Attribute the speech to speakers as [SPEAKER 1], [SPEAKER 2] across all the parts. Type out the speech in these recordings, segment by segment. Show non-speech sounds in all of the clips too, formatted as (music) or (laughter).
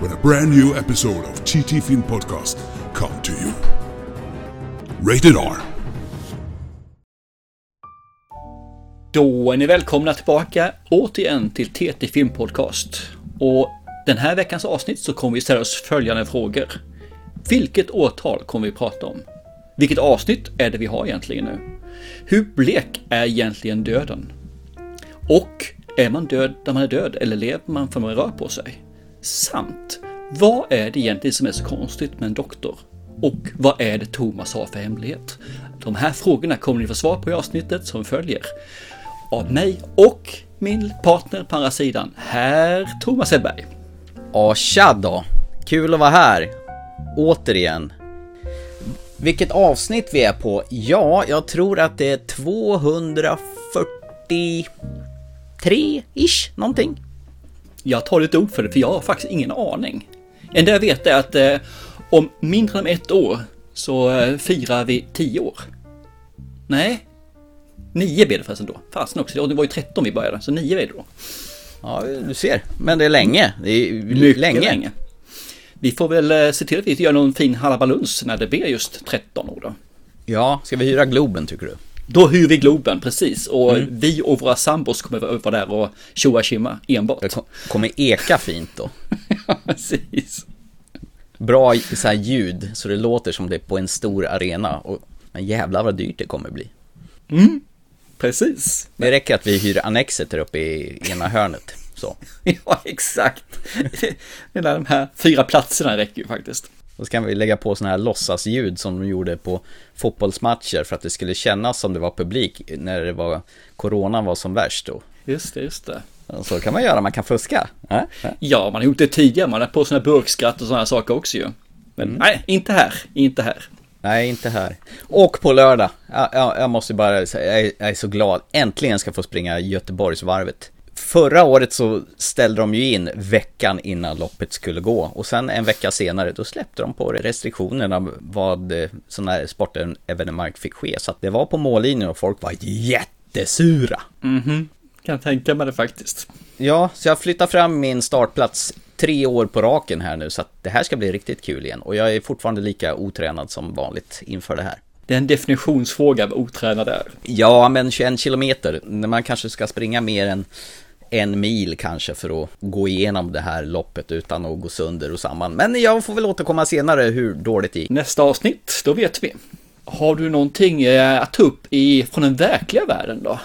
[SPEAKER 1] when a brand new episode of TT Film Podcast come to you. Rated R.
[SPEAKER 2] Då är ni välkomna tillbaka återigen till TT Film Podcast. Och den här veckans avsnitt så kommer vi ställa oss följande frågor. Vilket årtal kommer vi prata om? Vilket avsnitt är det vi har egentligen nu? Hur blek är egentligen döden? Och är man död när man är död eller lever man för man rör på sig? Samt, vad är det egentligen som är så konstigt med en doktor? Och vad är det Thomas har för hemlighet? De här frågorna kommer ni få svar på i avsnittet som följer. Av mig och min partner på andra sidan, herr Thomas Hedberg.
[SPEAKER 3] Ja, tja då! Kul att vara här. Återigen. Vilket avsnitt vi är på? Ja, jag tror att det är 243-ish, någonting.
[SPEAKER 2] Jag tar lite ord för det, för jag har faktiskt ingen aning. Det enda jag vet är att eh, om mindre än ett år så eh, firar vi tio år. Nej, nio blir det förresten då. Fasen också, det var ju 13 vi började, så nio är det då.
[SPEAKER 3] Ja, du ser. Men det är länge. Det är
[SPEAKER 2] Mycket
[SPEAKER 3] länge.
[SPEAKER 2] länge. Vi får väl eh, se till att vi gör någon fin halabaluns när det blir just 13 år då.
[SPEAKER 3] Ja, ska vi hyra Globen tycker du?
[SPEAKER 2] Då hyr vi Globen, precis. Och vi och våra sambos kommer vara där och tjoa tjimma enbart.
[SPEAKER 3] Det kom- kommer eka fint då. (laughs)
[SPEAKER 2] Ja, precis.
[SPEAKER 3] Bra så ljud, så det låter som det är på en stor arena. Och men jävlar vad dyrt det kommer bli.
[SPEAKER 2] Precis.
[SPEAKER 3] Det räcker att vi hyr annexet där uppe i ena hörnet. Så. (laughs)
[SPEAKER 2] Ja, exakt. (laughs) Hela de här fyra platserna räcker ju faktiskt.
[SPEAKER 3] Då kan vi lägga på sådana här låtsasljud som de gjorde på fotbollsmatcher för att det skulle kännas som det var publik när det var Corona var som värst då.
[SPEAKER 2] Just det, just det.
[SPEAKER 3] Så kan man göra, man kan fuska. Äh? Äh?
[SPEAKER 2] Ja, man har gjort det tidigare. Man har på sådana burkskratt och sådana saker också ju. Men nej, inte här. Inte här.
[SPEAKER 3] Nej, inte här. Och på lördag, jag, jag, jag måste bara säga, jag jag är så glad. Äntligen ska jag få springa Göteborgsvarvet. Förra året så ställde de ju in veckan innan loppet skulle gå och sen en vecka senare då släppte de på restriktionerna vad eh, sådana här sportevenemang fick ske. Så att det var på mållinjen och folk var jättesura.
[SPEAKER 2] Kan tänka mig det faktiskt.
[SPEAKER 3] Ja, så jag flyttar fram min startplats tre år på raken här nu så att det här ska bli riktigt kul igen. Och jag är fortfarande lika otränad som vanligt inför det här.
[SPEAKER 2] Det är en definitionsfråga vad otränad är.
[SPEAKER 3] Ja, men 21 kilometer, när man kanske ska springa mer än en mil kanske för att gå igenom det här loppet utan att gå sönder och samman. Men jag får väl återkomma senare hur dåligt det gick.
[SPEAKER 2] Nästa avsnitt, då vet vi. Har du någonting eh, att ta upp i, från den verkliga världen då?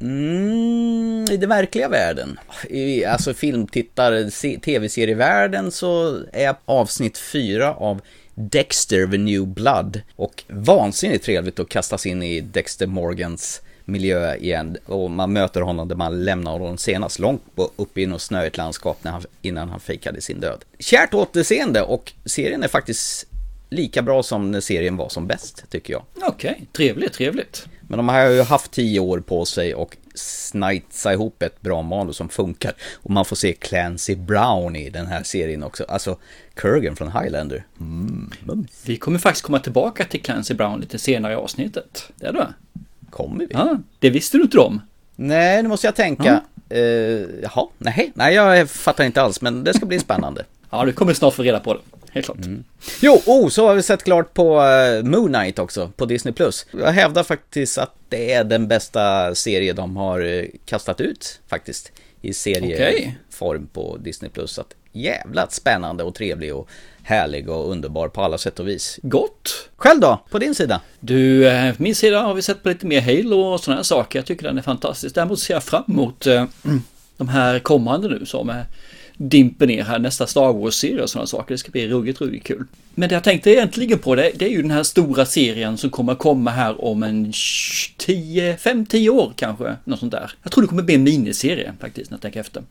[SPEAKER 3] Mm, I den verkliga världen, i alltså filmtittar, se- tv-serievärlden så är avsnitt fyra av Dexter The New Blood. Och vansinnigt trevligt att kastas in i Dexter Morgans miljö igen. Och man möter honom där man lämnade honom senast långt uppe i något snöigt landskap när han, innan han fejkade sin död. Kärt återseende och serien är faktiskt lika bra som när serien var som bäst, tycker jag.
[SPEAKER 2] Okej, trevligt, trevligt.
[SPEAKER 3] Men de har ju haft tio år på sig och snajtsa ihop ett bra manus som funkar. Och man får se Clancy Brown i den här serien också. Alltså Kurgan från Highlander. Mm.
[SPEAKER 2] Vi kommer faktiskt komma tillbaka till Clancy Brown lite senare i avsnittet. Det är det.
[SPEAKER 3] Kommer vi?
[SPEAKER 2] Ja, det visste du inte om.
[SPEAKER 3] Nej, nu måste jag tänka. Uh, jaha, nej, nej, jag fattar inte alls, men det ska bli spännande. (laughs)
[SPEAKER 2] Ja, du kommer snart få reda på det. Helt klart.
[SPEAKER 3] Jo, oh, så har vi sett klart på uh, Moon Knight också, på Disney+. Jag hävdar faktiskt att det är den bästa serie de har uh, kastat ut, faktiskt. I serieform på Disney+. Så att jävlat spännande och trevlig och härlig och underbar på alla sätt och vis.
[SPEAKER 2] Gott.
[SPEAKER 3] Själv då, på din sida?
[SPEAKER 2] Du, eh, på min sida har vi sett på lite mer Halo och sådana här saker. Jag tycker den är fantastisk. Däremot ser jag fram emot eh, (clears throat) de här kommande nu som eh, dimper ner här, nästa Star Wars-serie och sådana saker. Det ska bli ruggigt, ruggigt kul. Men det jag tänkte egentligen på det, det är ju den här stora serien som kommer komma här om en 10, 5-10 år kanske. Något sånt där. Jag tror det kommer bli en miniserie faktiskt när jag tänker efter.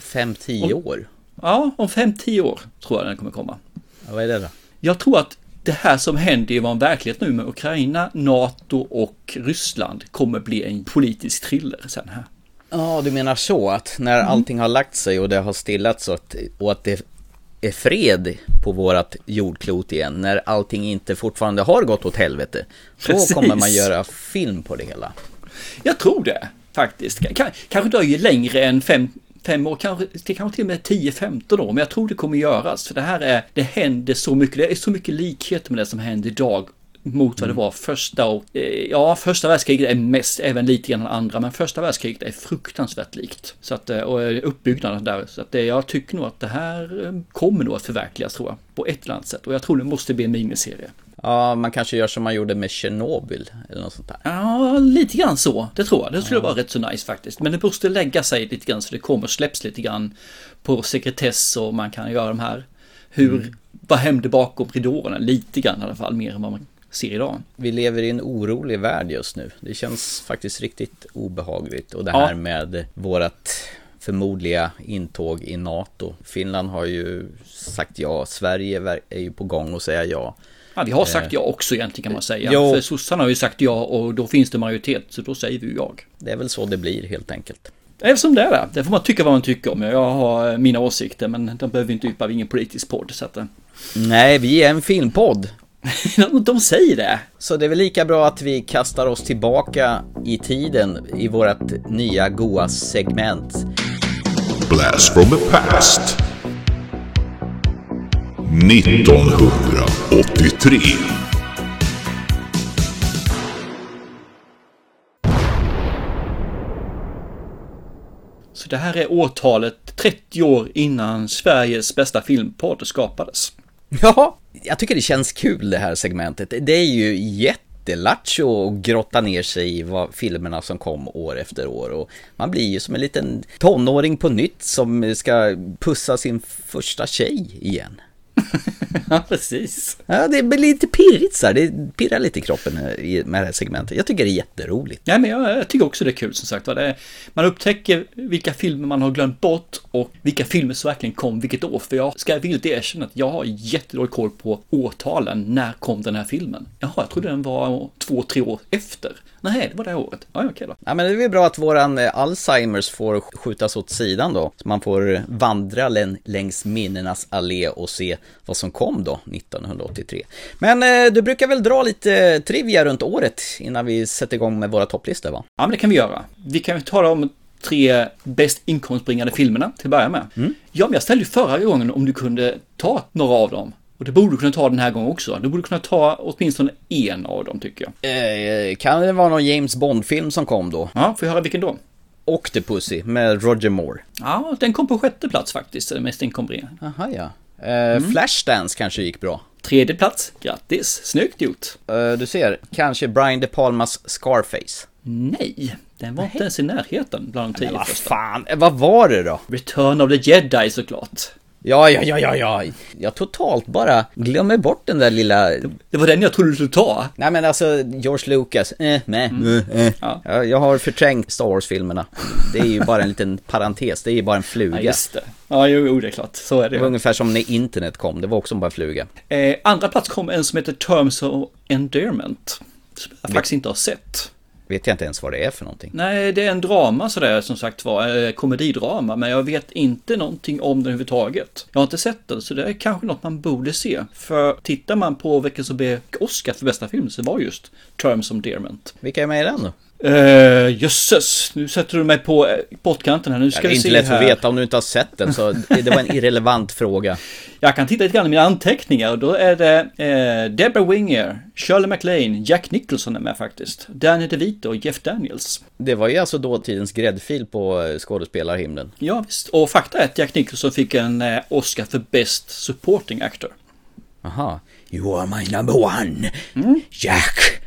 [SPEAKER 3] 5-10 år?
[SPEAKER 2] Ja, om 5-10 år tror jag den kommer komma.
[SPEAKER 3] Ja, vad är det då?
[SPEAKER 2] Jag tror att det här som händer i vår verklighet nu med Ukraina, NATO och Ryssland kommer bli en politisk thriller sen här.
[SPEAKER 3] Ja, du menar så att när
[SPEAKER 2] Mm.
[SPEAKER 3] allting har lagt sig och det har stillats och att, och att det är fred på vårat jordklot igen, när allting inte fortfarande har gått åt helvete, då
[SPEAKER 2] Precis.
[SPEAKER 3] kommer man göra film på det hela.
[SPEAKER 2] Jag tror det faktiskt. K- kanske dröjer längre än fem, fem år, kanske, det kanske till och med 10-15 år, men jag tror det kommer göras. För det här är, det händer så mycket, det är så mycket likheter med det som händer idag mot vad det var första och, eh, ja, första världskriget är mest, även lite grann andra, men första världskriget är fruktansvärt likt. Så att, eh, och eh, uppbyggnaden där, så att det, jag tycker nog att det här eh, kommer nog att förverkligas tror jag, på ett eller annat sätt. Och jag tror det måste bli en miniserie.
[SPEAKER 3] Ja, man kanske gör som man gjorde med Tjernobyl eller något sånt där.
[SPEAKER 2] Ja, lite grann så. Det tror jag. Det skulle vara rätt så nice faktiskt. Men det måste lägga sig lite grann så det kommer släpps lite grann på sekretess och man kan göra de här. Hur, vad hände bakom ridåerna? Lite grann i alla fall, mer än vad man ser idag.
[SPEAKER 3] Vi lever i en orolig värld just nu. Det känns faktiskt riktigt obehagligt. Och det
[SPEAKER 2] Ja.
[SPEAKER 3] här med vårat förmodliga intåg i NATO. Finland har ju sagt ja, Sverige ver- är ju på gång att säga ja.
[SPEAKER 2] Ja, vi har sagt ja också egentligen kan man säga.
[SPEAKER 3] Jo.
[SPEAKER 2] För sossarna har ju sagt ja och då finns det majoritet, så då säger vi jag.
[SPEAKER 3] Det är väl så det blir helt enkelt.
[SPEAKER 2] Det är som det är där. Det får man tycka vad man tycker om. Jag har mina åsikter, men de behöver inte yppa. Vi är ingen politisk podd, så att... eh, (laughs)
[SPEAKER 3] Nej, vi är en filmpodd. (laughs)
[SPEAKER 2] de säger det.
[SPEAKER 3] Så det är väl lika bra att vi kastar oss tillbaka i tiden i vårt nya goa segment.
[SPEAKER 1] Blast from the past. 1983.
[SPEAKER 2] Så det här är årtalet 30 år innan Sveriges bästa filmpodd skapades.
[SPEAKER 3] Ja, jag tycker det känns kul det här segmentet. Det är ju jättelattjo att grotta ner sig i vad filmerna som kom år efter år. Och man blir ju som en liten tonåring på nytt som ska pussa sin första tjej igen. (laughs)
[SPEAKER 2] Ja, precis.
[SPEAKER 3] Ja, det blir lite pirrigt så här. Det pirrar lite i kroppen med det här segmentet. Jag tycker det är jätteroligt.
[SPEAKER 2] Ja, men jag, jag tycker också det är kul som sagt. är, man upptäcker vilka filmer man har glömt bort och vilka filmer som verkligen kom vilket år. För jag ska villigt erkänna att jag har jättedålig koll på årtalen. När kom den här filmen? Jaha, jag trodde den var två, tre år efter. Nej, det var det året. Ja, okej då.
[SPEAKER 3] Ja, men det är väl bra att våran eh, Alzheimers får skjutas åt sidan då. Så man får vandra län- längs minnenas allé och se vad som kom då 1983. Men eh, du brukar väl dra lite trivia runt året innan vi sätter igång med våra topplistor va?
[SPEAKER 2] Ja, men det kan vi göra. Vi kan ju tala om tre bäst inkomstbringande filmerna till att börja med. Ja, men jag ställde ju förra gången om du kunde ta några av dem. Och det borde du kunna ta den här gången också. Du borde kunna ta åtminstone en av dem tycker jag.
[SPEAKER 3] Eh, kan det vara någon James Bond-film som kom då?
[SPEAKER 2] Ja, får jag höra vilken då?
[SPEAKER 3] Octopussy med Roger Moore.
[SPEAKER 2] Ja, den kom på sjätte plats faktiskt, den mest inkomstbringande.
[SPEAKER 3] Aha, ja. Eh, Flashdance kanske gick bra.
[SPEAKER 2] Tredje plats, grattis, snyggt gjort.
[SPEAKER 3] Eh, du ser, kanske Brian De Palmas Scarface.
[SPEAKER 2] Nej, den var inte ens i närheten bland de tio
[SPEAKER 3] Men vad
[SPEAKER 2] första.
[SPEAKER 3] fan, eh, vad var det då?
[SPEAKER 2] Return of the Jedi såklart.
[SPEAKER 3] Ja, ja, ja, ja, ja. Jag totalt bara glömmer bort den där lilla...
[SPEAKER 2] Det var den jag trodde du skulle ta.
[SPEAKER 3] Nej men alltså, George Lucas, eh, meh, eh, eh.
[SPEAKER 2] Ja.
[SPEAKER 3] Ja, Jag har förträngt Star Wars-filmerna. Det är ju bara en liten parentes, det är ju bara en
[SPEAKER 2] Ja,
[SPEAKER 3] fluga.
[SPEAKER 2] just det. Ja, jo, jo, det är klart. Så är
[SPEAKER 3] Det var
[SPEAKER 2] det.
[SPEAKER 3] ungefär som när internet kom, det var också bara en fluga.
[SPEAKER 2] Eh, andra plats kom en som heter Terms of Endearment. Som jag faktiskt inte har sett.
[SPEAKER 3] Vet jag inte ens vad det är för någonting.
[SPEAKER 2] Nej, det är en drama sådär som sagt var, eh, komedidrama, men jag vet inte någonting om den överhuvudtaget. Jag har inte sett den, så det är kanske något man borde se. För tittar man på vilken som blev Oscar för bästa film så var just Terms of Endearment.
[SPEAKER 3] Vilka är med i den då?
[SPEAKER 2] Uh, jösses, nu sätter du mig på eh, bortkanten här. Nu
[SPEAKER 3] Ja,
[SPEAKER 2] ska
[SPEAKER 3] det är
[SPEAKER 2] vi
[SPEAKER 3] inte
[SPEAKER 2] se
[SPEAKER 3] lätt
[SPEAKER 2] här.
[SPEAKER 3] att veta om du inte har sett den, så det var en (laughs) irrelevant fråga.
[SPEAKER 2] Jag kan titta lite grann i mina anteckningar och då är det eh, Deborah Winger, Shirley MacLaine, Jack Nicholson är med faktiskt, Danny DeVito och Jeff Daniels.
[SPEAKER 3] Det var ju alltså dåtidens gräddfil på skådespelarhimlen.
[SPEAKER 2] Ja visst, och fakta är att Jack Nicholson fick en Oscar för Best Supporting Actor.
[SPEAKER 3] Aha. You are my number one, Jack.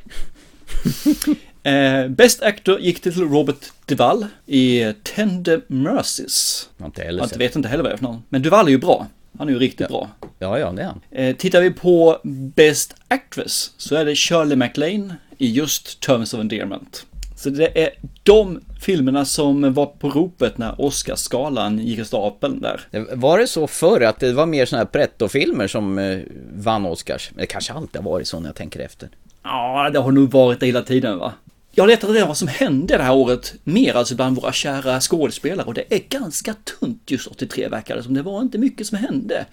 [SPEAKER 3] (laughs)
[SPEAKER 2] Eh, Best Actor gick till Robert Duvall i Tender Mercies.
[SPEAKER 3] Jag inte heller
[SPEAKER 2] Jag vet inte heller vad det är för någon. Men Duvall är ju bra. Han är ju riktigt bra.
[SPEAKER 3] Ja, ja, det är han.
[SPEAKER 2] Eh, tittar vi på Best Actress så är det Shirley MacLaine i just Terms of Endearment. Så det är de filmerna som var på ropet när Oscarsgalan gick av stapeln där.
[SPEAKER 3] Var det så förr att det var mer sådana här pretto-filmer som eh, vann Oscars? Det kanske alltid har varit så när jag tänker efter.
[SPEAKER 2] Ja, det har nog varit det hela tiden va. Jag letar reda vad som hände det här året, mer alltså bland våra kära skådespelare och det är ganska tunt just 83 verkar det som. Det var inte mycket som hände.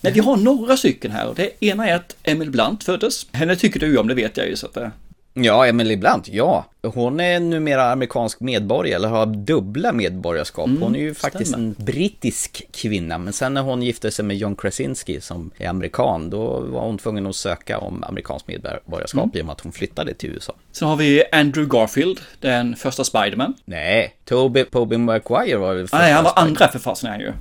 [SPEAKER 2] Men vi har några stycken här och det ena är att Emil Blunt föddes. Henne tycker du om, det vet jag ju så att det...
[SPEAKER 3] Ja, Emily Blunt, ja. Hon är numera amerikansk medborgare, eller har dubbla medborgarskap.
[SPEAKER 2] Mm,
[SPEAKER 3] hon är ju faktiskt
[SPEAKER 2] stämmer.
[SPEAKER 3] en brittisk kvinna, men sen när hon gifte sig med John Krasinski som är amerikan, då var hon tvungen att söka om amerikanskt medborgarskap
[SPEAKER 2] Mm.
[SPEAKER 3] genom att hon flyttade till USA.
[SPEAKER 2] Sen har vi Andrew Garfield, den första Spiderman.
[SPEAKER 3] Nej, Toby, Toby Maguire var väl första
[SPEAKER 2] Nej, han var andra för fasen han ju.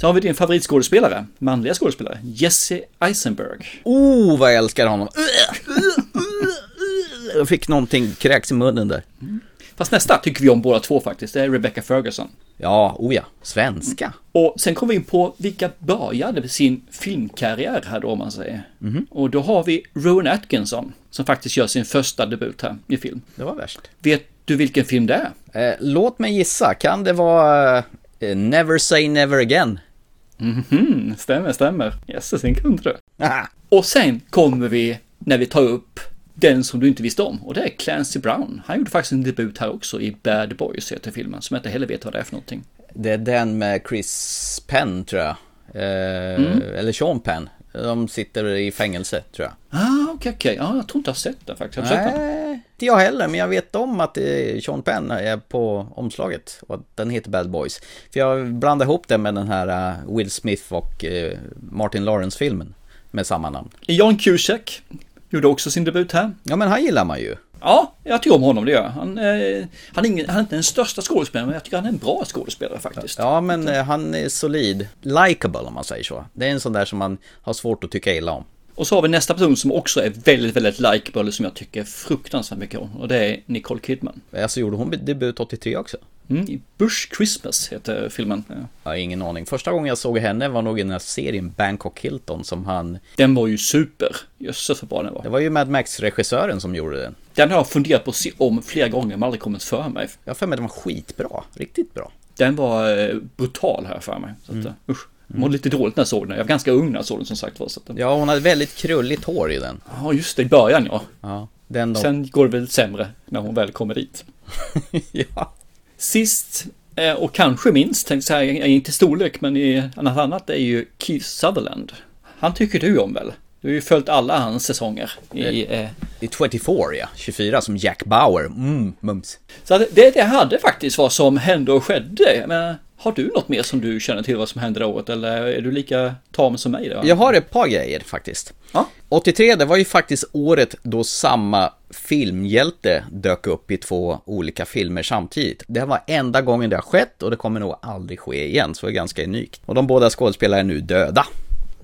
[SPEAKER 2] Sen har vi din favoritskådespelare, manliga skådespelare, Jesse Eisenberg.
[SPEAKER 3] Oh, vad jag älskar honom! (laughs) Jag fick någonting kräks i munnen där.
[SPEAKER 2] Fast nästa tycker vi om båda två faktiskt, det är Rebecca Ferguson.
[SPEAKER 3] Ja, oh ja, svenska.
[SPEAKER 2] Och sen kommer vi in på vilka började sin filmkarriär här då om man säger. Och då har vi Rowan Atkinson som faktiskt gör sin första debut här i film.
[SPEAKER 3] Det var värst.
[SPEAKER 2] Vet du vilken film det är?
[SPEAKER 3] Eh, låt mig gissa, kan det vara eh, Never Say Never Again?
[SPEAKER 2] Mhm, stämmer, stämmer. Jösses, kunde du.
[SPEAKER 3] Aha.
[SPEAKER 2] Och sen kommer vi när vi tar upp den som du inte visste om och det är Clancy Brown. Han gjorde faktiskt en debut här också i Bad Boys heter filmen som jag inte heller vet vad det är för någonting.
[SPEAKER 3] Det är den med Chris Penn tror jag. Eh, Eller Sean Penn. De sitter i fängelse tror jag.
[SPEAKER 2] Ah, okej, okej. Ja, jag tror inte jag har sett den faktiskt. Har?
[SPEAKER 3] Nej, inte jag heller, men jag vet om att eh, Sean Penn är på omslaget och att den heter Bad Boys. För jag blandade ihop den med den här eh, Will Smith och eh, Martin Lawrence-filmen med samma namn.
[SPEAKER 2] John Cusack gjorde också sin debut här.
[SPEAKER 3] Ja, men han gillar man ju.
[SPEAKER 2] Ja, jag tycker om honom, det gör jag. Han, eh, han, är ingen, han är inte den största skådespelaren, men jag tycker han är en bra skådespelare faktiskt.
[SPEAKER 3] Ja, men eh, han är solid. Likeable om man säger så. Det är en sån där som man har svårt att tycka illa om.
[SPEAKER 2] Och så har vi nästa person som också är väldigt, väldigt likeable, som jag tycker fruktansvärt mycket om. Och det är Nicole Kidman.
[SPEAKER 3] Alltså gjorde hon debut 83 också?
[SPEAKER 2] Mm, Bush Christmas heter filmen. Ja.
[SPEAKER 3] Jag har ingen aning. Första gången jag såg henne var nog i den här serien Bangkok Hilton som han...
[SPEAKER 2] Den var ju super. Jösses vad bra den var.
[SPEAKER 3] Det var ju Mad Max-regissören som gjorde den.
[SPEAKER 2] Den har jag funderat på att se om flera gånger, men aldrig kommit för mig.
[SPEAKER 3] Jag har för mig att den var skitbra. Riktigt bra.
[SPEAKER 2] Den var eh, brutal här för mig. Så att, mm. usch. Jag mådde lite dåligt när jag såg den. Jag var ganska ung när jag såg den som sagt var. Så att,
[SPEAKER 3] Ja, hon hade väldigt krulligt hår i den.
[SPEAKER 2] ja, just det, i början ja.
[SPEAKER 3] Ja, den då.
[SPEAKER 2] Sen går det väl sämre när hon väl kommer dit. (laughs)
[SPEAKER 3] ja.
[SPEAKER 2] Sist eh, och kanske minst, tänkte jag säga, inte storlek men i annat annat, är ju Keith Sutherland. Han tycker du om väl? Du har ju följt alla hans säsonger i... Eh,
[SPEAKER 3] I 24 ja, 24 som Jack Bauer. Mm, mums.
[SPEAKER 2] så det, det hade faktiskt vad som hände och skedde. Men har du något mer som du känner till vad som hände det året? Eller är du lika tam som mig? Då?
[SPEAKER 3] Jag har ett par grejer faktiskt.
[SPEAKER 2] Ja.
[SPEAKER 3] 83, det var ju faktiskt året då samma filmhjälte dök upp i två olika filmer samtidigt. Det var enda gången det har skett och det kommer nog aldrig ske igen, så det är ganska unikt. Och de båda skådespelarna är nu döda.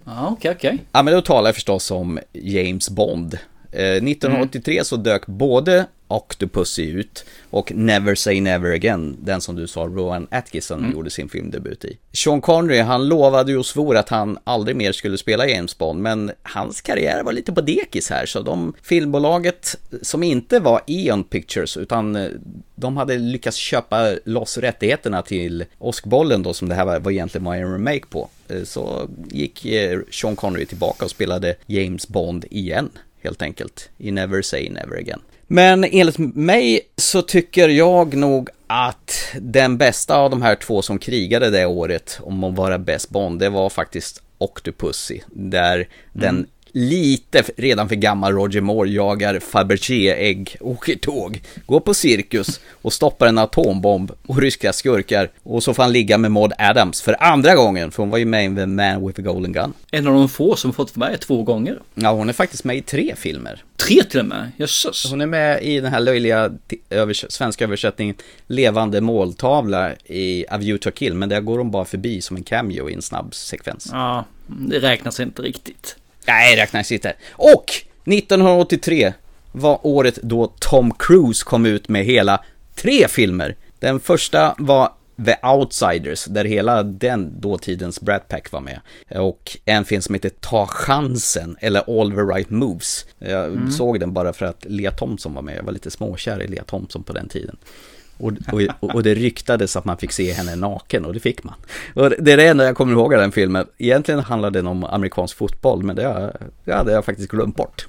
[SPEAKER 2] Ja, okej, okej.
[SPEAKER 3] Ja, men då talar jag förstås om James Bond. Eh, 1983 så dök både Octopussy ut och Never Say Never Again, den som du sa Rowan Atkinson gjorde sin filmdebut i. Sean Connery, han lovade ju och svor att han aldrig mer skulle spela James Bond, men hans karriär var lite på dekis här, så de filmbolaget som inte var Eon Pictures, utan eh, de hade lyckats köpa loss rättigheterna till Åskbollen då, som det här var, var egentligen var en remake på. Eh, Så gick Sean Connery tillbaka och spelade James Bond igen, helt enkelt, i Never Say Never Again. Men enligt mig så tycker jag nog att den bästa av de här två som krigade det året om att vara bäst Bond, det var faktiskt Octopussy. Där den mm lite redan för gammal Roger Moore jagar Fabergé-ägg, åker tåg, går på cirkus och stoppar en atombomb och ryska skurkar. Och så får han ligga med Maud Adams för andra gången, för hon var ju med i The Man with the Golden Gun.
[SPEAKER 2] En av de få som fått vara med två gånger.
[SPEAKER 3] Ja, hon är faktiskt med i tre filmer.
[SPEAKER 2] Tre till och med, jösses.
[SPEAKER 3] Hon är med i den här löjliga övers- svenska översättningen Levande måltavla i A View to Kill, men där går hon bara förbi som en cameo i en snabb sekvens.
[SPEAKER 2] Ja, det räknas inte riktigt.
[SPEAKER 3] Nej, räknas inte. Och 1983 var året då Tom Cruise kom ut med hela tre filmer. Den första var The Outsiders, där hela den dåtidens Brat Pack var med. Och en film som heter Ta chansen, eller All the right moves. Jag mm. såg den bara för att Lea Thompson var med, jag var lite småkär i Lea Thompson på den tiden. Och, och, och, det ryktades att man fick se henne naken och det fick man. Och det är det enda jag kommer ihåg av den filmen. Egentligen handlade den om amerikansk fotboll men det, det hade jag faktiskt glömt bort.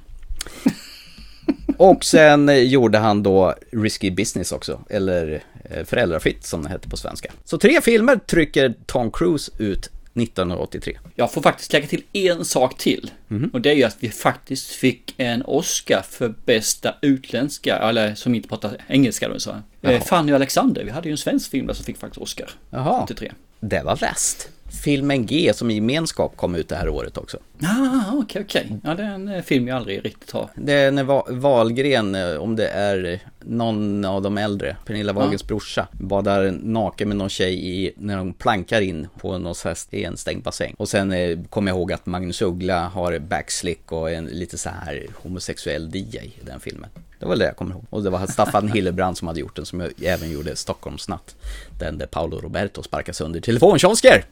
[SPEAKER 3] Och sen gjorde han då Risky Business också, eller eh, Föräldrafitt Föräldrafritt som det hette på svenska. Så tre filmer trycker Tom Cruise ut 1983.
[SPEAKER 2] Jag får faktiskt lägga till en sak till. Mm. Och det är ju att vi faktiskt fick en Oscar för bästa utländska, eller som inte pratar engelska då så. Eh, Fanny och Alexander, vi hade ju en svensk film där som fick faktiskt Oscar.
[SPEAKER 3] Jaha. 83. Det var väst filmen G som gemenskap kom ut det här året också.
[SPEAKER 2] Ah, okej, okay, okej. Okay. Ja, det är en eh, film jag aldrig riktigt har.
[SPEAKER 3] Det är när Wahlgren, eh, om det är någon av de äldre, Pernilla Wahlgrens ah. brorsa, badar naken med någon tjej i, när de plankar in på någon häst i en stängd bassäng. Och sen eh, kommer jag ihåg att Magnus Uggla har backslick och en lite så här homosexuell DJ i den filmen. Det var det jag kommer ihåg. Och det var Staffan Hillebrand som hade gjort den, som även gjorde Stockholmsnatt. Den där Paolo Roberto sparkar sönder telefonkiosker.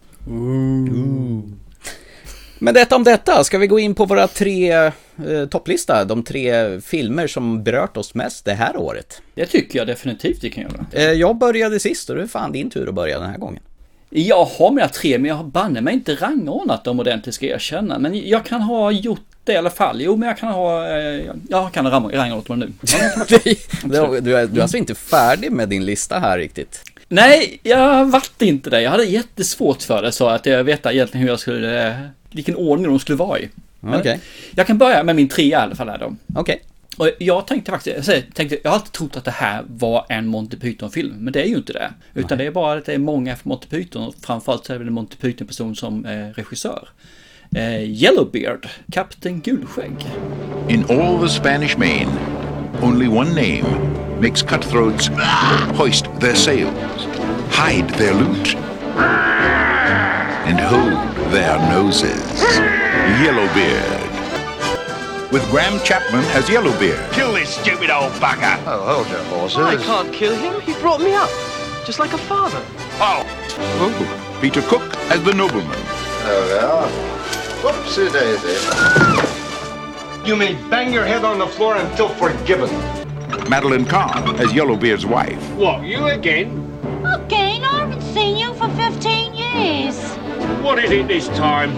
[SPEAKER 3] Men detta om detta, ska vi gå in på våra tre eh, topplista, de tre filmer som berört oss mest det här året?
[SPEAKER 2] Det tycker jag definitivt vi kan göra.
[SPEAKER 3] Eh, jag började sist och det är fan din tur att börja den här gången.
[SPEAKER 2] Jag har mina tre, men jag har banne mig inte rangordnat dem ordentligt ska jag erkänna. Men jag kan ha gjort det i alla fall. Jo, men jag kan ha, eh, jag kan rangordna dem nu. (laughs)
[SPEAKER 3] du, du, är, du är alltså inte färdig med din lista här riktigt?
[SPEAKER 2] Nej, jag vart inte det. Jag hade jättesvårt för det så att jag vet egentligen hur jag skulle, vilken ordning de skulle vara i.
[SPEAKER 3] Okej. Okay.
[SPEAKER 2] Jag kan börja med min trea i alla fall här då.
[SPEAKER 3] Okej. Okay.
[SPEAKER 2] Och jag tänkte faktiskt, jag, tänkte, jag har alltid trott att det här var en Monty Python-film, men det är ju inte det. Utan Nej. det är bara att det är många för Monty Python, och framförallt så är det en Monty Python-person som eh, regissör. Eh, Yellowbeard, Kapten Gulskägg. In all the Spanish Main, only one name makes cutthroats hoist their sails, hide their loot, and hold their noses. Yellowbeard. With Graham Chapman as Yellowbeard. Kill this stupid old bugger! Oh, hold your horses. I can't kill him. He brought me up, just like a father. Oh. oh. Peter Cook as the nobleman. There we are. Whoopsie daisy. You may bang your head on the floor until forgiven. Madeline Kahn as Yellowbeard's wife. What, you again? Again? I haven't seen you for 15 years. What is it this time?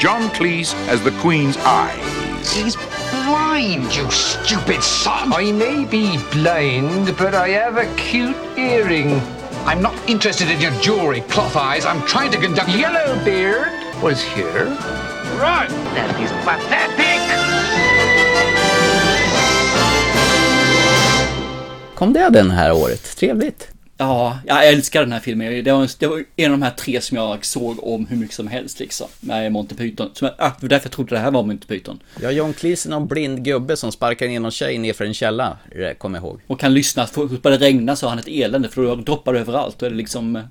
[SPEAKER 2] John Cleese as the Queen's eyes. He's blind, you stupid son. I may be blind, but I have a cute earring. I'm not interested in your jewelry, cloth eyes. I'm trying to conduct... Yellowbeard was here. Right. That is pathetic.
[SPEAKER 3] Kom det den här året? Trevligt.
[SPEAKER 2] Ja, jag älskar den här filmen. Det var, det var en av de här tre som jag såg om hur mycket som helst liksom. Med Monty Python. Som jag, ah, därför jag trodde det här var Monty Python.
[SPEAKER 3] Ja, John Cleese är någon blind gubbe som sparkar ner någon tjej nerför en källa. Kommer jag ihåg.
[SPEAKER 2] Och kan lyssna. Får det regna så har han ett elände. För då droppar det överallt. Då är det liksom...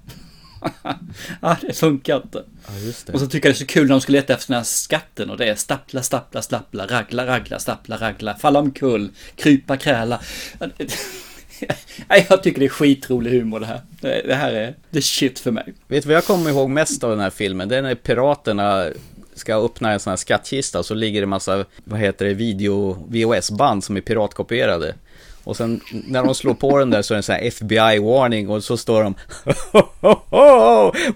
[SPEAKER 2] ja, (laughs) det funkar inte.
[SPEAKER 3] Ja, det.
[SPEAKER 2] Och så tycker jag det är så kul när de ska leta efter den här skatten och det är stappla, stappla, stappla, ragla, ragla, stappla, ragla, falla omkull, krypa, kräla. (laughs) (laughs) jag tycker det är skitrolig humor det här. Det här är the shit för mig.
[SPEAKER 3] Vet du vad jag kommer ihåg mest av den här filmen? Det är när piraterna ska öppna en sån här skattkista och så ligger det massa, vad heter det, video, VHS-band som är piratkopierade. Och sen när de slår på den där så är det en sån här FBI-warning och så står de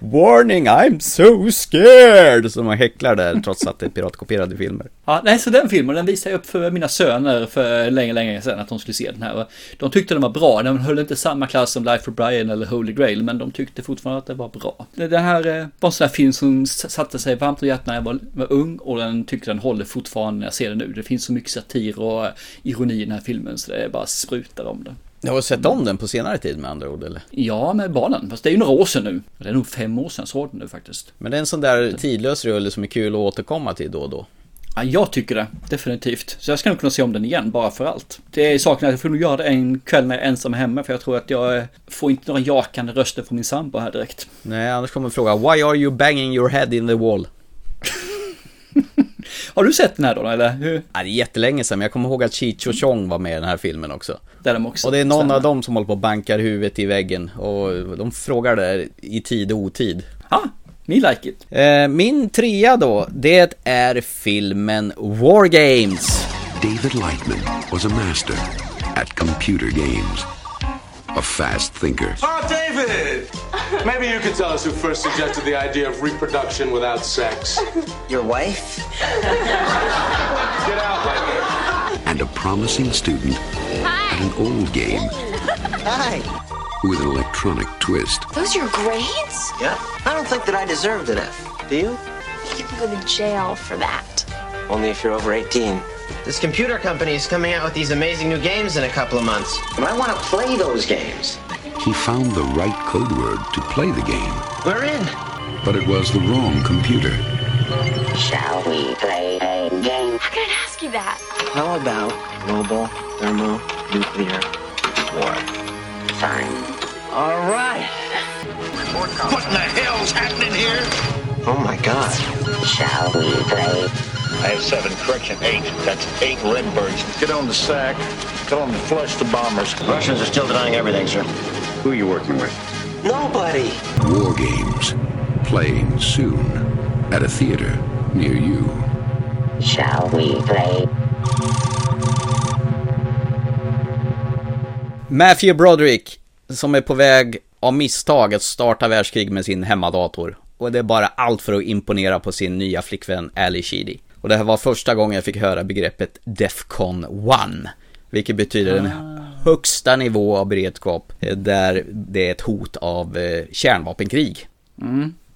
[SPEAKER 3] (laughs) Warning, I'm so scared! Så man häcklar där trots att det är piratkopierade filmer.
[SPEAKER 2] Ja, nej, så den filmen den visade jag upp för mina söner för länge, länge sedan att de skulle se den här. De tyckte den var bra, den höll inte samma klass som Life of Brian eller Holy Grail, men de tyckte fortfarande att det var bra. Det här eh, var en sån här film som satte sig varmt i hjärtat när jag var, var ung och den tyckte den håller fortfarande när jag ser den nu. Det finns så mycket satir och ironi i den här filmen så det bara sprutar om det.
[SPEAKER 3] Jag har sett om den på senare tid med andra ord eller?
[SPEAKER 2] Ja, med barnen. Fast det är ju några år sedan nu. Det är nog fem år sedan jag såg den nu faktiskt.
[SPEAKER 3] Men det är en sån där tidlös rulle som är kul att återkomma till då och då.
[SPEAKER 2] Ja, jag tycker det. Definitivt. Så jag ska nog kunna se om den igen, bara för allt. Det är saken att jag får nog göra det en kväll när jag är ensam hemma, för jag tror att jag får inte några jakande röster från min sambo här direkt.
[SPEAKER 3] Nej, annars kommer fråga Why are you banging your head in the wall? (laughs)
[SPEAKER 2] Har du sett den här då, eller hur?
[SPEAKER 3] Ja, det är jättelänge sedan, men jag kommer ihåg att Cheech och Chong var med i den här filmen också.
[SPEAKER 2] Där de också.
[SPEAKER 3] Och det är någon
[SPEAKER 2] stämmer.
[SPEAKER 3] av dem som håller på och bankar huvudet i väggen och de frågar där i tid och otid.
[SPEAKER 2] Ja, me like it.
[SPEAKER 3] Eh, Min trea då, det är filmen War Games.
[SPEAKER 4] David Lightman was a master at computer games. A fast thinker,
[SPEAKER 5] Oh, David! Maybe you could tell us who first suggested the idea of reproduction without sex.
[SPEAKER 6] Your wife?
[SPEAKER 5] Get out, Lightning.
[SPEAKER 4] and a promising student at an old game
[SPEAKER 6] Hi.
[SPEAKER 4] With an electronic twist.
[SPEAKER 7] Those are your grades?
[SPEAKER 6] Yeah. I don't think that I deserved an F. Do you?
[SPEAKER 7] You can go to jail for that.
[SPEAKER 6] Only if you're over 18.
[SPEAKER 8] This computer company is coming out with these amazing new games in a couple of months.
[SPEAKER 6] And I want to play those games.
[SPEAKER 4] He found the right code word to play the game,
[SPEAKER 8] We're in.
[SPEAKER 4] but it was the wrong computer.
[SPEAKER 6] Shall we play a game?
[SPEAKER 7] How can I ask you that?
[SPEAKER 6] How about mobile, thermo, nuclear war? Fine. All right.
[SPEAKER 9] What in the hell's happening here?
[SPEAKER 6] Oh my God. Shall we play?
[SPEAKER 9] I have seven, correction, eight. That's eight Redbirds. Get on the sack. Tell them to flush the bombers.
[SPEAKER 8] Russians are still denying everything, sir.
[SPEAKER 9] Who are you working with?
[SPEAKER 6] Nobody.
[SPEAKER 4] War games. Playing soon at a theater near you.
[SPEAKER 6] Shall we play?
[SPEAKER 3] Matthew Broderick, som är på väg av misstag att starta världskrig med sin hemmadator. Och det är bara allt för att imponera på sin nya flickvän Ali Sheedy. Och det här var första gången jag fick höra begreppet Defcon 1. Vilket betyder den högsta nivå av beredskap eh, där det är ett hot av eh, kärnvapenkrig.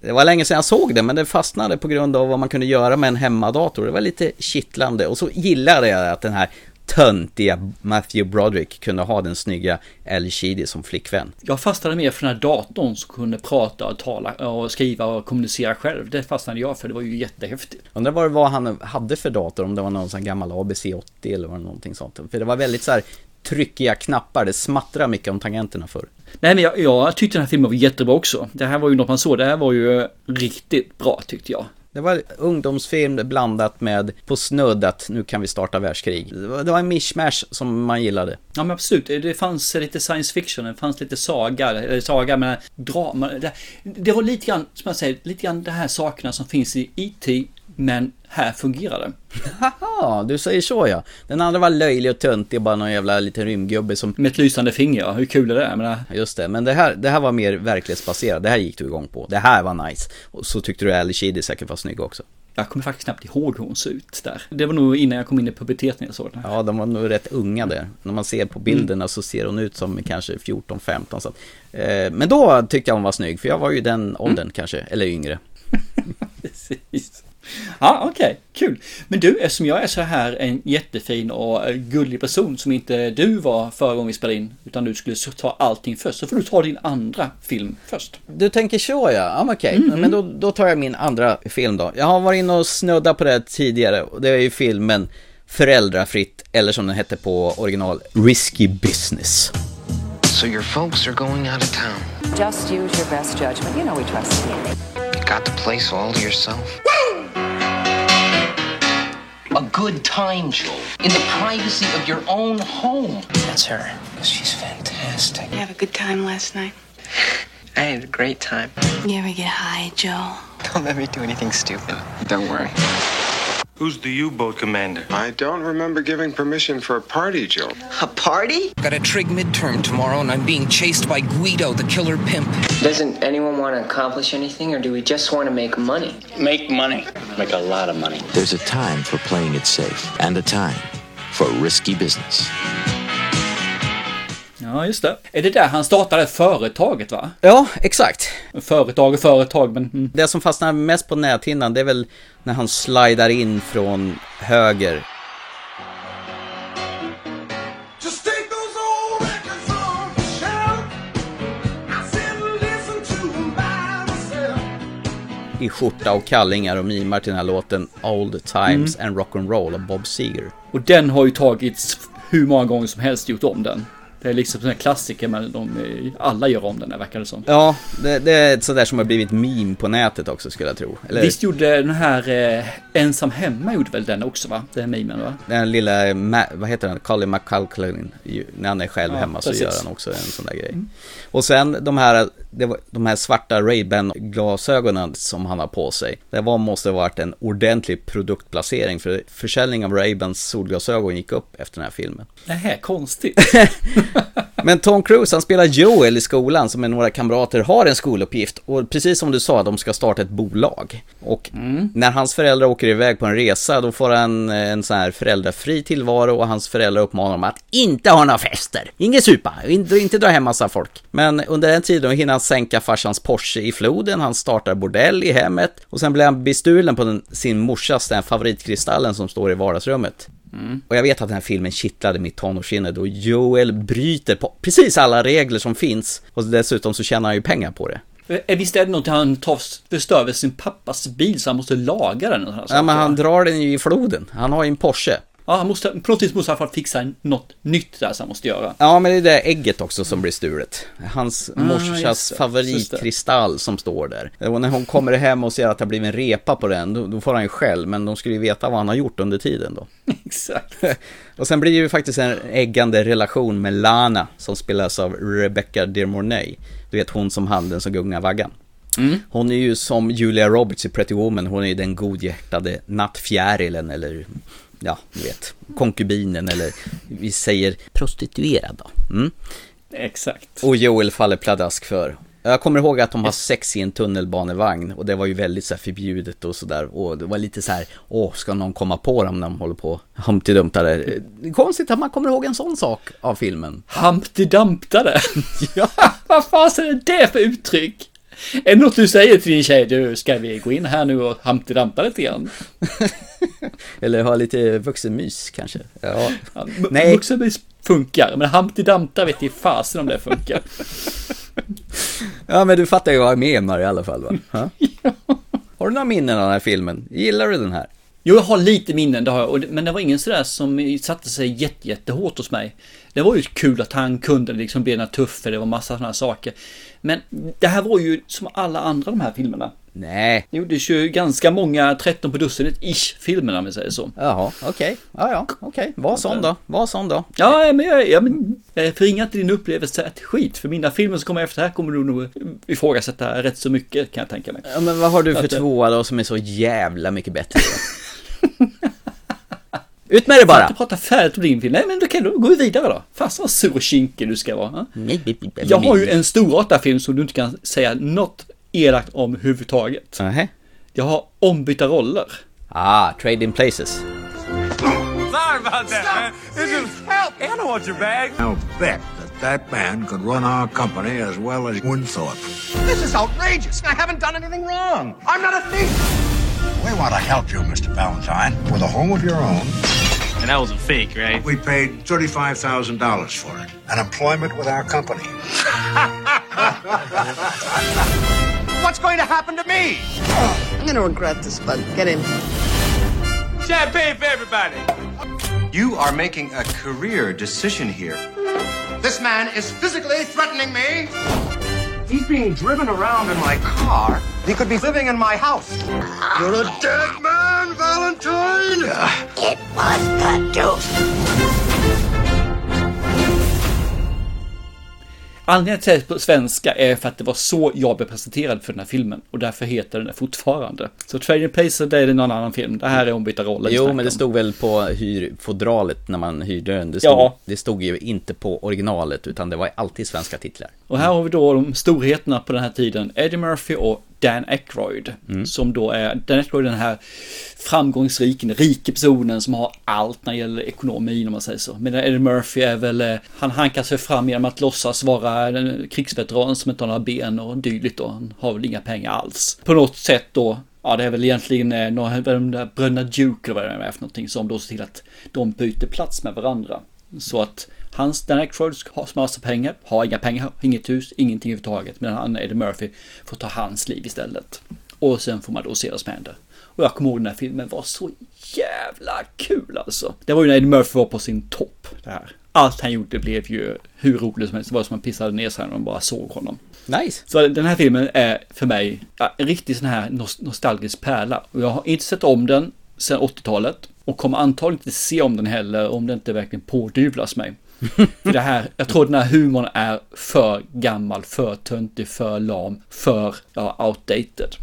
[SPEAKER 3] Det var länge sedan jag såg det, men det fastnade på grund av vad man kunde göra med en hemmadator. Det var lite kittlande. Och så gillade jag att den här töntiga Matthew Broderick kunde ha den snygga El Sheedy som flickvän.
[SPEAKER 2] Jag fastnade mer för den här datorn som kunde prata och tala och skriva och kommunicera själv. Det fastnade jag för, det var ju jättehäftigt.
[SPEAKER 3] Undrar vad det var han hade för dator, om det var någon sån gammal ABC-80 eller var det någonting sånt. För det var väldigt så här tryckiga knappar, det smattrade mycket om tangenterna förr.
[SPEAKER 2] Nej men jag, jag tyckte den här filmen var jättebra också. Det här var ju något man såg, det här var ju riktigt bra tyckte jag.
[SPEAKER 3] Det var ungdomsfilm blandat med på snudd att nu kan vi starta världskrig. Det var, en mishmash som man gillade.
[SPEAKER 2] Ja men absolut, det fanns lite science fiction, det fanns lite saga, eller saga men drama. Det, det var lite grann, som jag säger, lite grann de här sakerna som finns i IT, men här fungerar det.
[SPEAKER 3] Haha, du säger så ja. Den andra var löjlig och töntig, bara någon jävla liten rymdgubbe som...
[SPEAKER 2] Med ett lysande finger, hur kul är det? Menar,
[SPEAKER 3] Just det, men det här, det här var mer verklighetsbaserat. Det här gick du igång på. Det här var nice. Och så tyckte du Ali Sheedy säkert var snygg också.
[SPEAKER 2] jag kommer faktiskt knappt ihåg hur hon såg ut där. Det var nog innan jag kom in i puberteten jag såg den. här.
[SPEAKER 3] Ja, de var nog rätt unga där. När man ser på bilderna så ser hon ut som kanske 14-15. Så att, eh, men då tyckte jag hon var snygg, för jag var ju den åldern kanske, eller yngre. (laughs)
[SPEAKER 2] Precis. Ja, okej, kul. Men du, eftersom jag är så här en jättefin och eh, gullig person som inte du var förra gången vi spelade in, utan du skulle ta allting först, så får du ta din andra film först.
[SPEAKER 3] Du tänker så ja, ja men okej. Men då, då tar jag min andra film då. Jag har varit inne och snuddat på det tidigare. och Det är ju filmen Föräldrafritt, eller som den hette på original, Risky Business.
[SPEAKER 10] So your folks are going out of town.
[SPEAKER 11] Just use your best judgment. You know we trust you.
[SPEAKER 10] You got the place all to yourself.
[SPEAKER 12] A good time, Joel. In the privacy of your own home.
[SPEAKER 10] That's her. She's fantastic.
[SPEAKER 11] You have a good time last night?
[SPEAKER 10] I had a great time.
[SPEAKER 11] You ever get high, Joel?
[SPEAKER 10] Don't let me do anything stupid. Don't worry.
[SPEAKER 5] Who's the U-boat commander?
[SPEAKER 9] I don't remember giving permission for a party, Joe.
[SPEAKER 6] A party?
[SPEAKER 12] Got a trig midterm tomorrow, and I'm being chased by Guido, the killer pimp.
[SPEAKER 10] Doesn't anyone want to accomplish anything, or do we just want to make money?
[SPEAKER 12] Make money.
[SPEAKER 13] Make a lot of money.
[SPEAKER 14] There's a time for playing it safe and a time for risky business.
[SPEAKER 2] Ja, just det. Är det där han startade företaget, va?
[SPEAKER 3] Ja, exakt.
[SPEAKER 2] Företag och företag, men... Mm.
[SPEAKER 3] Det som fastnar mest på näthinnan, det är väl när han slidar in från höger.
[SPEAKER 5] I
[SPEAKER 3] skjorta och kallingar och mimar till den här låten Old Times and Rock'n'Roll av Bob Seger.
[SPEAKER 2] Och den har ju tagits hur många gånger som helst gjort om den. Det är liksom en klassiker men de, alla gör om den här verkar det som.
[SPEAKER 3] Ja, det, det är ett sådär som har blivit meme på nätet också skulle jag tro. Eller
[SPEAKER 2] Visst gjorde den här eh, Ensam Hemma gjorde väl den också va? Den memen va?
[SPEAKER 3] den lilla, vad heter den, Colin McCulkin, när han är själv
[SPEAKER 2] Ja,
[SPEAKER 3] hemma så
[SPEAKER 2] precis.
[SPEAKER 3] gör han också en sån där grej. Och sen de här, det de här svarta Ray-Ban glasögonen som han har på sig. Det var, måste ha varit en ordentlig produktplacering för försäljningen av Ray-Bans solglasögon gick upp efter den här filmen.
[SPEAKER 2] Nähä, konstigt. (laughs)
[SPEAKER 3] Men Tom Cruise, han spelar Joel i skolan som med några kamrater har en skoluppgift. Och precis som du sa, de ska starta ett bolag. Och när hans föräldrar åker iväg på en resa, då får han eh, en sån här föräldrafri tillvaro och hans föräldrar uppmanar honom att inte ha några fester. Inget supa, inte, inte dra hem massa folk. Men under den tiden hinner han sänka farsans Porsche i floden, han startar bordell i hemmet och sen blir han bestulen på den, sin morsas, den favoritkristallen som står i vardagsrummet. Och jag vet att den här filmen kittlade mitt tonårssinne då Joel bryter på precis alla regler som finns och dessutom så tjänar han ju pengar på det.
[SPEAKER 2] Eh, Visst är det något han tar, förstör väl sin pappas bil så han måste laga den?
[SPEAKER 3] Ja men han drar den ju i floden, han har ju en Porsche.
[SPEAKER 2] Ja, han måste, på något vis måste han fixa något nytt där som han måste göra.
[SPEAKER 3] Ja men det är det ägget också som blir stulet. Hans
[SPEAKER 2] Ah,
[SPEAKER 3] morsas favoritkristall som står där. Och när hon kommer hem och ser att det har blivit en repa på den, då, då får han ju skäll. Men de skulle ju veta vad han har gjort under tiden då. (laughs)
[SPEAKER 2] Exakt. (laughs)
[SPEAKER 3] Och sen blir det ju faktiskt en äggande relation med Lana som spelas av Rebecca De Mornay. Du vet hon som handen som gungar vaggan. Hon är ju som Julia Roberts i Pretty Woman, hon är ju den godhjärtade nattfjärilen eller ja, du vet, konkubinen eller vi säger prostituerad då. Mm.
[SPEAKER 2] Exakt.
[SPEAKER 3] Och Joel faller pladask för. Jag kommer ihåg att de har sex i en tunnelbanevagn och det var ju väldigt så här förbjudet och sådär. Och det var lite så här, åh, ska någon komma på dem när de håller på Humpty Dumptare? Konstigt att man kommer ihåg en sån sak av filmen.
[SPEAKER 2] Humpty Dumptare. (laughs) ja. Vad fasen är det för uttryck? Är det något du säger till din tjej? Du, ska vi gå in här nu och Humpty Dumpa lite grann? (laughs)
[SPEAKER 3] Eller ha lite vuxenmys kanske. Ja.
[SPEAKER 2] Ja,
[SPEAKER 3] Nej.
[SPEAKER 2] Vuxenvis funkar, men Humpty Dumpta vet i fasen om det funkar. (laughs)
[SPEAKER 3] ja, men du fattar ju vad jag menar i alla fall va? (laughs) Ja. Har du några minnen av den här filmen? Gillar du den här?
[SPEAKER 2] Jo, jag har lite minnen, det har jag. Men det var ingen sådär som satte sig jätte, jättehårt hos mig. Det var ju kul att han kunde liksom bli den här tuffe, det var massa sådana saker. Men det här var ju som alla andra de här filmerna.
[SPEAKER 3] Nej.
[SPEAKER 2] Det gjordes ju ganska många 13 på dussinet ish filmer om vi säger så.
[SPEAKER 3] Jaha, okej. Ja, ja, okej. Var sån då. Var sån då.
[SPEAKER 2] Ja, men jag, ja, men jag förringar inte din upplevelse ett skit. För mina filmer som kommer efter här kommer du nog ifrågasätta rätt så mycket kan jag tänka mig.
[SPEAKER 3] Ja, men vad har du för
[SPEAKER 2] Att, eh,
[SPEAKER 3] tvåa då som är så jävla mycket bättre? (laughs) Ut med det
[SPEAKER 2] Bara. inte prata färdigt om din film? Nej, men okej, då går vi vidare då. Fasen vad sur och kinkig du ska vara. ja? Jag har ju en storartad film som du inte kan säga något elakt om överhuvudtaget.
[SPEAKER 3] Nähä.
[SPEAKER 2] Jag har ombytta roller.
[SPEAKER 3] Ah, Trade in Places.
[SPEAKER 5] Sorry about that. This is help. I don't want your bag.
[SPEAKER 13] I'll bet that that man could run our company as well as Winthorpe.
[SPEAKER 5] This is outrageous. I haven't done anything wrong. I'm not a thief.
[SPEAKER 13] We want to help you, Mr. Valentine, with a home of your own.
[SPEAKER 15] And that was a fake, right?
[SPEAKER 13] We paid $35,000 for it and employment with our company. (laughs)
[SPEAKER 5] What's going to happen to me?
[SPEAKER 16] I'm gonna regret this, but get in.
[SPEAKER 5] Champagne for everybody.
[SPEAKER 17] You are making a career decision here.
[SPEAKER 5] This man is physically threatening me. He's being driven around in my car. He could be living in my house.
[SPEAKER 13] You're a dead man, Valentine!
[SPEAKER 6] It was the deuce.
[SPEAKER 2] Anledningen till att är på svenska är för att det var så jag blev presenterad för den här filmen. Och därför heter den fortfarande. Så Trading Places, det är någon annan film. Det här är ombytta roller.
[SPEAKER 3] Jo, men det stod väl på hyrfodralet när man hyrde den. Det stod,
[SPEAKER 2] Ja.
[SPEAKER 3] det stod ju inte på originalet, utan det var alltid svenska titlar.
[SPEAKER 2] Och här har vi då de storheterna på den här tiden. Eddie Murphy och Dan Aykroyd.
[SPEAKER 3] Mm.
[SPEAKER 2] Som då är, Dan Aykroyd den här framgångsrik, den rike personen som har allt när det gäller ekonomin om man säger så. Medan Eddie Murphy är väl, eh, han hankar sig fram genom att låtsas vara en krigsveteran som inte har några ben och dylikt och Han har väl inga pengar alls. På något sätt då Ja, det är väl egentligen eh, några, de där bröderna Duke eller vad det är för någonting som då ser till att de byter plats med varandra. Så att hans Dan Aykroyd har massa pengar, har inga pengar, inget hus, ingenting överhuvudtaget. Medan han, Eddie Murphy, får ta hans liv istället. Och sen får man då se vad som händer. Och jag kommer ihåg den här filmen var så jävla kul alltså. Det var ju när Eddie Murphy var på sin topp. Det här. allt han gjorde blev ju hur roligt som helst. Det var som man pissade ner sig när man bara såg honom.
[SPEAKER 3] Nice.
[SPEAKER 2] Så den här filmen är för mig en riktig sån här nos- nostalgisk pärla. Och jag har inte sett om den sedan 80-talet. Och kommer antagligen inte se om den heller om det inte verkligen pådyvlas mig. (laughs) för det här, jag tror den här humorn är för gammal, för töntig, för lam, för ja, outdated.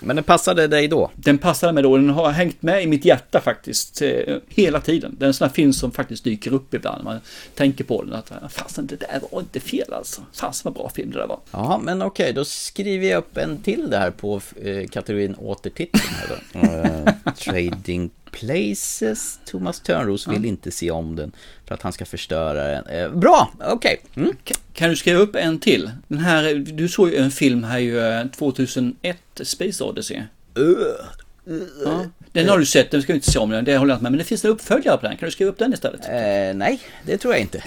[SPEAKER 3] Men den passade dig då?
[SPEAKER 2] Den passade mig då, den har hängt med i mitt hjärta faktiskt eh, hela tiden. Det är en sån här film som faktiskt dyker upp ibland när man tänker på den. Att fasen det där var inte fel alltså. Fasen vad bra film det där var.
[SPEAKER 3] Ja, men okej, då skriver jag upp en till där på eh, kategorin återtittning här då. (laughs) Eh, Trading Places. Thomas Törnros vill inte se om den för att han ska förstöra den. Eh, bra, okej. Mm.
[SPEAKER 2] Kan du skriva upp en till? Den här, du såg ju en film här ju eh, 2001, Space Odyssey. Ja, den har du sett, den ska vi inte se om den, det håller jag inte med. Men det finns en uppföljare på den, kan du skriva upp den istället?
[SPEAKER 3] Eh, nej, det tror jag inte.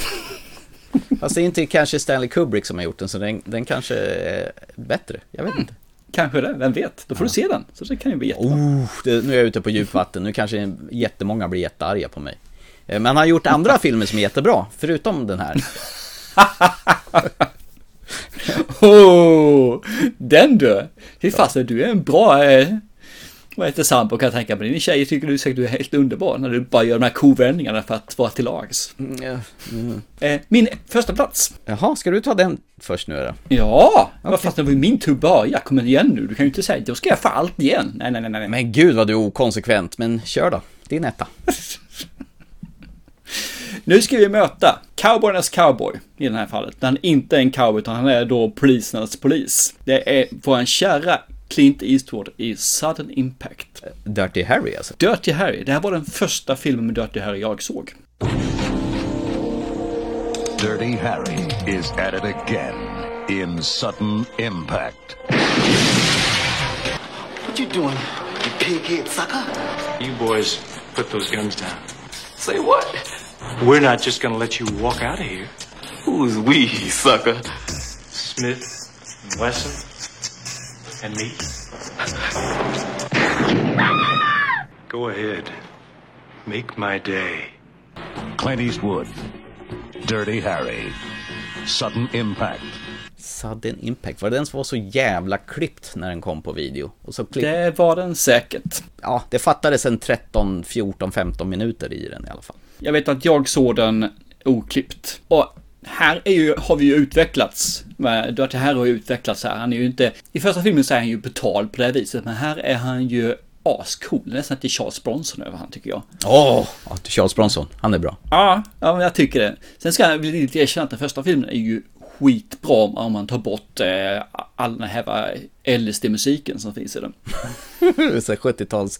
[SPEAKER 3] (laughs) Fast det är inte kanske Stanley Kubrick som har gjort den, så den, den kanske är bättre. Jag vet inte.
[SPEAKER 2] Kanske det, vem vet? Då får du se den. Så det kan ju bli jättebra.
[SPEAKER 3] Oh, det, nu är jag ute på djupvatten, nu kanske jättemånga blir jättearga på mig. Eh, Men han har gjort andra (laughs) filmer som är jättebra, förutom den här. (laughs)
[SPEAKER 2] Oh, den du! Fy fasen, du är en bra... Eh, vad heter sambo kan jag tänka mig. Din tjej tycker du säkert du är helt underbar när du bara gör de här kovändningarna för att vara till lags.
[SPEAKER 3] Mm, mm.
[SPEAKER 2] Eh, min första plats.
[SPEAKER 3] Jaha, ska du ta den först nu då?
[SPEAKER 2] Ja, vad fast det var ju min tur börja. Kom igen nu, du kan ju inte säga då ska jag få allt igen. Nej, nej, nej, nej.
[SPEAKER 3] Men gud vad du är okonsekvent, men kör då. Din etta. (laughs)
[SPEAKER 2] Nu ska vi möta cowboyernas cowboy i det här fallet. Han är inte en cowboy utan han är då polisernas polis. Det är vår kära Clint Eastwood i Sudden Impact.
[SPEAKER 3] Dirty Harry alltså?
[SPEAKER 2] Dirty Harry. Det här var den första filmen med Dirty Harry jag såg.
[SPEAKER 18] Dirty Harry is at it again in sudden impact.
[SPEAKER 5] What you doing, you pighead sucker?
[SPEAKER 15] You boys put those guns down.
[SPEAKER 5] Say what?
[SPEAKER 15] We're not just gonna let you walk out of here.
[SPEAKER 5] Who's we, sucker?
[SPEAKER 15] Smith, and Wesson, and me. Go ahead. Make my day.
[SPEAKER 18] Clint Eastwood, Dirty Harry, sudden impact.
[SPEAKER 3] Sudden Impact, var det den som var så jävla klippt när den kom på video? Och så klipp...
[SPEAKER 2] Det var den säkert.
[SPEAKER 3] Ja, det fattades en 13, 14, 15 minuter i den i alla fall.
[SPEAKER 2] Jag vet att jag såg den oklippt. Och här är ju, har vi ju utvecklats. Dirty Harry har ju utvecklats här. Han är ju inte... I första filmen så är han ju brutal på det här viset. Men här är han ju ascool. Nästan till Charles Bronson över han tycker jag.
[SPEAKER 3] Åh! Oh, ja, Charles Bronson, han är bra.
[SPEAKER 2] Ja, ja men jag tycker det. Sen ska jag lite erkänna att den första filmen är ju skitbra om man tar bort eh, all den här LSD-musiken som finns i den. (laughs)
[SPEAKER 3] så 70-tals...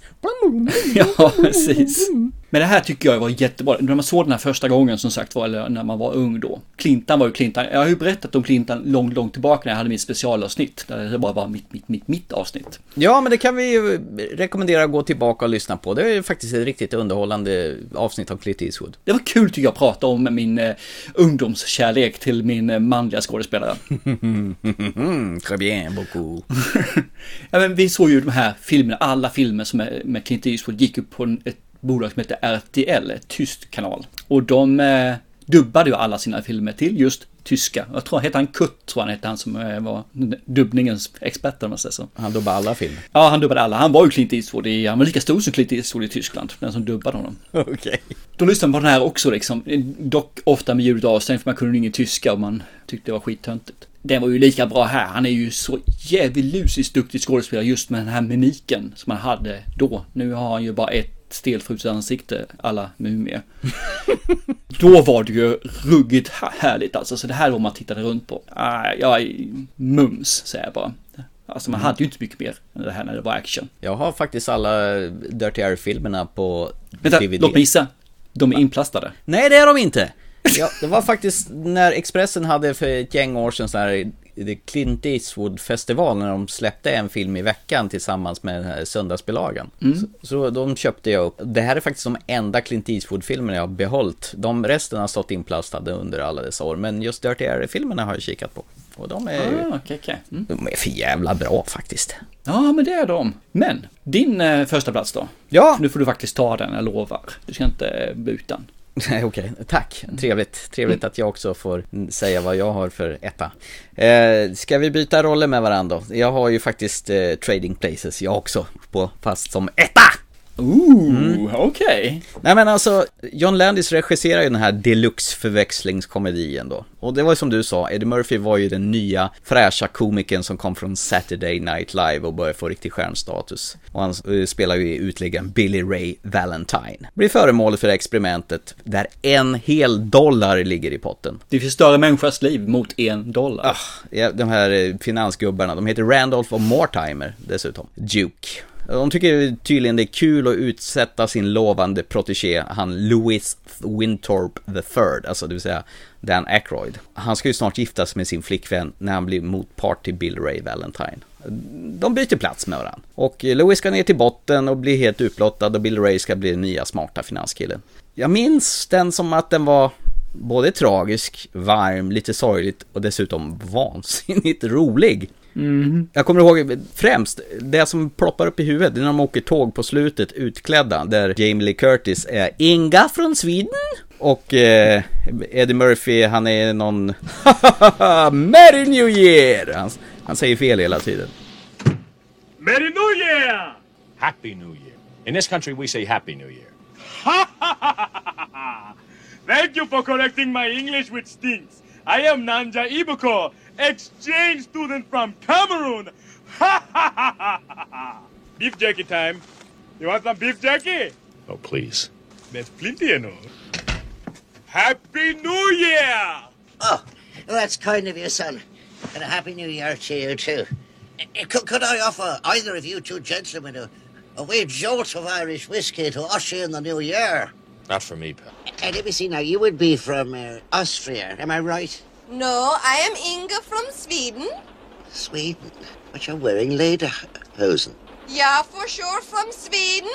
[SPEAKER 2] ja, precis. Men det här tycker jag var jättebra. När man såg den här första gången som sagt var, eller när man var ung då. Clintan var ju Clintan. Jag har ju berättat om Clintan långt, långt tillbaka när jag hade mitt specialavsnitt. Där det bara var mitt, mitt, mitt, mitt avsnitt.
[SPEAKER 3] Ja, men det kan vi ju rekommendera att gå tillbaka och lyssna på. Det är faktiskt ett riktigt underhållande avsnitt av Clint Eastwood.
[SPEAKER 2] Det var kul tycker jag att prata om min eh, ungdomskärlek till min eh, manliga skådespelare. (laughs)
[SPEAKER 3] Très bien, beaucoup. (laughs)
[SPEAKER 2] ja, men vi såg ju de här filmerna, alla filmer som är med Clint Eastwood gick upp på ett bolag som heter RTL, ett tyst kanal. Och de eh, dubbade ju alla sina filmer till just tyska. Jag tror han hette han Kurt, tror han hette han som eh, var dubbningens expert om man säger så.
[SPEAKER 3] Han dubbade alla filmer?
[SPEAKER 2] Ja, han dubbade alla. Han var ju Clint Eastwood i, han var lika stor som Clint Eastwood i Tyskland, den som dubbade honom.
[SPEAKER 3] Okej. Okay.
[SPEAKER 2] Då lyssnade man på den här också liksom, dock ofta med ljudet avstängt för man kunde ingen tyska och man tyckte det var skittöntigt. Den var ju lika bra här. Han är ju så jävligt duktig skådespelare just med den här mimiken som han hade då. Nu har han ju bara ett stelfruset ansikte alla mumier. (laughs) Då var det ju ruggigt härligt alltså, så det här var man tittade runt på. Ah, jag är mums, säger jag bara. Alltså man
[SPEAKER 3] Mm.
[SPEAKER 2] hade ju inte mycket mer än det här när det var action.
[SPEAKER 3] Jag har faktiskt alla Dirty Harry-filmerna på
[SPEAKER 2] Vänta,
[SPEAKER 3] DVD.
[SPEAKER 2] låt mig gissa. De är inplastade.
[SPEAKER 3] Nej, det är de inte! Ja, det var faktiskt när Expressen hade för ett gäng år sedan så här Clint Eastwood-festival när de släppte en film i veckan tillsammans med den här söndagsbilagan.
[SPEAKER 2] Mm.
[SPEAKER 3] Så, så de köpte jag upp. Det här är faktiskt de enda Clint Eastwood-filmerna jag har behållit. De resten har stått inplastade under alla dessa år, men just Dirty Harry-filmerna har jag kikat på. Och de är,
[SPEAKER 2] Ah, okay, okay. Mm.
[SPEAKER 3] de är för jävla bra faktiskt.
[SPEAKER 2] Ja, men det är de. Men, din eh, första plats då?
[SPEAKER 3] Ja!
[SPEAKER 2] Nu får du faktiskt ta den, jag lovar. Du ska inte eh, buta den. (laughs)
[SPEAKER 3] Nej, Okej, tack. Trevligt. Trevligt att jag också får säga vad jag har för etta. Eh, ska vi byta roller med varandra då? Jag har ju faktiskt eh, Trading Places jag också, på, fast som etta!
[SPEAKER 2] Ooh, okej.
[SPEAKER 3] Nej men alltså, John Landis regisserar ju den här deluxe förväxlingskomedien då. Och det var ju som du sa, Eddie Murphy var ju den nya fräscha komikern som kom från Saturday Night Live och började få riktig stjärnstatus. Och han eh, spelar ju i utläggaren Billy Ray Valentine. Blir föremål för experimentet där en hel dollar ligger i potten.
[SPEAKER 2] Det förstör en människas liv mot en dollar.
[SPEAKER 3] Ah, ja, de här eh, finansgubbarna, de heter Randolph och Mortimer dessutom. Duke. De tycker tydligen det är kul att utsätta sin lovande protegé, han Louis Winthorpe III, alltså det vill säga Dan Aykroyd. Han ska ju snart gifta sig med sin flickvän när han blir motpart till Bill Ray Valentine. De byter plats med varandra. Och Louis ska ner till botten och bli helt utblottad och Bill Ray ska bli den nya smarta finanskillen. Jag minns den som att den var både tragisk, varm, lite sorgligt och dessutom vansinnigt rolig.
[SPEAKER 2] Mm.
[SPEAKER 3] Jag kommer ihåg främst det som ploppar upp i huvudet det är när de åker tåg på slutet utklädda där Jamie Lee Curtis är Inga från Sweden och eh, Eddie Murphy han är någon (laughs) Merry New Year! Han, han säger fel hela tiden.
[SPEAKER 19] Merry New Year!
[SPEAKER 20] Happy New Year. In this country, we say Happy New Year. (laughs)
[SPEAKER 19] Thank you for correcting my English which stinks. I am Nanja Ibuko, exchange student from Cameroon. Ha ha ha ha ha! beef jerky time. You want some beef jerky?
[SPEAKER 20] Oh, please.
[SPEAKER 19] There's plenty, you know. Happy New Year!
[SPEAKER 21] Oh, that's kind of you, son. And a happy new year to you, too. Uh, Could, could I offer either of you two gentlemen a, a wee jolt of Irish whiskey to usher in the new year?
[SPEAKER 20] Not for me, pal.
[SPEAKER 21] And let me see now, you would be from uh, Austria, am I right?
[SPEAKER 22] No, I am Inga from Sweden.
[SPEAKER 21] Sweden? But you're wearing lederhosen.
[SPEAKER 22] Yeah, for sure, from Sweden.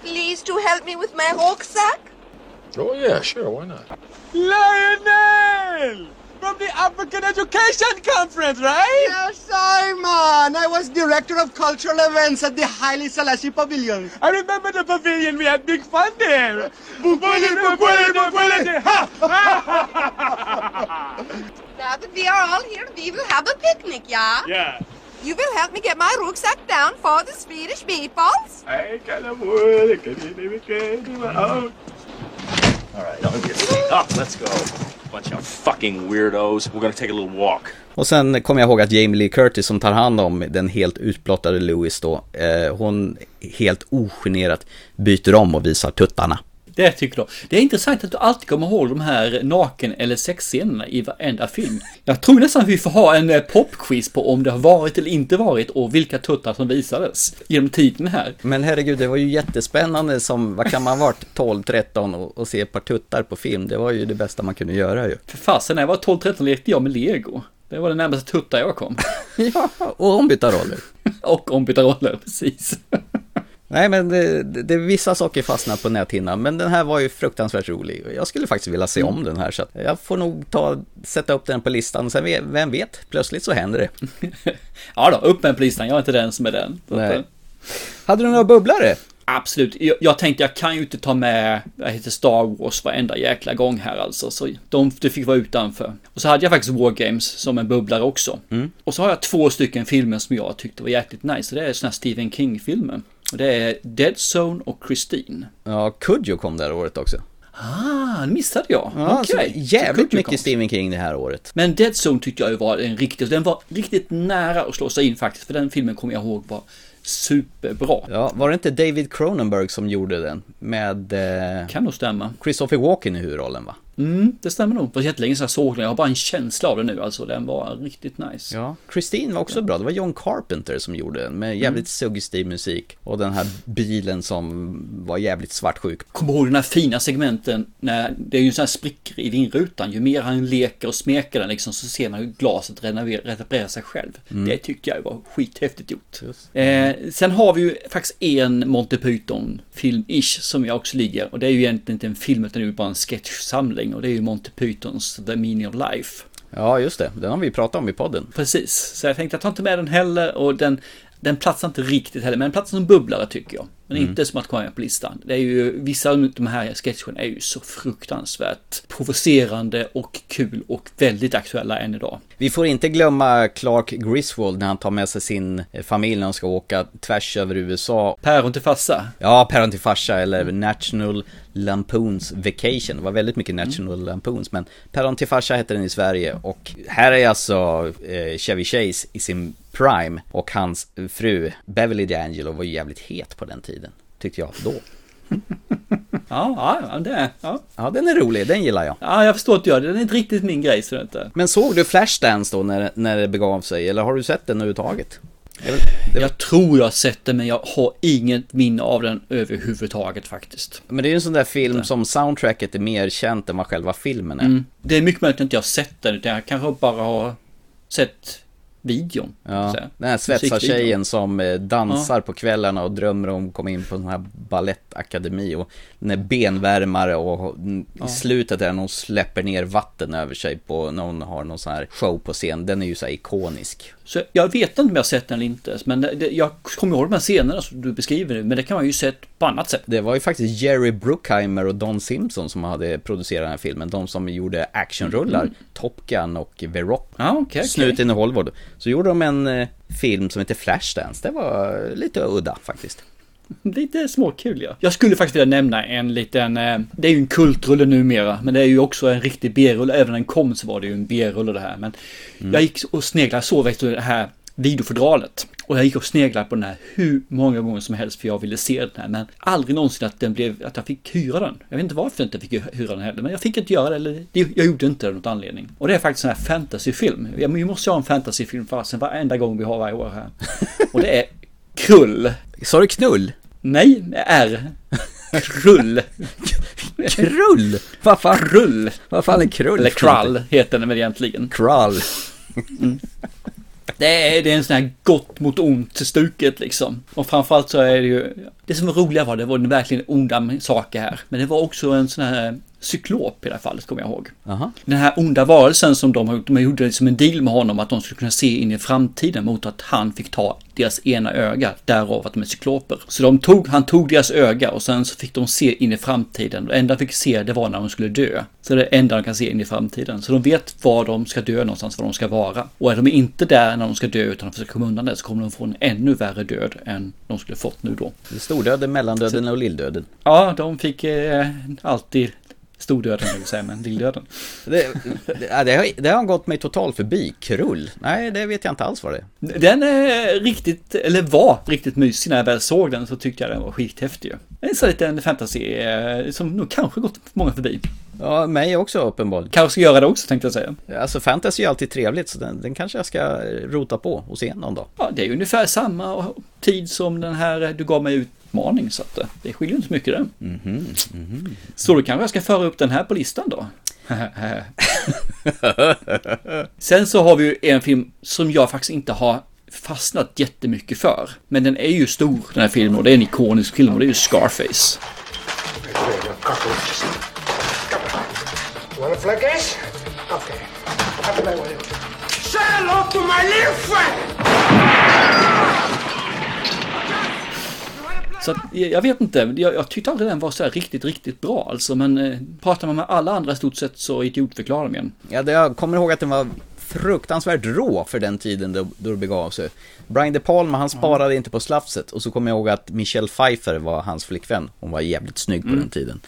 [SPEAKER 22] Please to help me with my rucksack.
[SPEAKER 20] Oh, yeah, sure, why not?
[SPEAKER 19] Lionel! From the African Education Conference, right?
[SPEAKER 16] Yes, Simon. I was director of cultural events at the Haile Selassie Pavilion.
[SPEAKER 19] I remember the pavilion. We had big fun there.
[SPEAKER 22] Now that we are all here, we will have a picnic, yeah?
[SPEAKER 19] Yeah.
[SPEAKER 22] You will help me get my rucksack down for the Swedish meatballs?
[SPEAKER 19] I can't avoid it, can you can you oh.
[SPEAKER 20] All right, I'll get up. Ah, let's go. Bunch of fucking weirdos. We're gonna take a little walk.
[SPEAKER 3] Och sen kommer jag ihåg att Jamie Lee Curtis som tar hand om den helt utblottade Louis då, eh, hon helt ogenerat byter om och visar tuttarna.
[SPEAKER 2] Det tycker jag. Det är intressant att du alltid kommer ihåg de här naken eller sexscenerna i varenda film. Jag tror nästan att vi får ha en eh, popquiz på om det har varit eller inte varit och vilka tuttar som visades genom tiden här.
[SPEAKER 3] Men herregud, det var ju jättespännande som, vad kan man ha varit, (laughs) 12-13 och, och se ett par tuttar på film. Det var ju det bästa man kunde göra ju.
[SPEAKER 2] För fasen, när jag var 12-13 lekte jag med lego. Det var det närmaste tuttar jag kom. (laughs)
[SPEAKER 3] ja, och ombytta roller. (laughs)
[SPEAKER 2] och ombytta roller, precis.
[SPEAKER 3] Nej, men det, det, det, vissa saker fastnar på näthinnan, men den här var ju fruktansvärt rolig. Jag skulle faktiskt vilja se om den här, så jag får nog ta, sätta upp den på listan. Sen, vem vet, plötsligt så händer det. (laughs)
[SPEAKER 2] ja då, upp med på listan, jag är inte den som är den.
[SPEAKER 3] Nej. Hade du några bubblare?
[SPEAKER 2] Absolut, jag, jag tänkte jag kan ju inte ta med, vad heter Star Wars varenda jäkla gång här alltså, så de, det fick vara utanför. Och så hade jag faktiskt War Games som en bubblare också.
[SPEAKER 3] Mm.
[SPEAKER 2] Och så har jag två stycken filmer som jag tyckte var jäkligt nice, det är sådana här Stephen King-filmer. Det är Dead Zone och Christine.
[SPEAKER 3] Ja, Kudjo kom det här året också.
[SPEAKER 2] Ah, missade jag.
[SPEAKER 3] Ja,
[SPEAKER 2] Okej.
[SPEAKER 3] okay. Jävligt mycket kom. Stephen King det här året.
[SPEAKER 2] Men Dead Zone tyckte jag var en riktigt, den var riktigt nära att slå sig in faktiskt, för den filmen kommer jag ihåg var superbra.
[SPEAKER 3] Ja, var det inte David Cronenberg som gjorde den? Med... Eh,
[SPEAKER 2] kan nog stämma.
[SPEAKER 3] Christopher Walken i huvudrollen va?
[SPEAKER 2] Mm, det stämmer nog. Det var jättelänge sedan jag såg den. Jag har bara en känsla av den nu alltså. Den var riktigt nice.
[SPEAKER 3] Ja, Christine var också bra. Det var John Carpenter som gjorde den med jävligt mm. suggestiv musik. Och den här bilen som var jävligt svartsjuk.
[SPEAKER 2] Kommer ihåg den här fina segmenten när det är ju sådana här sprickor i vindrutan. Ju mer han leker och smeker den liksom så ser man hur glaset reparerar sig själv. Mm. Det tyckte jag var skithäftigt gjort. Eh, sen har vi ju faktiskt en Monty Python film-ish som jag också ligger. Och det är ju egentligen inte en film utan det är bara en sketchsamling och det är ju Monty Pythons The Meaning of Life.
[SPEAKER 3] Ja, just det. Den har vi pratat om i podden.
[SPEAKER 2] Precis, så jag tänkte jag tar inte med den heller och den Den platsar inte riktigt heller, men den platsar som bubblare tycker jag. Men
[SPEAKER 3] Mm.
[SPEAKER 2] inte som att komma med på listan. Det är ju, vissa av de här sketcherna är ju så fruktansvärt provocerande och kul och väldigt aktuella än idag.
[SPEAKER 3] Vi får inte glömma Clark Griswold när han tar med sig sin eh, familj när de ska åka tvärs över USA.
[SPEAKER 2] Päron till farsa.
[SPEAKER 3] Ja, Päron till farsa eller National Lampoons Vacation. Det var väldigt mycket National Lampoons, men Päron till farsa heter den i Sverige. Och här är alltså eh, Chevy Chase i sin prime och hans fru Beverly D'Angelo var ju jävligt het på den tiden, tyckte jag då. (laughs)
[SPEAKER 2] Ja, ja, det ja.
[SPEAKER 3] Ja, den är rolig, den gillar jag.
[SPEAKER 2] Ja, jag förstår att du gör det. Den är inte riktigt min grej, så inte.
[SPEAKER 3] Men såg du Flashdance då när, när det begav sig, eller har du sett den överhuvudtaget? Väl-
[SPEAKER 2] Jag tror jag har sett den, men jag har inget minne av den överhuvudtaget faktiskt.
[SPEAKER 3] Men det är ju en sån där film som soundtracket är mer känt än vad själva filmen är.
[SPEAKER 2] Mm. Det är mycket möjligt att inte jag har sett den, utan jag kanske bara har sett videon.
[SPEAKER 3] Ja, den här svetsartjejen som eh, dansar på kvällarna och drömmer om att komma in på en här ballettakademi och den är benvärmare och i slutet där hon släpper ner vatten över sig på när hon har någon sån här show på scen, den är ju så här ikonisk.
[SPEAKER 2] Så jag vet inte om jag har sett den eller inte, men det, det, jag kommer ihåg de här scenerna som du beskriver nu, men det kan man ju sett på annat sätt.
[SPEAKER 3] Det var ju faktiskt Jerry Bruckheimer och Don Simpson som hade producerat den här filmen, de som gjorde actionrullar, Top Gun och The Rock.
[SPEAKER 2] Ja, okej, okej.
[SPEAKER 3] Snuten i Hollywood. Så gjorde de en eh, film som heter Flashdance, det var lite udda faktiskt.
[SPEAKER 2] Lite småkul ja. Jag skulle faktiskt vilja nämna en liten, eh, det är ju en kultrulle numera, men det är ju också en riktig B-rulle. Även när den kom så var det ju en B-rulle det här. Men jag gick och sneglade så efter det här videofodralet. Och jag gick och sneglade på den här hur många gånger som helst för jag ville se den här. Men aldrig någonsin att, den blev, att jag fick hyra den. Jag vet inte varför jag inte fick hyra den heller. Men jag fick inte göra det. Eller, jag gjorde inte det av någon anledning. Och det är faktiskt en här fantasyfilm. Vi måste ha en fantasyfilm fasen varenda gång vi har varje år här. (laughs) Och det är Krull.
[SPEAKER 3] Sa du knull?
[SPEAKER 2] Nej, R. Krull.
[SPEAKER 3] Krull? Vad fan?
[SPEAKER 2] Krull.
[SPEAKER 3] Vad fan är krull?
[SPEAKER 2] Eller krall heter den väl egentligen.
[SPEAKER 3] Krall.
[SPEAKER 2] Det är, det är en sån här gott mot ont stuket liksom. Och framförallt så är det ju, det som var roliga var det var verkligen onda saker här. Men det var också en sån här cyklop i det här fallet, kommer jag ihåg.
[SPEAKER 3] Aha.
[SPEAKER 2] Den här onda varelsen som de, de gjorde som en deal med honom att de skulle kunna se in i framtiden mot att han fick ta deras ena öga, därav att de är cykloper. Så de tog, han tog deras öga och sen så fick de se in i framtiden. Det enda de fick se det var när de skulle dö. Så det är det enda de kan se in i framtiden. Så de vet var de ska dö någonstans, var de ska vara. Och är de inte där när de ska dö utan de försöker komma undan det så kommer de få en ännu värre död än de skulle fått nu då.
[SPEAKER 3] Stordöden, mellandöden och lilldöden.
[SPEAKER 2] Ja, de fick eh, alltid stordöden, vill säga, men lilldöden.
[SPEAKER 3] Det, det, det, har, det har gått mig totalt förbi. Krull? Nej, det vet jag inte alls vad det är.
[SPEAKER 2] Den är riktigt, eller var riktigt mysig när jag väl såg den så tyckte jag den var skithäftig. En sån liten fantasy eh, som nog kanske gått många förbi.
[SPEAKER 3] Ja, mig också uppenbarligen.
[SPEAKER 2] Kanske ska göra det också tänkte jag säga.
[SPEAKER 3] Alltså fantasy är alltid trevligt, så den, den kanske jag ska rota på och se någon dag.
[SPEAKER 2] Ja, det är ungefär samma tid som den här eh, du gav mig utmaning så att eh, det skiljer inte så mycket där.
[SPEAKER 3] Mhm, mhm.
[SPEAKER 2] Så då kanske jag ska föra upp den här på listan då. (laughs) Sen så har vi ju en film som jag faktiskt inte har fastnat jättemycket för. Men den är ju stor den här filmen och det är en ikonisk film och det är ju Scarface.
[SPEAKER 5] Say hello to my little friend!
[SPEAKER 2] Så att, jag jag vet inte, jag, jag tyckte aldrig den var så riktigt, riktigt bra alltså. Men eh, pratar man med alla andra i stort sett så idiotförklarar de igen.
[SPEAKER 3] Ja, det, jag kommer ihåg att den var fruktansvärt rå för den tiden då, då det begav sig. Brian De Palma, han sparade inte på slafset och så kommer jag ihåg att Michelle Pfeiffer var hans flickvän. Hon var jävligt snygg på
[SPEAKER 2] Mm.
[SPEAKER 3] den tiden.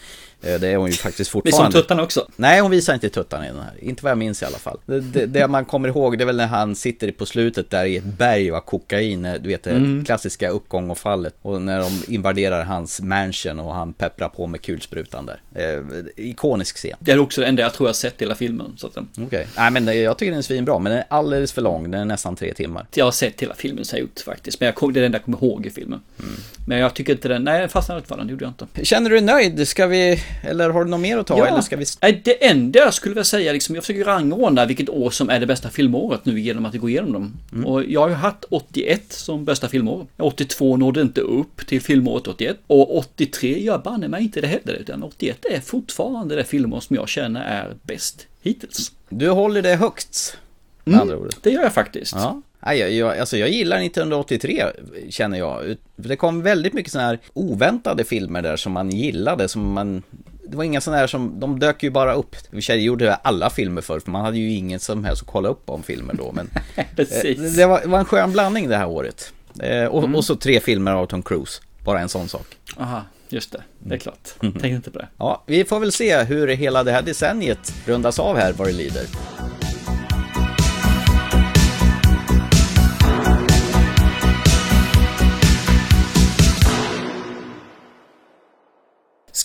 [SPEAKER 3] Eh, Det är hon ju faktiskt
[SPEAKER 2] har
[SPEAKER 3] fortfarande.
[SPEAKER 2] hon tuttarna också?
[SPEAKER 3] Nej, hon visar inte tuttarna i den här. Inte vad jag minns i alla fall. Det, det, man kommer ihåg, det är väl när han sitter på slutet där i ett berg har kokain. Du vet, det
[SPEAKER 2] Mm.
[SPEAKER 3] klassiska uppgång och fallet. Och när de invaderar hans mansion och han pepprar på med kulsprutan där. Eh, ikonisk scen.
[SPEAKER 2] Det är också det enda jag tror jag sett i hela filmen. Eh,
[SPEAKER 3] Okej. Nej, men jag tycker den är svinbra, men den är alldeles för lång. Den är nästan tre timmar.
[SPEAKER 2] jag har sett hela filmen så har gjort faktiskt. Men jag kom, det är enda jag kommer ihåg i filmen.
[SPEAKER 3] Mm.
[SPEAKER 2] Men jag tycker inte den, nej jag fastnade inte för den, det gjorde jag inte.
[SPEAKER 3] Känner du dig nöjd? Ska vi, eller har du något mer att ta? Eller ska vi...
[SPEAKER 2] Nej, det enda jag skulle vilja säga, liksom, jag försöker rangordna vilket år som är det bästa filmåret nu genom att gå igenom dem.
[SPEAKER 3] Mm.
[SPEAKER 2] Och jag har ju haft 81 som bästa filmår. 82 nådde inte upp till filmåret 81. Och 83 gör banne mig inte det heller, utan 81 är fortfarande det filmår som jag känner är bäst hittills.
[SPEAKER 3] Du håller det högt.
[SPEAKER 2] Mm, det gör jag faktiskt.
[SPEAKER 3] Ja. Nej, jag, jag, alltså jag gillar 1983, känner jag. Det kom väldigt mycket sådana här oväntade filmer där som man gillade, som man... Det var inga sådana här som, de dök ju bara upp. Vi kände gjorde alla filmer förr, för man hade ju ingen som helst att kolla upp om filmer då, men... (laughs)
[SPEAKER 2] Precis.
[SPEAKER 3] eh, det, var, det var en skön blandning det här året. Eh, och,
[SPEAKER 2] Mm.
[SPEAKER 3] och så tre filmer av Tom Cruise, bara en sån sak.
[SPEAKER 2] Aha, just det. Det är klart.
[SPEAKER 3] Mm.
[SPEAKER 2] Tänkte inte på det.
[SPEAKER 3] Ja, vi får väl se hur hela det här decenniet rundas av här vad det lider.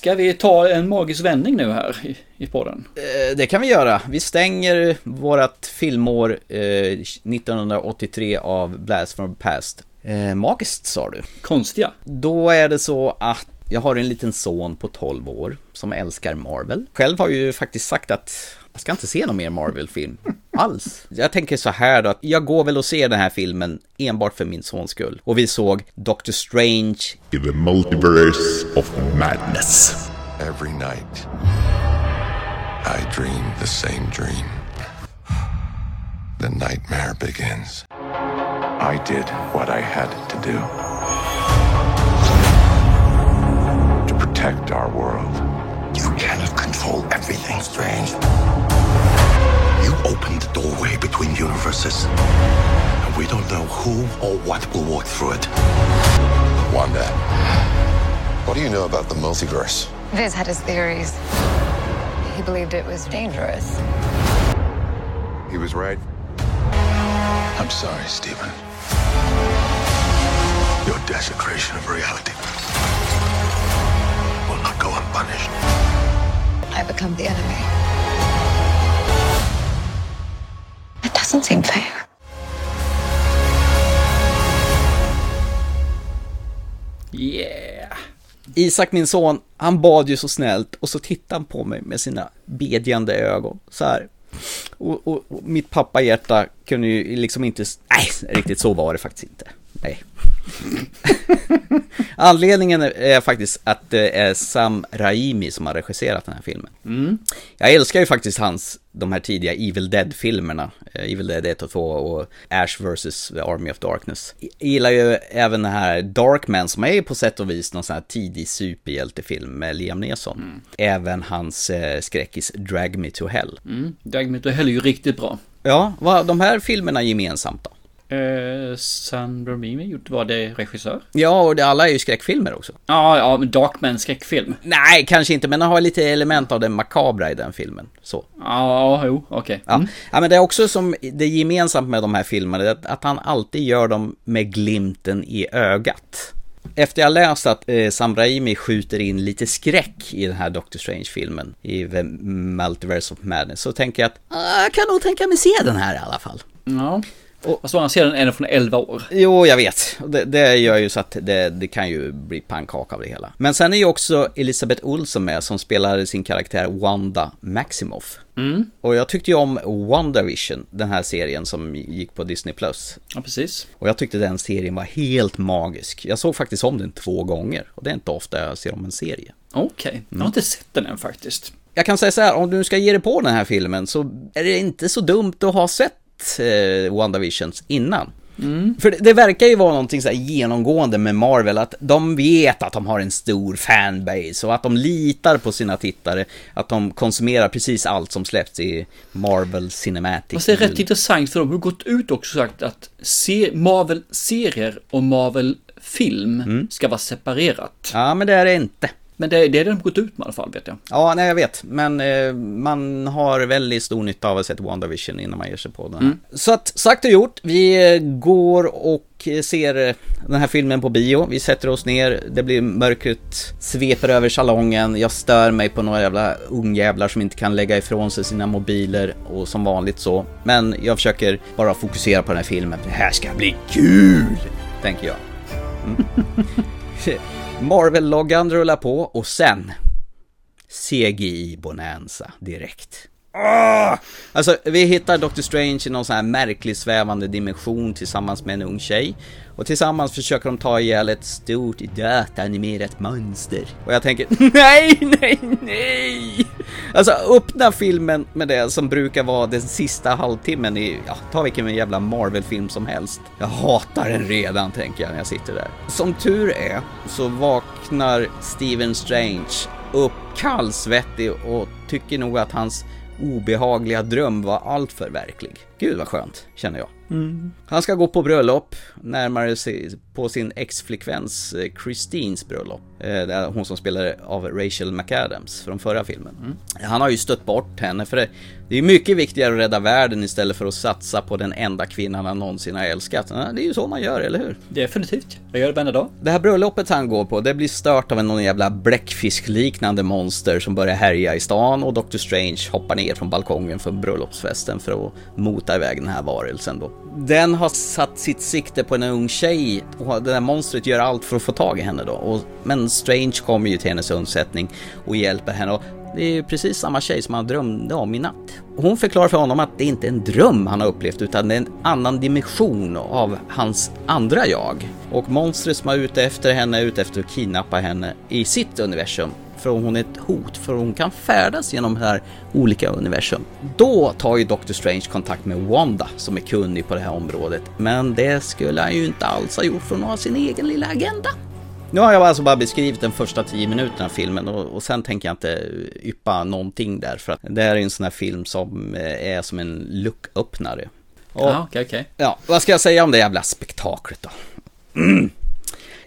[SPEAKER 2] Ska vi ta en magisk vändning nu här i, i podden?
[SPEAKER 3] Eh, Det kan vi göra. Vi stänger vårat filmår eh, 1983 av Blast from the Past. Eh, magiskt sa du.
[SPEAKER 2] Konstiga.
[SPEAKER 3] Då är det så att jag har en liten son på 12 år som älskar Marvel. Själv har jag ju faktiskt sagt att jag ska inte se någon mer Marvel-film alls. Jag tänker så här då, att jag går väl och ser den här filmen enbart för min sons skull. Och vi såg Doctor Strange
[SPEAKER 23] In the multiverse of madness.
[SPEAKER 24] Every night, I dream the same dream. The nightmare begins. I did what I had to do to protect our world.
[SPEAKER 4] You cannot control everything, Strange. You opened the doorway between universes, and we don't know who or what will walk through it.
[SPEAKER 24] Wanda, what do you know about the multiverse?
[SPEAKER 11] Viz had his theories. He believed it was dangerous.
[SPEAKER 24] He was right. I'm sorry, Stephen.
[SPEAKER 4] Your desecration of reality will not go unpunished.
[SPEAKER 11] I become the enemy. It doesn't seem fair.
[SPEAKER 2] Yeah!
[SPEAKER 3] Isak, min son, han bad ju så snällt och så tittade han på mig med sina bedjande ögon så här. Och, och, och mitt pappahjärta kunde ju liksom inte, nej, riktigt så var det faktiskt inte. Nej. (laughs) Anledningen är faktiskt att det är Sam Raimi som har regisserat den här filmen.
[SPEAKER 2] Mm.
[SPEAKER 3] Jag älskar ju faktiskt hans, de här tidiga Evil Dead-filmerna. eh, Evil Dead 1 och 2 och Ash vs. Army of Darkness. Jag gillar ju även den här Darkman som är på sätt och vis någon sån här tidig superhjältefilm med Liam Neeson. Även hans eh, skräckis Drag Me to Hell.
[SPEAKER 2] Mm. Drag Me to Hell är ju riktigt bra.
[SPEAKER 3] Ja, vad har de här filmerna gemensamt då?
[SPEAKER 2] Eh, San Raimi gjort, var det regissör?
[SPEAKER 3] Ja, och det, alla är ju skräckfilmer också.
[SPEAKER 2] Ja, ja, men Darkman skräckfilm.
[SPEAKER 3] Nej, kanske inte, men den har lite element av det makabra i den filmen. Så.
[SPEAKER 2] Ja, jo, okej.
[SPEAKER 3] Ja.
[SPEAKER 2] Mm.
[SPEAKER 3] ja, men det är också som det gemensamt med de här filmerna, att, att han alltid gör dem med glimten i ögat. Efter jag läst att eh, Sam Raimi skjuter in lite skräck i den här Doctor Strange-filmen, i The Multiverse of Madness, så tänker jag att ah, jag kan nog tänka mig se den här i alla fall.
[SPEAKER 2] Ja. Och, Fast å andra sidan är den från 11 år.
[SPEAKER 3] Jo, jag vet. Det, det gör ju så att det, det kan ju bli pannkaka av det hela. Men sen är ju också Elisabeth Olsen med som spelar sin karaktär Wanda Maximoff.
[SPEAKER 2] Mm.
[SPEAKER 3] Och jag tyckte ju om WandaVision, den här serien som gick på Disney+. Plus.
[SPEAKER 2] Ja, precis.
[SPEAKER 3] Och jag tyckte den serien var helt magisk. Jag såg faktiskt om den två gånger. Och det är inte ofta jag ser om en serie.
[SPEAKER 2] Okej, jag har inte sett den än faktiskt.
[SPEAKER 3] Jag kan säga så här, om du ska ge dig på den här filmen så är det inte så dumt att ha sett eh, WandaVisions innan. För det, det verkar ju vara någonting så genomgående med Marvel, att de vet att de har en stor fanbase och att de litar på sina tittare, att de konsumerar precis allt som släpps i Marvel Cinematic.
[SPEAKER 2] Fast det är rätt intressant för de har gått ut också sagt att se Marvel-serier och Marvel-film ska vara separerat.
[SPEAKER 3] Ja, men det är det inte.
[SPEAKER 2] Men det, det är det de gått ut med i alla fall, vet jag.
[SPEAKER 3] Ja, nej jag vet, men eh, man har väldigt stor nytta av att ha sett WandaVision innan man ger sig på den här.
[SPEAKER 2] Mm.
[SPEAKER 3] Så att, sagt och gjort, vi eh, går och eh, ser den här filmen på bio. Vi sätter oss ner, det blir mörkret sveper över salongen. Jag stör mig på några jävla ungjävlar som inte kan lägga ifrån sig sina mobiler och som vanligt så. Men jag försöker bara fokusera på den här filmen. Det här ska bli kul, tänker jag. Mm. (laughs) Marvel-loggan rullar på och sen CGI Bonanza direkt. Oh! Alltså, vi hittar Doctor Strange i någon sån här märklig svävande dimension tillsammans med en ung tjej. Och tillsammans försöker de ta ihjäl ett stort dött animerat monster. Och jag tänker, (laughs) nej, nej, nej! Alltså öppna filmen med det som brukar vara den sista halvtimmen i, ja, ta vilken jävla Marvel-film som helst. Jag hatar den redan tänker jag när jag sitter där. Som tur är så vaknar Steven Strange upp kallsvettig och tycker nog att hans obehagliga dröm var alltför verklig. Gud vad skönt, känner jag.
[SPEAKER 2] Mm.
[SPEAKER 3] Han ska gå på bröllop, närmare på sin ex-flickväns eh, Christines bröllop. Eh, det är hon som spelar av Rachel McAdams från förra filmen.
[SPEAKER 2] Mm.
[SPEAKER 3] Han har ju stött bort henne för det, det är mycket viktigare att rädda världen istället för att satsa på den enda kvinnan han någonsin har älskat. Det är ju så man gör, eller hur?
[SPEAKER 2] Definitivt. Jag gör det varenda dag.
[SPEAKER 3] Det här bröllopet han går på, det blir stört av en någon jävla bläckfiskliknande monster som börjar härja i stan och Doctor Strange hoppar ner från balkongen för bröllopsfesten för att mota iväg den här varelsen då. Den har satt sitt sikte på en ung tjej och det där monstret gör allt för att få tag i henne då. Och, men Strange kommer ju till hennes undsättning och hjälper henne och det är ju precis samma tjej som han drömde om i natt. Hon förklarar för honom att det inte är en dröm han har upplevt utan det är en annan dimension av hans andra jag. Och monstret som är ute efter henne är ute efter att kidnappa henne i sitt universum. För hon är ett hot, för hon kan färdas genom det här olika universum. Då tar ju Doctor Strange kontakt med Wanda som är kunnig på det här området. Men det skulle han ju inte alls ha gjort för hon har sin egen lilla agenda. Nu har jag alltså bara beskrivit den första tio minuterna av filmen och, och sen tänker jag inte yppa någonting där för att det här är en sån här film som eh, är som en lucköppnare.
[SPEAKER 2] Ja, okej, okej.
[SPEAKER 3] Ja, vad ska jag säga om det jävla spektaklet då? Mm. (clears throat)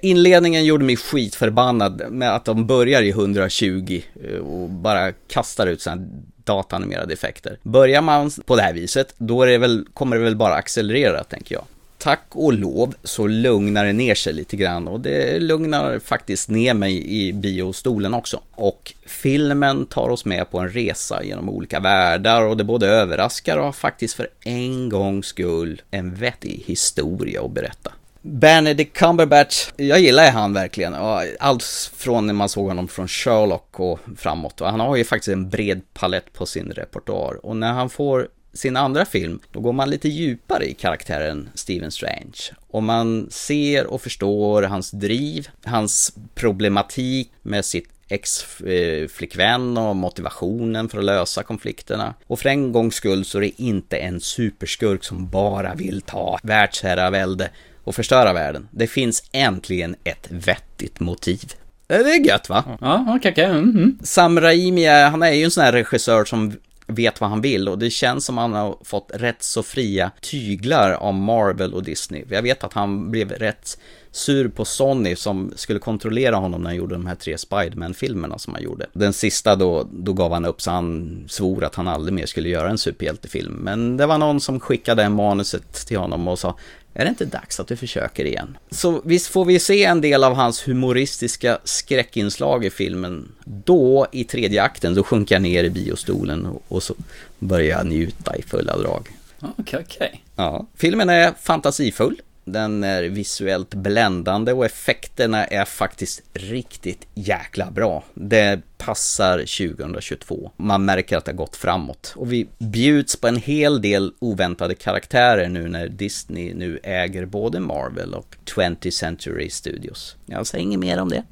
[SPEAKER 3] Inledningen gjorde mig skitförbannad med att de börjar i 120 eh, och bara kastar ut sådana datanimerade effekter. Börjar man på det här viset, då är det väl, kommer det väl bara accelerera, tänker jag. Tack och lov så lugnar det ner sig lite grann och det lugnar faktiskt ner mig i biostolen också. Och filmen tar oss med på en resa genom olika världar och det både överraskar och har faktiskt för en gångs skull en vettig historia att berätta. Benedict Cumberbatch, jag gillar han verkligen. Allt från när man såg honom från Sherlock och framåt. Han har ju faktiskt en bred palett på sin repertoar. Och när han får sin andra film, då går man lite djupare i karaktären Stephen Strange. Och man ser och förstår hans driv, hans problematik med sitt ex-flickvän eh, och motivationen för att lösa konflikterna. Och för en gångs skull så är det inte en superskurk som bara vill ta världsherravälde och förstöra världen. Det finns äntligen ett vettigt motiv. Det är gött va?
[SPEAKER 2] Ja, okej, okej. Mm, mm.
[SPEAKER 3] Sam Raimi, han är ju en sån här regissör som vet vad han vill och det känns som han har fått rätt så fria tyglar av Marvel och Disney. Jag vet att han blev rätt sur på Sony som skulle kontrollera honom när han gjorde de här tre Spiderman-filmerna som han gjorde. Den sista då, då gav han upp så han svor att han aldrig mer skulle göra en superhjältefilm. Men det var någon som skickade en manuset till honom och sa är det inte dags att du försöker igen? Så visst får vi se en del av hans humoristiska skräckinslag i filmen. Då, i tredje akten, då sjunker jag ner i biostolen och, så börjar jag njuta i fulla drag.
[SPEAKER 2] Okej, okej.
[SPEAKER 3] Ja, filmen är fantasifull. Den är visuellt bländande och effekterna är faktiskt riktigt jäkla bra. Det passar 2022. Man märker att det har gått framåt. Och vi bjuds på en hel del oväntade karaktärer nu när Disney nu äger både Marvel och 20th Century Studios. Jag säger inget mer om det.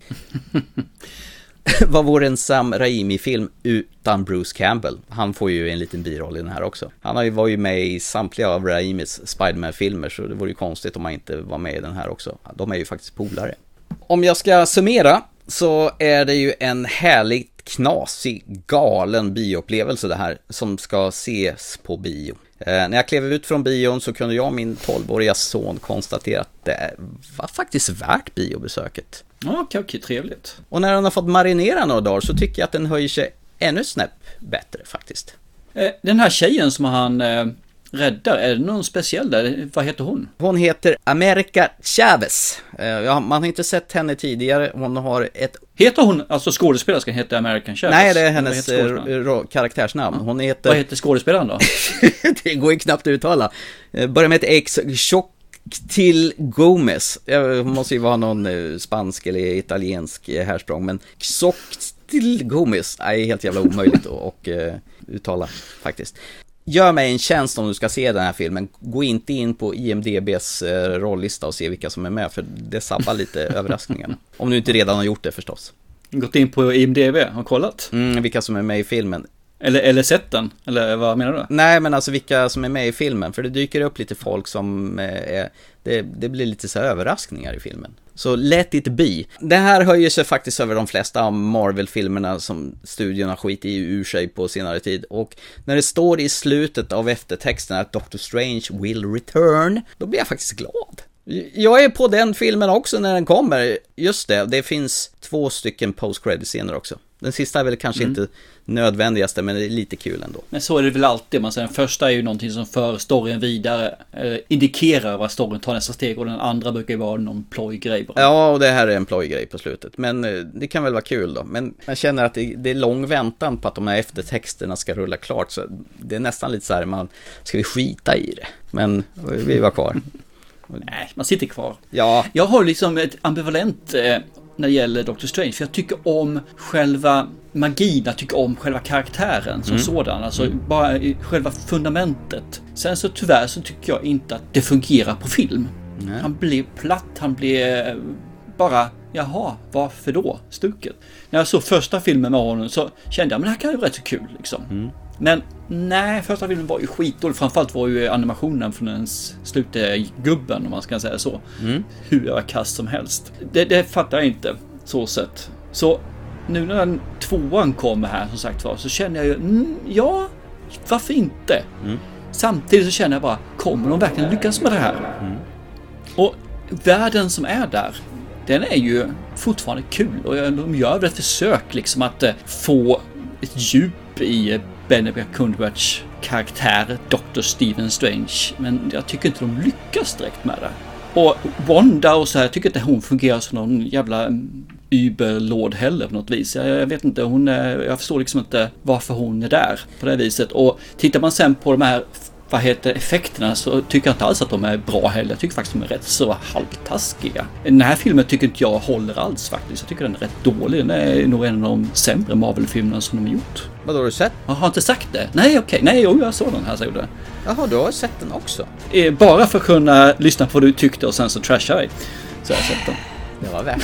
[SPEAKER 3] (laughs) (laughs) Vad vore en Sam Raimi-film utan Bruce Campbell? Han får ju en liten biroll i den här också. Han har ju var ju med i samtliga av Raimis Spiderman-filmer så det vore ju konstigt om han inte var med i den här också. De är ju faktiskt polare. Om jag ska summera så är det ju en härligt knasig, galen bioupplevelse det här som ska ses på bio. Eh, när jag klev ut från bion så kunde jag och min 12-åriga son konstatera att det var faktiskt värt biobesöket.
[SPEAKER 2] Ja, Okej, okej, trevligt.
[SPEAKER 3] Och när den har fått marinera några dagar så tycker jag att den höjer sig ännu snäpp bättre faktiskt.
[SPEAKER 2] Eh, Den här tjejen som han eh, räddar, är det någon speciell där? Vad heter hon?
[SPEAKER 3] Hon heter America Chavez. Eh, Ja, man har inte sett henne tidigare. Hon har ett...
[SPEAKER 2] Heter hon, alltså skådespelerskan heter American Chavez?
[SPEAKER 3] Nej, det är hennes eh, karaktärsnamn. Hon heter...
[SPEAKER 2] Vad heter skådespelaren då? (laughs)
[SPEAKER 3] det går ju knappt att uttala. Eh, Börjar med ett X. Choctil Gomez. Jag måste ju vara någon spansk eller italiensk härsprång, men Choctil Gomez är helt jävla omöjligt att och, uttala faktiskt. Gör mig en tjänst om du ska se den här filmen. Gå inte in på IMDBs eh, rollista och se vilka som är med, för det sabbar lite (laughs) överraskningarna. Om du inte redan har gjort det förstås.
[SPEAKER 2] Gått in på IMDB och kollat?
[SPEAKER 3] Mm, vilka som är med i filmen.
[SPEAKER 2] Eller, eller sett den? Eller vad menar du?
[SPEAKER 3] Nej, men alltså vilka som är med i filmen. För det dyker upp lite folk som eh, är... Det, det blir lite så här överraskningar i filmen. Så let it be. Det här höjer sig faktiskt över de flesta av Marvel-filmerna som studion har skitit ur sig på senare tid. Och när det står i slutet av eftertexten att Doctor Strange will return, då blir jag faktiskt glad. Jag är på den filmen också när den kommer. Just det, det finns två stycken post credit scener också. Den sista är väl kanske
[SPEAKER 2] Mm.
[SPEAKER 3] inte nödvändigaste, men det är lite kul ändå.
[SPEAKER 2] Men så är det väl alltid. Man säger, den första är ju någonting som för storyn vidare. Eh, indikerar vad storyn tar nästa steg. Och den andra brukar ju vara någon plojgrej bara.
[SPEAKER 3] Ja, och det här är en plojgrej på slutet. Men eh, det kan väl vara kul då. Men jag känner att det, det är lång väntan på att de här eftertexterna ska rulla klart. Så det är nästan lite så här, man, ska vi skita i det? Men vi var kvar. (laughs)
[SPEAKER 2] Nej, man sitter kvar.
[SPEAKER 3] Ja.
[SPEAKER 2] Jag har liksom ett ambivalent eh, när det gäller Doctor Strange. För jag tycker om själva magin, jag tycker om själva karaktären som
[SPEAKER 3] Mm.
[SPEAKER 2] sådan. Alltså
[SPEAKER 3] Mm.
[SPEAKER 2] bara själva fundamentet. Sen så tyvärr så tycker jag inte att det fungerar på film.
[SPEAKER 3] Nej.
[SPEAKER 2] Han blir platt, han blir eh, bara, jaha, varför då? Stuket. När jag såg första filmen med honom så kände jag, men det här kan ju vara rätt så kul liksom.
[SPEAKER 3] Mm.
[SPEAKER 2] Men nej, första filmen var ju skitdålig. Framförallt var ju animationen från den slutgubben om man ska säga så.
[SPEAKER 3] Mm.
[SPEAKER 2] Hur kast som helst. Det, det fattar jag inte så sett. Så nu när den tvåan kommer här som sagt var så känner jag ju, mm, ja, varför inte?
[SPEAKER 3] Mm.
[SPEAKER 2] Samtidigt så känner jag bara, kommer de verkligen lyckas med det här? Och världen som är där, den är ju fortfarande kul och de gör väl ett försök liksom att eh, få ett djup i eh, Benedict Cumberbatch karaktär, Dr. Stephen Strange. Men jag tycker inte de lyckas direkt med det. Och Wanda och så här, jag tycker inte hon fungerar som någon jävla überlord heller på något vis. Jag, jag vet inte, hon är, jag förstår liksom inte varför hon är där på det viset. Och tittar man sen på de här vad heter effekterna så tycker jag inte alls att de är bra heller. Jag tycker faktiskt de är rätt så halvtaskiga. Den här filmen tycker inte jag håller alls faktiskt. Jag tycker den är rätt dålig. Den är nog en av de sämre Marvel-filmerna som de har gjort.
[SPEAKER 3] Vadå, har du sett?
[SPEAKER 2] Jag har inte sagt det. Nej, okej. Nej, jo, jag såg den här, så jag gjorde.
[SPEAKER 3] Jaha, du har sett den också?
[SPEAKER 2] Eh, Bara för att kunna lyssna på vad du tyckte och sen så trashar jag Så jag har sett den.
[SPEAKER 3] Det var värt.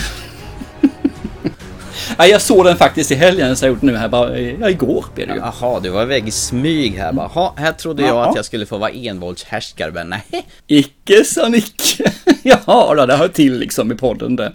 [SPEAKER 2] Nej, jag såg den faktiskt i helgen så jag gjorde nu här bara, ja, igår blev det ju.
[SPEAKER 3] Jaha, du var iväg i smyg här bara. Ha, här trodde jag
[SPEAKER 2] Ja.
[SPEAKER 3] att jag skulle få vara envåldshärskare, men nej.
[SPEAKER 2] Icke som icke. (laughs) Jaha, då, det hör till liksom i podden det.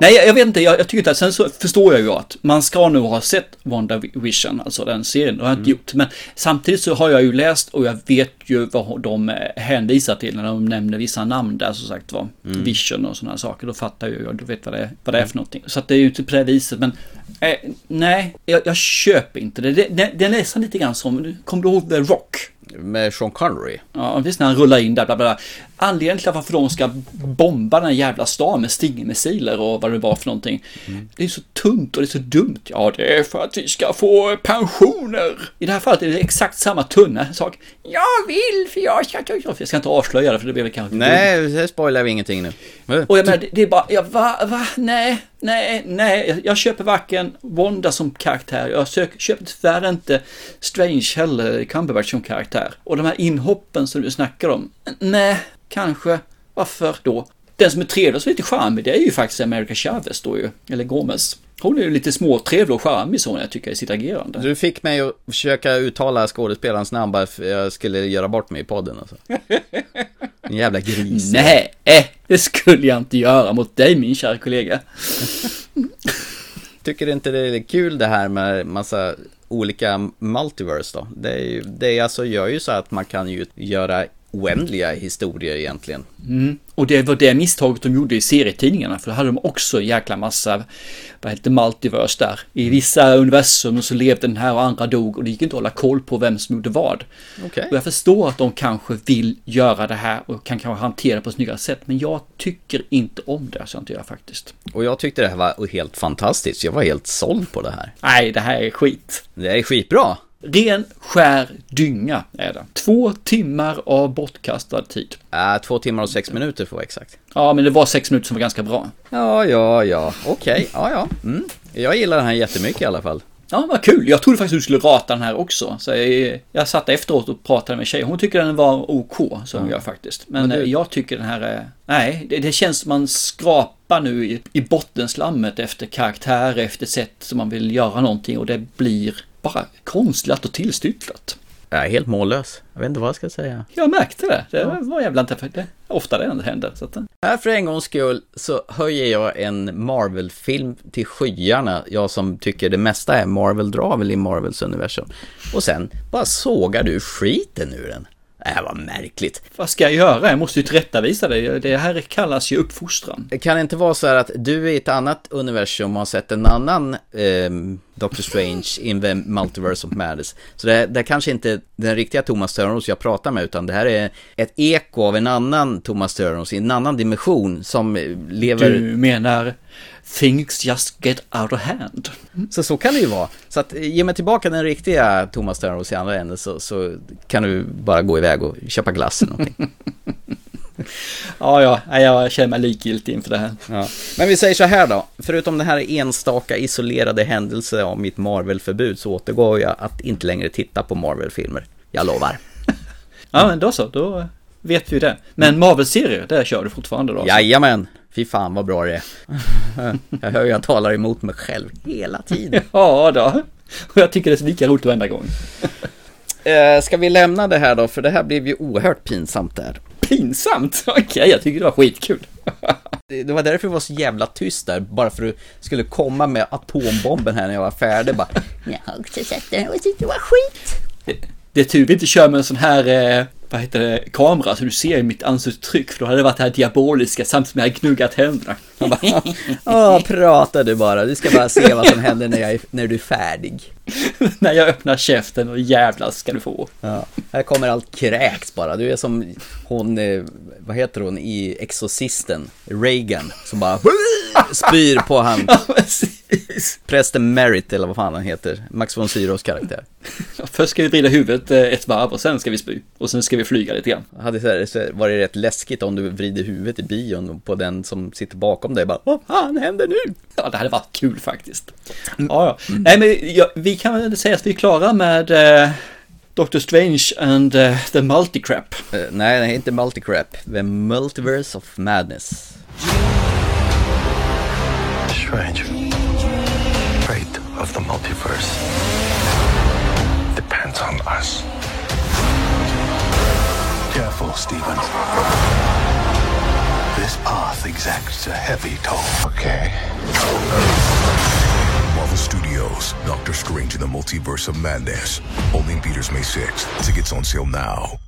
[SPEAKER 2] Nej, jag, jag vet inte, jag, jag tycker inte att, sen så förstår jag ju att man ska nu ha sett WandaVision, alltså den serien, det har jag inte gjort. Men samtidigt så har jag ju läst och jag vet ju vad de eh, hänvisar till när de nämner vissa namn där som sagt var.
[SPEAKER 3] Mm.
[SPEAKER 2] Vision och sådana saker, då fattar ju jag, du vet vad det, är, vad det är för någonting. Så att det är ju inte på det viset, men eh, nej, jag, jag köper inte det. det, det. Det är nästan lite grann som, kommer du ihåg The Rock?
[SPEAKER 3] Med Sean Connery?
[SPEAKER 2] Ja, visst när han rullar in där, bla bla bla. Anledningen till varför de ska bomba den här jävla stan med Stinger-missiler och vad det var för någonting. Det är så tunt och det är så dumt. Ja, det är för att vi ska få pensioner. I det här fallet är det exakt samma tunna sak. Jag vill, för jag ska... Jag ska inte avslöja det, för det blir väl kanske...
[SPEAKER 3] Nej, det spoilar vi ingenting nu.
[SPEAKER 2] Och jag menar, det, är bara, ja, va, va, nej, nej, nej, jag, köper varken Wanda som karaktär, jag sök, köper tyvärr inte Strange heller, Cumberbatch som karaktär. Och de här inhoppen som du snackar om, nej, kanske, varför då? Den som är trevlig och lite charmig, det är ju faktiskt America Chavez då ju, eller Gomez. Hon är ju lite småtrevlig och charmig så jag tycker i sitt agerande.
[SPEAKER 3] Du fick mig att försöka uttala skådespelarens namn bara för jag skulle göra bort mig i podden alltså. (laughs) En jävla gris.
[SPEAKER 2] Nej, det skulle jag inte göra mot dig min kära kollega. (laughs)
[SPEAKER 3] Tycker inte det är kul det här med massa olika multiverse då? Det, är ju, det är alltså gör ju så att man kan ju göra oändliga historier egentligen.
[SPEAKER 2] Mm. Och det var det misstaget de gjorde i serietidningarna, för då hade de också en jäkla massa, vad heter multiverse där. I vissa universum så levde den här och andra dog och det gick inte att hålla koll på vem som gjorde vad.
[SPEAKER 3] Okej.
[SPEAKER 2] Och jag förstår att de kanske vill göra det här och kan kanske hantera det på ett snyggare sätt, men jag tycker inte om det, så jag inte gör faktiskt.
[SPEAKER 3] Och jag tyckte det här var helt fantastiskt. Jag var helt såld på det här.
[SPEAKER 2] Nej, det här är skit.
[SPEAKER 3] Det är skitbra.
[SPEAKER 2] Ren, skär dynga är det. Två timmar av bortkastad tid.
[SPEAKER 3] Äh, två timmar och sex minuter för att vara exakt.
[SPEAKER 2] Ja, men det var sex minuter som var ganska bra.
[SPEAKER 3] Ja, ja, ja. Okej, ja, ja. Mm. Jag gillar den här jättemycket i alla fall.
[SPEAKER 2] Ja, vad kul. Jag trodde faktiskt du skulle rata den här också. Så jag, jag satt efteråt och pratade med tjejen. Hon tycker den var OK, som hon gör faktiskt. Men,
[SPEAKER 3] Men du-
[SPEAKER 2] eh, jag tycker den här är... Nej, det, det känns som man skrapar nu i, i bottenslammet efter karaktär, efter sätt som man vill göra någonting och det blir bara konstlat och tillstycklat.
[SPEAKER 3] Jag är helt mållös. Jag vet inte vad jag ska säga.
[SPEAKER 2] Jag märkte det. Det var jävla inte för det. Ofta det händer. Så att,
[SPEAKER 3] Här för en gångs skull så höjer jag en Marvel-film till skyarna. Jag som tycker det mesta är Marvel-drar väl i Marvels universum. Och sen bara sågar du skiten ur den. Det här var märkligt.
[SPEAKER 2] Vad ska jag göra? Jag måste ju tillrättavisa dig. Det här kallas ju uppfostran.
[SPEAKER 3] Det kan inte vara så här att du i ett annat universum har sett en annan eh, Doctor Strange in the Multiverse of Madness. Så det, det är kanske inte den riktiga Thomas Törnros jag pratar med, utan det här är ett eko av en annan Thomas Törnros i en annan dimension som lever...
[SPEAKER 2] Du menar Things just get out of hand.
[SPEAKER 3] Så så kan det ju vara. Så att ge mig tillbaka den riktiga Thomas Törnros i andra änden så, så kan du bara gå iväg och köpa glass eller någonting. (laughs)
[SPEAKER 2] ja, ja, jag känner mig likgiltig inför det här.
[SPEAKER 3] Ja. Men vi säger så här då, förutom den här enstaka isolerade händelse av mitt Marvel-förbud så återgår jag att inte längre titta på Marvel-filmer. Jag lovar. (laughs)
[SPEAKER 2] ja, men då så, då vet vi det. Men Marvel-serier, där kör du fortfarande då? Alltså.
[SPEAKER 3] Jajamän. Fy fan vad bra det är. (laughs) jag hör jag talar emot mig själv hela tiden. (laughs)
[SPEAKER 2] ja då. Och jag tycker det är lika roligt varenda gång. (laughs)
[SPEAKER 3] Eh, ska vi lämna det här då? För det här blev ju oerhört pinsamt där.
[SPEAKER 2] Pinsamt? Okej, okay, jag tycker det var skitkul.
[SPEAKER 3] det var därför det var så jävla tyst där, bara för att du skulle komma med atombomben här när jag var färdig. Bara, jag har också sett den och tyckte det var skit.
[SPEAKER 2] Det, det är tur vi inte kör med en sån här, eh, vad heter det, kamera så du ser mitt ansiktsuttryck för då hade det varit det här diaboliska samtidigt som jag hade gnuggat händerna. (laughs)
[SPEAKER 3] Åh, prata du bara, du ska bara se vad som händer när, jag är, när du är färdig. (laughs)
[SPEAKER 2] när jag öppnar käften och jävlar ska du få.
[SPEAKER 3] Ja, här kommer allt kräks bara, du är som hon, eh, vad heter hon, i Exorcisten, Reagan, som bara (laughs) spyr på han.
[SPEAKER 2] Ja, precis.
[SPEAKER 3] Prästen Merritt, eller vad fan han heter, Max von Sydows karaktär. (laughs)
[SPEAKER 2] Först ska vi vrida huvudet eh, ett varv och sen ska vi spy. Och sen ska vi flyga lite grann.
[SPEAKER 3] Hade så varit rätt läskigt om du vrider huvudet i bion på den som sitter bakom dig bara Vad fan händer nu?
[SPEAKER 2] Ja, det hade varit kul faktiskt. Ja, ja. Mm. Nej, men ja, vi kan väl säga att vi är klara med uh, Doctor Strange and uh, the Multicrap.
[SPEAKER 3] Uh, nej, det är inte Multicrap. The Multiverse of Madness.
[SPEAKER 4] Strange. Fate of the multiverse depends on us. Careful, Stevens. This path exacts a heavy toll.
[SPEAKER 18] Okay. Marvel Studios, Doctor Strange in the Multiverse of Madness. Only in theaters May 6th. Tickets on sale now.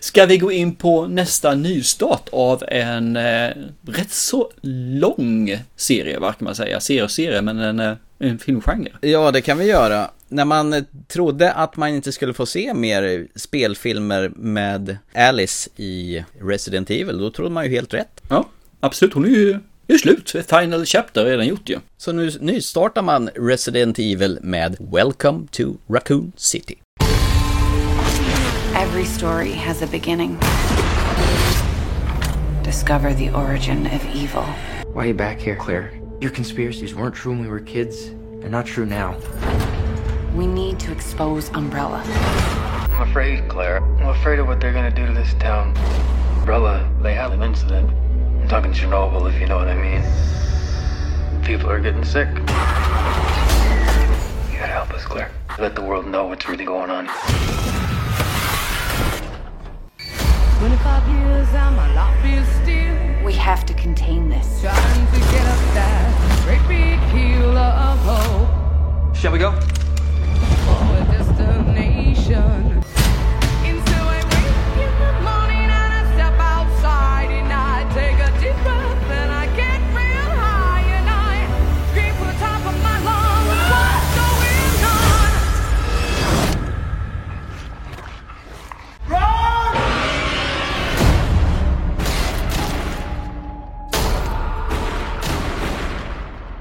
[SPEAKER 2] Ska vi gå in på nästa nystart av en eh, rätt så lång serie, vad kan man säga? Serie och serie, men en, eh, en filmgenre.
[SPEAKER 3] Ja, det kan vi göra. När man trodde att man inte skulle få se mer spelfilmer med Alice i Resident Evil, då trodde man ju helt rätt.
[SPEAKER 2] Ja, absolut. Hon är ju det är slut. Final Chapter är redan gjort ju.
[SPEAKER 3] Så nu nystartar man Resident Evil med Welcome to Raccoon City.
[SPEAKER 25] Every story has a beginning. Discover the origin of evil.
[SPEAKER 10] Why are you back here, Claire? Your conspiracies weren't true when we were kids. They're not true now.
[SPEAKER 25] We need to expose Umbrella.
[SPEAKER 26] I'm afraid, Claire. I'm afraid of what they're gonna do to this town. Umbrella, they had an incident. I'm talking Chernobyl, if you know what I mean. People are getting sick. You gotta help us, Claire. Let the world know what's really going on.
[SPEAKER 25] 25 years and my life is still. We have to contain this.
[SPEAKER 26] Trying to get up that great big hill of hope.
[SPEAKER 10] Shall we go?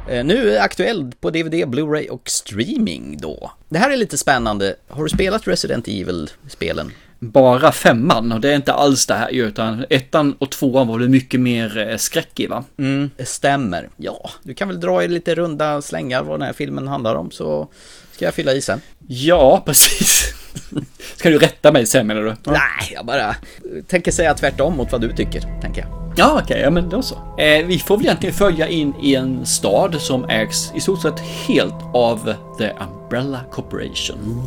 [SPEAKER 3] Nu är aktuell på DVD, Blu-ray och streaming då. Det här är lite spännande. Har du spelat Resident Evil-spelen?
[SPEAKER 2] Bara femman och det är inte alls det här utan ettan och tvåan var väl mycket mer eh, skräck i va?
[SPEAKER 3] Mm, det stämmer. Ja, du kan väl dra i lite runda slängar vad den här filmen handlar om så ska jag fylla i sen.
[SPEAKER 2] Ja, (laughs) precis. (laughs) Ska du rätta mig sen menar du?
[SPEAKER 3] Nej, jag bara tänker säga tvärtom mot vad du tycker, tänker jag.
[SPEAKER 2] Ja, okej, ja men då så. Eh, vi får väl egentligen följa in i en stad som ägs i stort sett helt av The Umbrella Corporation.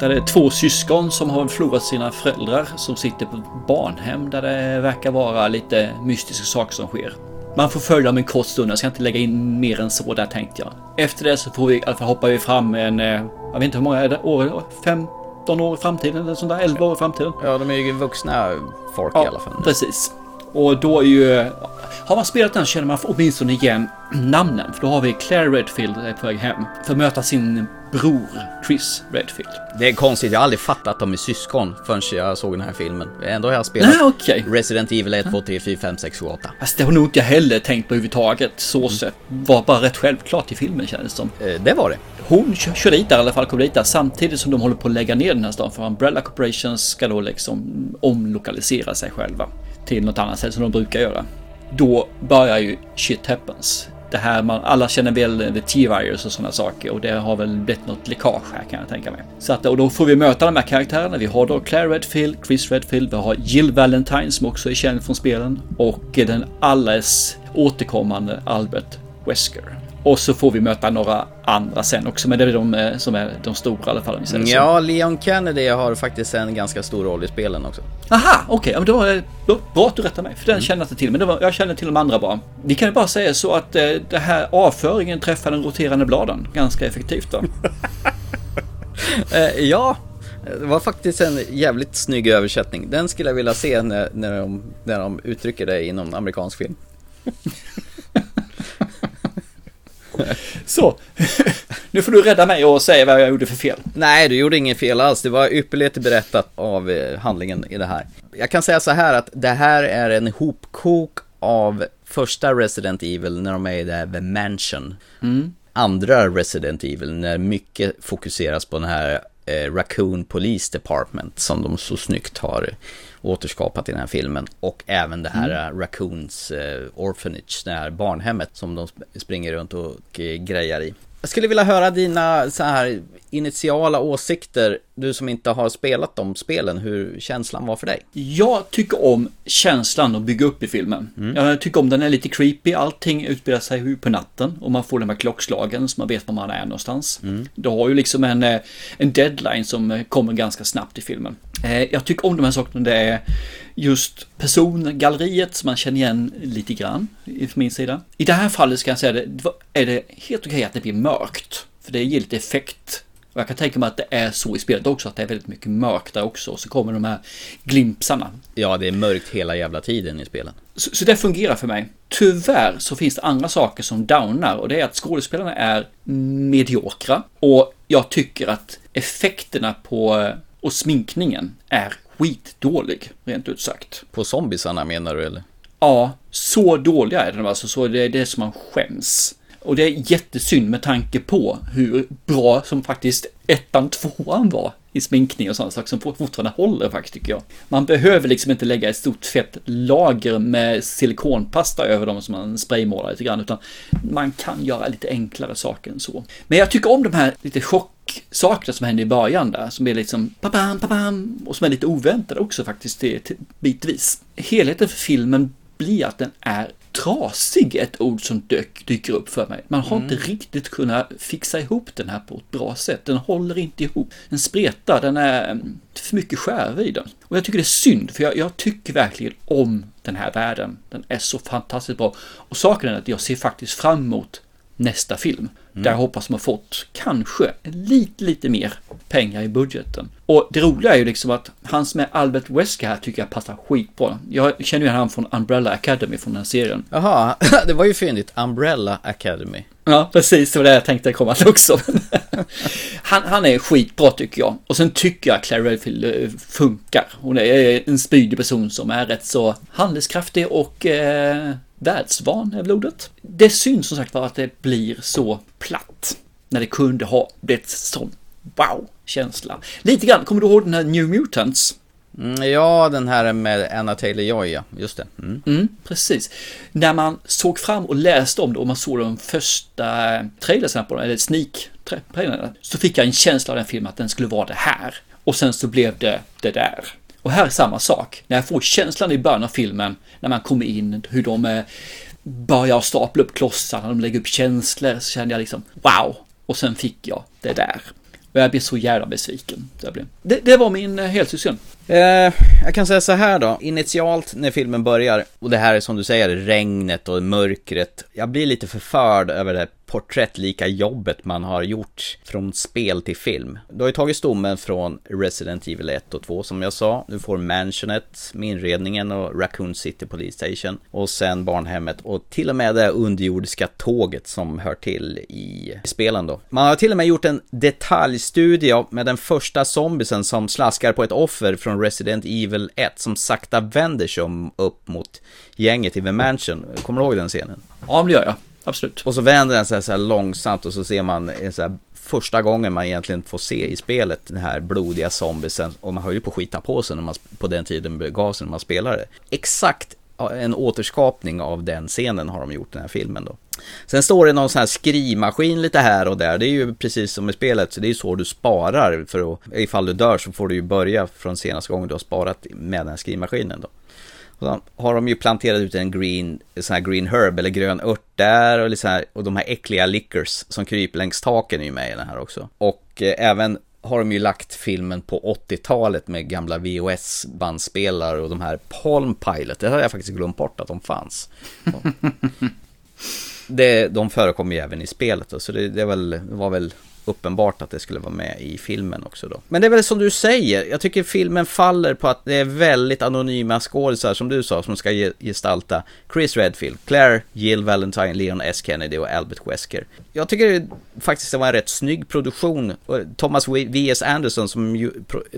[SPEAKER 2] Där det är två syskon som har förlorat sina föräldrar som sitter på ett barnhem där det verkar vara lite mystiska saker som sker. Man får följa dem en kort stund, jag ska inte lägga in mer än så där tänkte jag. Efter det så får vi, fall hoppar vi fram en, eh, jag vet inte hur många är det, år, 15 år i framtiden eller sånt där, 11 år i framtiden.
[SPEAKER 3] Ja, de är ju vuxna folk i alla fall.
[SPEAKER 2] Precis. Och då är ju... Har man spelat den känner man åtminstone igen namnen. För då har vi Claire Redfield på väg hem. För att möta sin bror Chris Redfield.
[SPEAKER 3] Det är konstigt, jag har aldrig fattat att de är syskon förrän jag såg den här filmen. Ändå har jag spelat
[SPEAKER 2] Nej, okej.
[SPEAKER 3] Resident Evil 1, 2, 3, 4, 5, 6, 7, 8.
[SPEAKER 2] Fast det har nog inte jag heller tänkt på överhuvudtaget. Så sett. Var bara rätt självklart i filmen kändes det som.
[SPEAKER 3] Eh, Det var det.
[SPEAKER 2] Hon kör, kör dit där i alla fall, kommer dit där samtidigt som de håller på att lägga ner den här stan. För Umbrella Corporation ska då liksom omlokalisera sig själva till något annat sätt som de brukar göra. Då börjar ju shit happens. Det här man, alla känner väl the T-virus och sådana saker och det har väl blivit något läckage här kan jag tänka mig. Så att, och då får vi möta de här karaktärerna. Vi har då Claire Redfield, Chris Redfield, vi har Jill Valentine som också är känd från spelen och den alldeles återkommande Albert Wesker. Och så får vi möta några andra sen också, men det är de eh, som är de stora i alla fall.
[SPEAKER 3] Ja, Leon Kennedy har faktiskt en ganska stor roll i spelen också.
[SPEAKER 2] Aha, okej, ja, men då bra att du rättar mig, för den känner jag inte till. Men var, jag känner till de andra bara. Vi kan ju bara säga så att eh, det här avföringen träffar den roterande bladen ganska effektivt då. (laughs)
[SPEAKER 3] Eh, ja, det var faktiskt en jävligt snygg översättning. Den skulle jag vilja se när, när, de, när de uttrycker det inom amerikansk film. (laughs) (laughs)
[SPEAKER 2] Så, (laughs) nu får du rädda mig och säga vad jag gjorde för fel.
[SPEAKER 3] Nej, du gjorde inget fel alls. Det var ypperligt berättat av eh, handlingen i det här. Jag kan säga så här att det här är en hopkok av första Resident Evil när de är i det här The Mansion.
[SPEAKER 2] Mm.
[SPEAKER 3] Andra Resident Evil när mycket fokuseras på den här eh, Raccoon Police Department som de så snyggt har återskapat i den här filmen. Och även det här
[SPEAKER 2] Mm.
[SPEAKER 3] eh, Raccoons eh, Orphanage, det här barnhemmet som de sp- springer runt och eh, grejar i. Jag skulle vilja höra dina så här initiala åsikter, du som inte har spelat de spelen, hur känslan var för dig.
[SPEAKER 2] Jag tycker om känslan att bygga upp i filmen. Jag tycker om den är lite creepy. Allting utspelar sig på natten och man får de här klockslagen så man vet var man är någonstans. Du har ju liksom en, eh, en deadline som eh, kommer ganska snabbt i filmen. Eh, Jag tycker om de här sakerna. Det är just persongalleriet som man känner igen lite grann från min sida. I det här fallet ska jag säga det, är det helt okej att det blir mörkt. För det ger lite effekt. Och jag kan tänka mig att det är så i spelet också, att det är väldigt mycket mörkt där också. Och så kommer de här glimpsarna.
[SPEAKER 3] Ja, det är mörkt hela jävla tiden i spelen.
[SPEAKER 2] Så, så det fungerar för mig. Tyvärr så finns det andra saker som downar och det är att skådespelarna är mediokra. Och jag tycker att effekterna på och sminkningen är skitdålig, rent ut sagt.
[SPEAKER 3] På zombiesarna menar du eller?
[SPEAKER 2] Ja, så dåliga är de alltså, så det är det som man skäms. Och det är jättesynd med tanke på hur bra som faktiskt ettan, tvåan var i sminkning och sådana saker som fortfarande håller faktiskt tycker jag. Man behöver liksom inte lägga ett stort fett lager med silikonpasta över dem som man spraymålar lite grann, utan man kan göra lite enklare saker än så. Men jag tycker om de här lite chocksakerna som händer i början där, som är liksom papam, papam, och som är lite oväntade också faktiskt till- till- bitvis. Helheten för filmen blir att den är trasig, ett ord som dök, dyker upp för mig. Man har inte riktigt kunnat fixa ihop den här på ett bra sätt. Den håller inte ihop. Den spretar, den är mm, för mycket skärv i den. Och jag tycker det är synd, för jag, jag tycker verkligen om den här världen. Den är så fantastiskt bra. Och saken är att jag ser faktiskt fram emot nästa film. Där jag hoppas har fått kanske lite, lite mer pengar i budgeten. Och det roliga är ju liksom att han som är Albert Wesker här tycker jag passar skitbra. Jag känner ju han från Umbrella Academy från den serien.
[SPEAKER 3] Jaha, (laughs) det var ju fyndigt. Umbrella Academy.
[SPEAKER 2] Ja, precis. Det var det jag tänkte komma till också. (laughs) han, han är skitbra tycker jag. Och sen tycker jag Claire Redfield eh, funkar. Hon är en spydig person som är rätt så handlingskraftig och eh, världsvan är väl ordet. Det är synd som sagt var att det blir så platt. När det kunde ha blivit sån wow-känsla. Lite grann, kommer du ihåg den här New Mutants?
[SPEAKER 3] Mm, ja, den här med Anna Taylor-Joy, ja. Just det. Mm.
[SPEAKER 2] Mm, precis. När man såg fram och läste om det och man såg de första trailersarna på den, eller sneak trailerna, så fick jag en känsla av den filmen att den skulle vara det här. Och sen så blev det det där. Och här är samma sak. När jag får känslan i början av filmen, när man kommer in, hur de eh, börjar stapla upp klossar, när de lägger upp känslor, så kände jag liksom wow. Och sen fick jag det där. Och jag blev så jävla besviken. Det, det var min eh, helsyskon.
[SPEAKER 3] Eh, jag kan säga så här då, initialt när filmen börjar, och det här är som du säger, regnet och mörkret. Jag blir lite förförd över det porträttlika jobbet man har gjort från spel till film. Du har ju tagit stommen från Resident Evil 1 och 2 som jag sa. Du får Mansionet med inredningen och Raccoon City Police Station. Och sen barnhemmet och till och med det underjordiska tåget som hör till i spelen då. Man har till och med gjort en detaljstudie med den första zombisen som slaskar på ett offer från Resident Evil 1 som sakta vänder sig om upp mot gänget i The Mansion. Kommer du ihåg den scenen?
[SPEAKER 2] Ja, det gör jag. Absolut.
[SPEAKER 3] Och så vänder den sig så här långsamt och så ser man så här, första gången man egentligen får se i spelet den här blodiga zombiesen. Och man höll ju på att skita på sig när man, på den tiden begav sig när man spelade. Exakt en återskapning av den scenen har de gjort den här filmen då. Sen står det någon sån här skrivmaskin lite här och där. Det är ju precis som i spelet, så det är ju så du sparar för att ifall du dör så får du ju börja från senaste gången du har sparat med den här skrivmaskinen då. Och så har de ju planterat ut en green, sån här green herb eller grön ört där och, så här, och de här äckliga lickers som kryper längs taken är ju med i den här också. Och eh, även har de ju lagt filmen på 80-talet med gamla VHS-bandspelare och de här Palm Pilot. Det hade jag faktiskt glömt bort att de fanns. (laughs) det, de förekommer ju även i spelet då, så det, det, väl, det var väl uppenbart att det skulle vara med i filmen också då. Men det är väl som du säger, jag tycker filmen faller på att det är väldigt anonyma skådisar som du sa som ska gestalta Chris Redfield, Claire, Jill Valentine, Leon S. Kennedy och Albert Wesker. Jag tycker faktiskt det var en rätt snygg produktion. Thomas V.S. Anderson som, ju,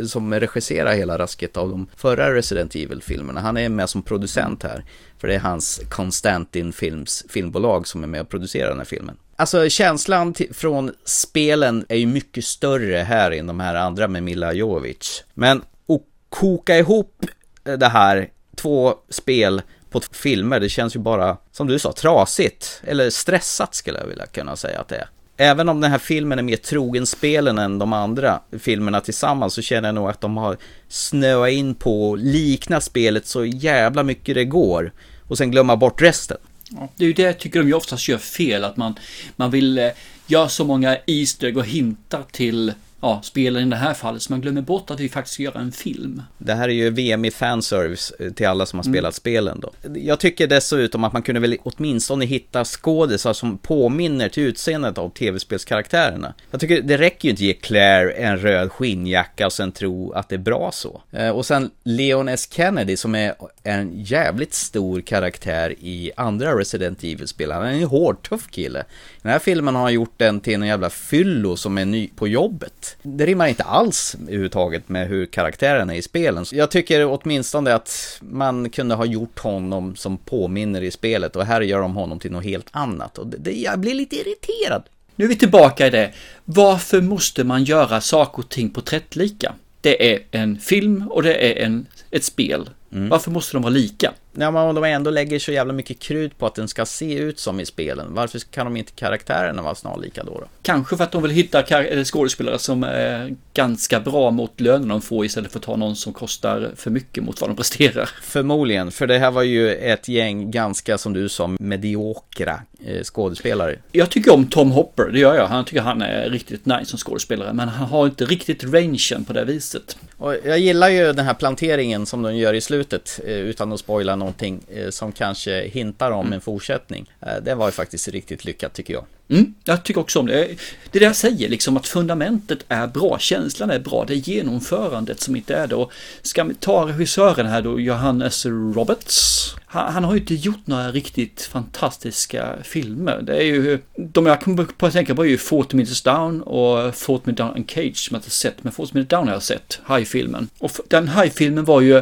[SPEAKER 3] som regisserar hela rasket av de förra Resident Evil-filmerna, han är med som producent här. För det är hans Constantin Films filmbolag som är med och producerar den här filmen. Alltså känslan från spelen är ju mycket större här än de här andra med Mila Jovovich. Men att koka ihop eh, det här, två spel på filmer, det känns ju bara, som du sa, trasigt. Eller stressat skulle jag vilja kunna säga att det är. Även om den här filmen är mer trogen spelen än de andra filmerna tillsammans så känner jag nog att de har snöat in på att likna spelet så jävla mycket det går. Och sen glömma bort resten.
[SPEAKER 2] Ja, det är ju det jag tycker de ju oftast gör fel, att man, man vill eh, göra så många Easter och hintar till ja, spelen i det här fallet, så man glömmer bort att vi faktiskt ska göra en film.
[SPEAKER 3] Det här är ju VM i fanservice eh, till alla som har spelat mm. spelen då. Jag tycker dessutom att man kunde väl åtminstone hitta skådisar som påminner till utseendet av tv-spelskaraktärerna. Jag tycker det räcker ju inte att ge Claire en röd skinnjacka och sen tro att det är bra så. Eh, och sen Leon S. Kennedy som är en jävligt stor karaktär i andra Resident Evil-spel. Han är en hård, tuff kille. I den här filmen har han gjort den till en jävla fyllo som är ny på jobbet. Det rimmar inte alls överhuvudtaget med hur karaktären är i spelen. Så jag tycker åtminstone att man kunde ha gjort honom som påminner i spelet och här gör de honom till något helt annat. Och det, det, jag blir lite irriterad.
[SPEAKER 2] Nu är vi tillbaka i det. Varför måste man göra saker och ting porträttlika? Det är en film och det är en, ett spel. Mm. Varför måste de vara lika?
[SPEAKER 3] Ja, men om de ändå lägger så jävla mycket krut på att den ska se ut som i spelen, varför kan de inte karaktärerna vara snarlika då, då?
[SPEAKER 2] Kanske för att de vill hitta skådespelare som är ganska bra mot lönen de får istället för att ta någon som kostar för mycket mot vad de presterar.
[SPEAKER 3] Förmodligen, för det här var ju ett gäng ganska, som du sa, mediokra eh, skådespelare.
[SPEAKER 2] Jag tycker om Tom Hopper, det gör jag. Han tycker han är riktigt nice som skådespelare, men han har inte riktigt rangen på det viset.
[SPEAKER 3] Och jag gillar ju den här planteringen som de gör i slutet, eh, utan att spoila någonting eh, som kanske hintar om mm. en fortsättning. Eh, det var ju faktiskt riktigt lyckat tycker jag.
[SPEAKER 2] Mm, jag tycker också om det. Det är det jag säger, liksom att fundamentet är bra, känslan är bra, det är genomförandet som inte är det. Och ska vi ta regissören här då, Johannes Roberts. Han, han, har ju inte gjort några riktigt fantastiska filmer. Det är ju, de jag kommer på att tänka på är ju 40 Minutes Down och 40 Minutes Down and Cage som jag inte sett, men 40 Minutes Down har jag sett, High-filmen. Och den High-filmen var ju,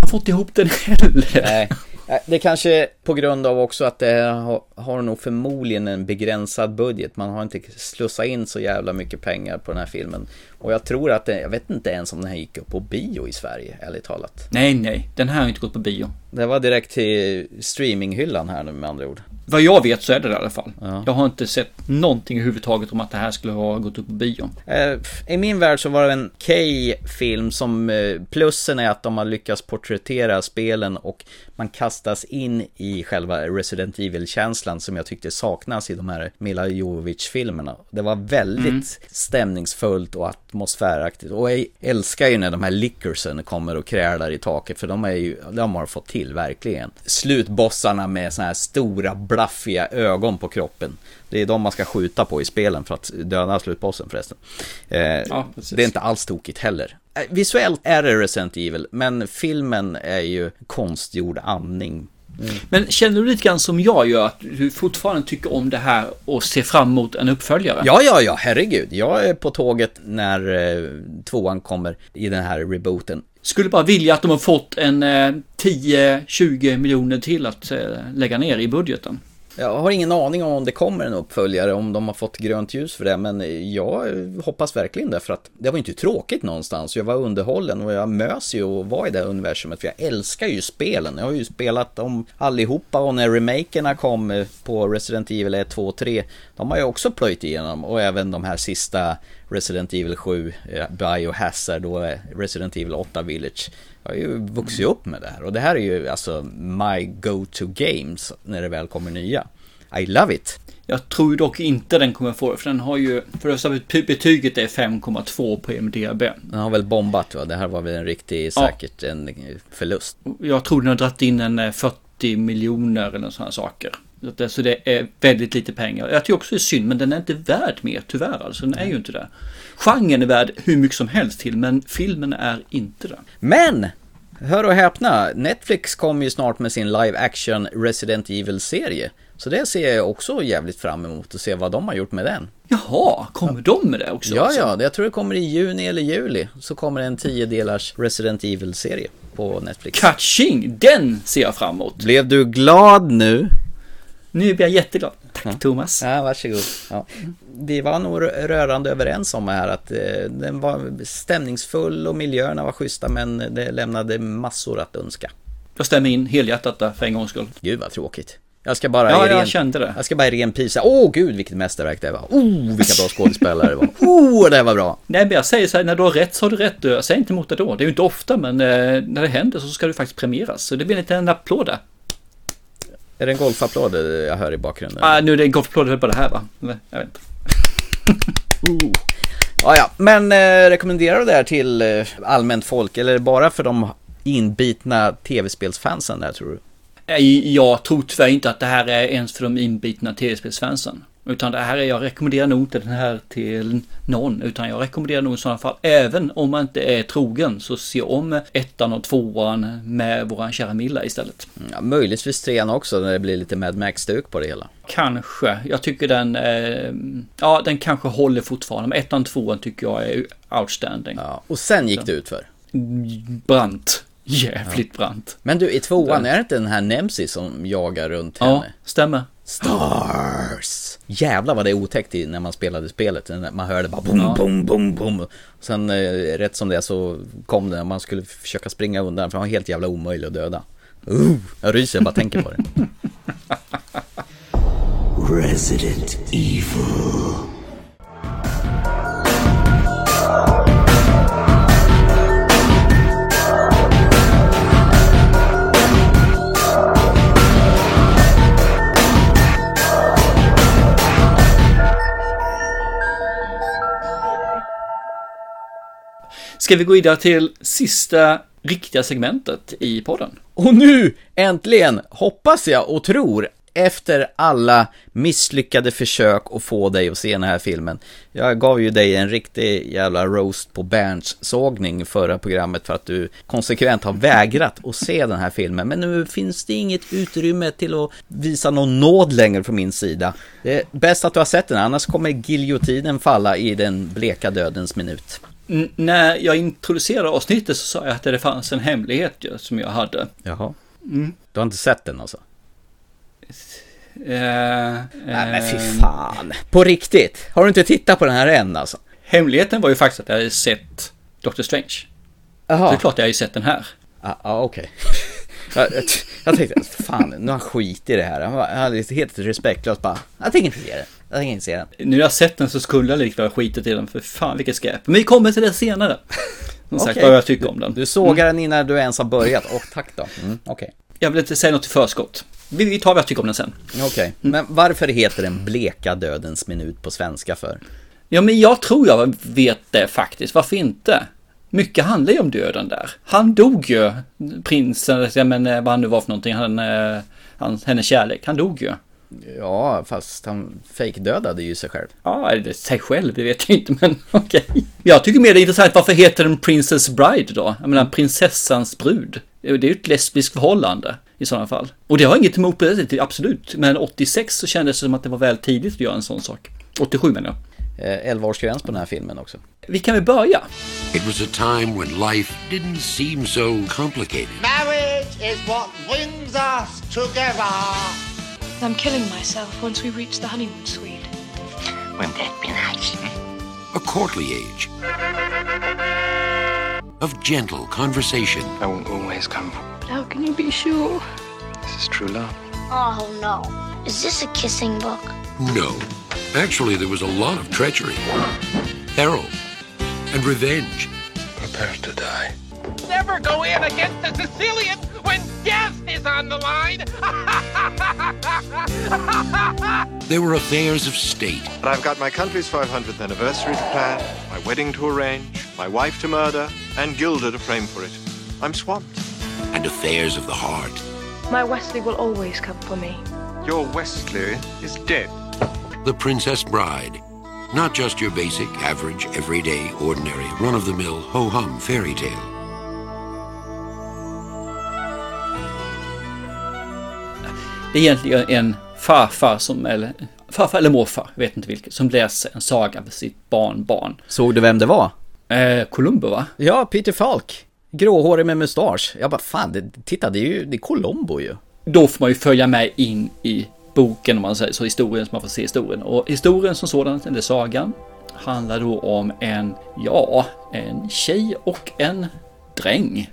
[SPEAKER 2] han får inte ihop den heller.
[SPEAKER 3] Nej. Eh, Det kanske på grund av också att det har, har nog förmodligen en begränsad budget. Man har inte slussat in så jävla mycket pengar på den här filmen. Och jag tror att det, jag vet inte ens om den här gick upp på bio i Sverige, ärligt talat.
[SPEAKER 2] Nej, nej, den här har inte gått på bio.
[SPEAKER 3] Det var direkt till streaminghyllan här nu med andra ord.
[SPEAKER 2] Vad jag vet så är det det i alla fall.
[SPEAKER 3] Ja.
[SPEAKER 2] Jag har inte sett någonting överhuvudtaget om att det här skulle ha gått upp på bio.
[SPEAKER 3] Eh, I min värld så var det en K-film som eh, plussen är att de har lyckats porträttera spelen och man kastas in i själva Resident Evil-känslan som jag tyckte saknas i de här Mila Jovovich-filmerna. Det var väldigt
[SPEAKER 2] Mm.
[SPEAKER 3] stämningsfullt och atmosfäraktigt och jag älskar ju när de här lickersen kommer och krälar i taket för de är ju, de har fått till verkligen. Slutbossarna med såna här stora blaffiga ögon på kroppen. Det är de man ska skjuta på i spelen för att döda slutbossen förresten. Eh,
[SPEAKER 2] Ja,
[SPEAKER 3] det är inte alls tokigt heller. Eh, Visuellt är det Resident Evil, men filmen är ju konstgjord andning.
[SPEAKER 2] Men känner du lite grann som jag gör att du fortfarande tycker om det här och ser fram emot en uppföljare?
[SPEAKER 3] Ja, ja, ja, herregud. Jag är på tåget när eh, tvåan kommer i den här rebooten.
[SPEAKER 2] Skulle bara vilja att de har fått en eh, 10-20 miljoner till att eh, lägga ner i budgeten.
[SPEAKER 3] Jag har ingen aning om det kommer en uppföljare, om de har fått grönt ljus för det, men jag hoppas verkligen det, för att det var inte tråkigt någonstans. Jag var underhållen och jag mös ju och var i det universumet, för jag älskar ju spelen. Jag har ju spelat dem allihopa och när remakerna kom eh, på Resident Evil 1, 2 och 3, de har jag också plöjt igenom och även de här sista Resident Evil 7, eh, Biohazard och eh, Resident Evil 8 Village. Jag har ju vuxit upp med det här och det här är ju alltså my go-to games när det väl kommer nya. I love it.
[SPEAKER 2] Jag tror dock inte den kommer få det, för den har ju, för det bety- betyget är 5,2 på MDB.
[SPEAKER 3] Den har väl bombat va? Det här var väl en riktig,
[SPEAKER 2] Ja.
[SPEAKER 3] säkert en eh, förlust.
[SPEAKER 2] Jag tror den har dragit in en eh, 40 miljoner eller sådana saker. Så det- är väldigt lite pengar. Jag tycker också det är synd, men den är inte värd mer tyvärr. Alltså den är ju inte det. Genren är värd hur mycket som helst till, men filmen är inte det.
[SPEAKER 3] Men! Hör och häpna, Netflix kommer ju snart med sin live action Resident Evil-serie. Så det ser jag också jävligt fram emot att se vad de har gjort med den.
[SPEAKER 2] Jaha, kommer de med det också?
[SPEAKER 3] Ja,
[SPEAKER 2] alltså?
[SPEAKER 3] ja, jag tror det kommer i juni eller juli. Så kommer en 10 delars Resident Evil-serie på Netflix.
[SPEAKER 2] Catching, den ser jag fram emot.
[SPEAKER 3] Blev du glad nu?
[SPEAKER 2] Nu blir jag jätteglad. Tack Thomas.
[SPEAKER 3] Ja, varsågod. Ja. Vi var nog rörande överens om här att eh, den var stämningsfull och miljöerna var schyssta men det lämnade massor att önska.
[SPEAKER 2] Jag stämmer in helhjärtat där för en gångs skull.
[SPEAKER 3] Gud vad tråkigt. Jag ska bara
[SPEAKER 2] Ja,
[SPEAKER 3] i
[SPEAKER 2] jag
[SPEAKER 3] ren,
[SPEAKER 2] kände det.
[SPEAKER 3] Jag ska bara i ren pris säga, åh gud vilket mästerverk det var. Oh, vilka bra skådespelare det var. (laughs) Oh, det var bra.
[SPEAKER 2] Nej, men jag säger så här, när du har rätt så har du rätt. Jag säger inte emot det då. Det är ju inte ofta, men eh, när det händer så ska du faktiskt premieras. Så det blir en liten applåd där.
[SPEAKER 3] Är det en golfapplåd jag hör i bakgrunden?
[SPEAKER 2] Ah, nu är det en golfapplåd på det här va? Jag vet inte. (laughs)
[SPEAKER 3] Ja, ja, men eh, rekommenderar du det här till eh, allmänt folk eller bara för de inbitna tv-spelsfansen där tror du?
[SPEAKER 2] Nej, Jag tror tyvärr inte att det här är ens för de inbitna tv-spelsfansen. Utan det här är, jag rekommenderar nog inte den här till någon. Utan jag rekommenderar nog i sådana fall, även om man inte är trogen, så se om ettan och tvåan med våran kära Milla istället.
[SPEAKER 3] Ja, möjligtvis trean också när det blir lite Mad Max-stuk på det hela.
[SPEAKER 2] Kanske. Jag tycker den, eh, ja den kanske håller fortfarande. Men ettan och tvåan tycker jag är outstanding.
[SPEAKER 3] Ja, och sen gick det ut för.
[SPEAKER 2] Brant. Jävligt brant.
[SPEAKER 3] Men du, i tvåan, är det inte den här Nemesis som jagar runt
[SPEAKER 2] Ja,
[SPEAKER 3] henne?
[SPEAKER 2] stämmer.
[SPEAKER 3] Stars! Jävlar vad det är otäckt när man spelade spelet. Man hörde bara boom,
[SPEAKER 2] Ja.
[SPEAKER 3] boom, boom, boom. Sen eh, rätt som det så kom det när man skulle försöka springa undan för han var helt jävla omöjlig att döda. Uh, jag ryser jag bara tänker på det. (laughs)
[SPEAKER 4] Resident Evil.
[SPEAKER 2] Ska vi gå vidare till sista riktiga segmentet i podden?
[SPEAKER 3] Och nu, äntligen, hoppas jag och tror, efter alla misslyckade försök att få dig att se den här filmen. Jag gav ju dig en riktig jävla roast på Berns sågning förra programmet för att du konsekvent har vägrat att se den här filmen. Men nu finns det inget utrymme till att visa någon nåd längre från min sida. Det är bäst att du har sett den, annars kommer giljotinen falla i den bleka dödens minut.
[SPEAKER 2] När jag introducerade avsnittet så sa jag att det fanns en hemlighet ju, som jag hade.
[SPEAKER 3] Jaha.
[SPEAKER 2] Mm.
[SPEAKER 3] Du har inte sett den alltså?
[SPEAKER 2] Eh,
[SPEAKER 3] Nej men fy
[SPEAKER 2] eh,
[SPEAKER 3] fan. På riktigt? Har du inte tittat på den här än alltså?
[SPEAKER 2] Hemligheten var ju faktiskt att jag hade sett Doctor Strange.
[SPEAKER 3] Jaha.
[SPEAKER 2] Det är klart jag har ju sett den här.
[SPEAKER 3] Ja, ah, okej. (laughs) jag, jag, jag tänkte, fan, nu har han skit i det här. Han var- helt respektlöst bara, jag tänker inte se den. Jag tänker inte se den.
[SPEAKER 2] Nu när jag sett den så skulle jag likväl skitit i den, för fan vilket skräp. Men vi kommer till det senare. Som sagt, vad jag tycker om den.
[SPEAKER 3] Du sågar den innan du ens har börjat. Åh, tack då. Mm, okej.
[SPEAKER 2] Jag vill inte säga något i förskott. Vi tar vad jag tycker om den sen.
[SPEAKER 3] Okej. Men varför heter den Bleka dödens minut på svenska för?
[SPEAKER 2] Ja, men jag tror jag vet det faktiskt. Varför inte? Mycket handlar ju om döden där. Han dog ju, prinsen, men eh, vad han nu var för någonting, han, eh, han, hennes kärlek, han dog ju.
[SPEAKER 3] Ja, fast han fejkdödade ju sig själv.
[SPEAKER 2] Ja, eller sig själv, det vet jag inte, men (laughs) okej. Jag tycker mer det är intressant, varför heter den Princess Bride då? Jag menar, prinsessans brud. Det är ju ett lesbiskt förhållande i sådana fall. Och det har inget emot på det sättet, absolut. Men 86 så kändes det som att det var väl tidigt att göra en sån sak. 87 menar jag.
[SPEAKER 3] Eh, 11-årsgräns på den här filmen också.
[SPEAKER 2] Vi kan väl börja?
[SPEAKER 27] It was a time when life didn't seem so complicated.
[SPEAKER 5] Marriage is what brings us together.
[SPEAKER 28] I'm killing myself once we reach the honeymoon suite.
[SPEAKER 27] Wouldn't that be nice? A courtly age. Of gentle conversation.
[SPEAKER 15] I won't always come.
[SPEAKER 28] But how can you be sure?
[SPEAKER 15] This is true love.
[SPEAKER 29] Oh no. Is this a kissing book?
[SPEAKER 27] No. Actually, there was a lot of treachery, peril, and revenge.
[SPEAKER 15] Prepare to die.
[SPEAKER 30] Never go in against the Sicilian when death is on the line. (laughs)
[SPEAKER 27] There were affairs of state.
[SPEAKER 31] But I've got my country's 500th anniversary to plan, my wedding to arrange, my wife to murder, and Gilda to frame for it. I'm swamped.
[SPEAKER 27] and affairs of the heart.
[SPEAKER 28] My Wesley will always come for me.
[SPEAKER 31] Your Wesley is dead.
[SPEAKER 27] The Princess Bride. Not just your basic, average, everyday, ordinary, run of the mill, ho hum fairy tale.
[SPEAKER 2] Det är egentligen en farfar som, eller farfar eller morfar, jag vet inte vilket, som läser en saga för sitt barnbarn.
[SPEAKER 3] Såg du vem det var?
[SPEAKER 2] Eh, Columbo va?
[SPEAKER 3] Ja, Peter Falk. Gråhårig med mustasch. Jag bara, fan, det, titta, det är ju det är Colombo ju.
[SPEAKER 2] Då får man ju följa med in i boken om man säger så, historien så man får se historien. Och historien som sådan, eller sagan, handlar då om en, ja, en tjej och en dräng.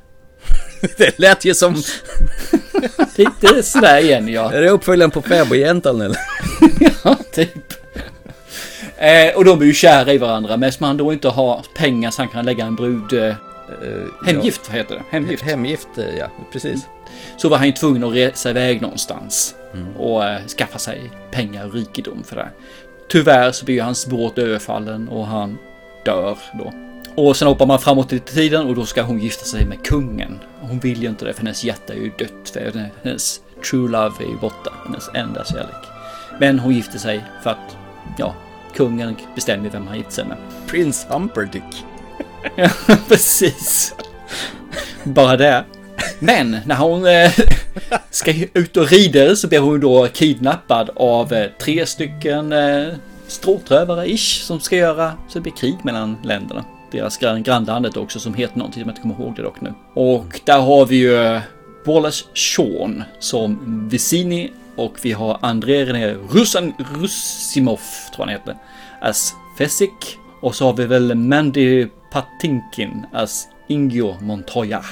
[SPEAKER 2] (laughs)
[SPEAKER 3] Det lät ju som... (laughs)
[SPEAKER 2] Lite sådär igen ja.
[SPEAKER 3] Är det uppföljaren på Fäbodjäntan eller? (laughs)
[SPEAKER 2] ja, typ. Eh, och de är ju kära i varandra, men eftersom han då inte har pengar så han kan lägga en brud... Eh, hemgift, vad heter det? Hemgift.
[SPEAKER 3] Hemgift, eh, ja, precis.
[SPEAKER 2] Så var han ju tvungen att resa iväg någonstans och eh, skaffa sig pengar och rikedom för det. Tyvärr så blir hans båt överfallen och han dör då. Och sen hoppar man framåt i tiden och då ska hon gifta sig med kungen. Hon vill ju inte det för hennes hjärta är ju dött. För hennes true love är ju borta. Hennes enda kärlek. Men hon gifter sig för att, ja, kungen bestämmer vem han gifter sig med.
[SPEAKER 3] Prince Humperdinck. (laughs)
[SPEAKER 2] Ja, precis. Bara det. Men när hon eh, ska ut och rider så blir hon då kidnappad av eh, tre stycken eh, stråtrövare-ish som ska göra så det blir krig mellan länderna. Deras grannlandet också som heter någonting som jag inte kommer ihåg det dock nu. Och där har vi ju eh, Wallace Shawn som Vicini och vi har André René Russan, Russimov tror han heter. As Fesic Och så har vi väl Mandy Patinkin as Ingio Montoya.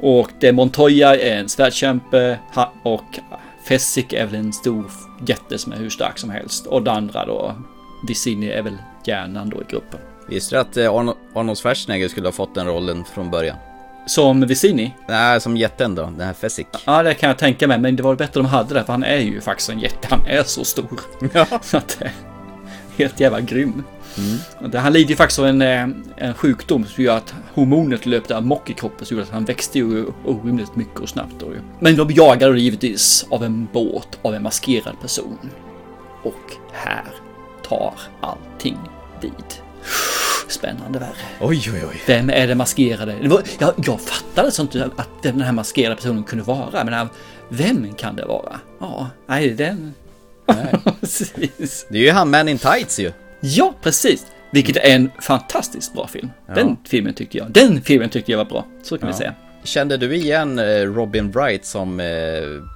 [SPEAKER 2] Och det Montoya är en svärdkämpe och Fesic är väl en stor jätte som är hur stark som helst. Och det andra då, Vicini är väl hjärnan då i gruppen.
[SPEAKER 3] Visste du att eh, Arno- Arnold Schwarzenegger skulle ha fått den rollen från början?
[SPEAKER 2] Som Vicini?
[SPEAKER 3] Nej, som jätten då, den här Fessik.
[SPEAKER 2] Ja, det kan jag tänka mig, men det var bättre de hade det, för han är ju faktiskt en jätte. Han är så stor. (laughs)
[SPEAKER 3] Ja.
[SPEAKER 2] Så att det är helt jävla grym. Det- Han lider ju faktiskt av en, eh, en sjukdom som gör att hormonet löpte amok i kroppen så gjorde att han växte ju orimligt mycket och snabbt. Då. Men de jagar då givetvis av en båt av en maskerad person. Och här tar allting vid. Spännande värre.
[SPEAKER 3] Oj, oj, oj.
[SPEAKER 2] Vem är det maskerade? Det var, jag, jag fattade sånt att den här maskerade personen kunde vara. Men vem kan det vara? Ja, nej, den... (laughs) precis.
[SPEAKER 3] Det är ju han Man in Tights ju.
[SPEAKER 2] Ja, precis. Vilket är en fantastiskt bra film.
[SPEAKER 3] Ja.
[SPEAKER 2] Den filmen tyckte jag. Den filmen tyckte jag var bra. Så kan vi
[SPEAKER 3] Ja.
[SPEAKER 2] säga.
[SPEAKER 3] Kände du igen eh, Robin Wright som eh,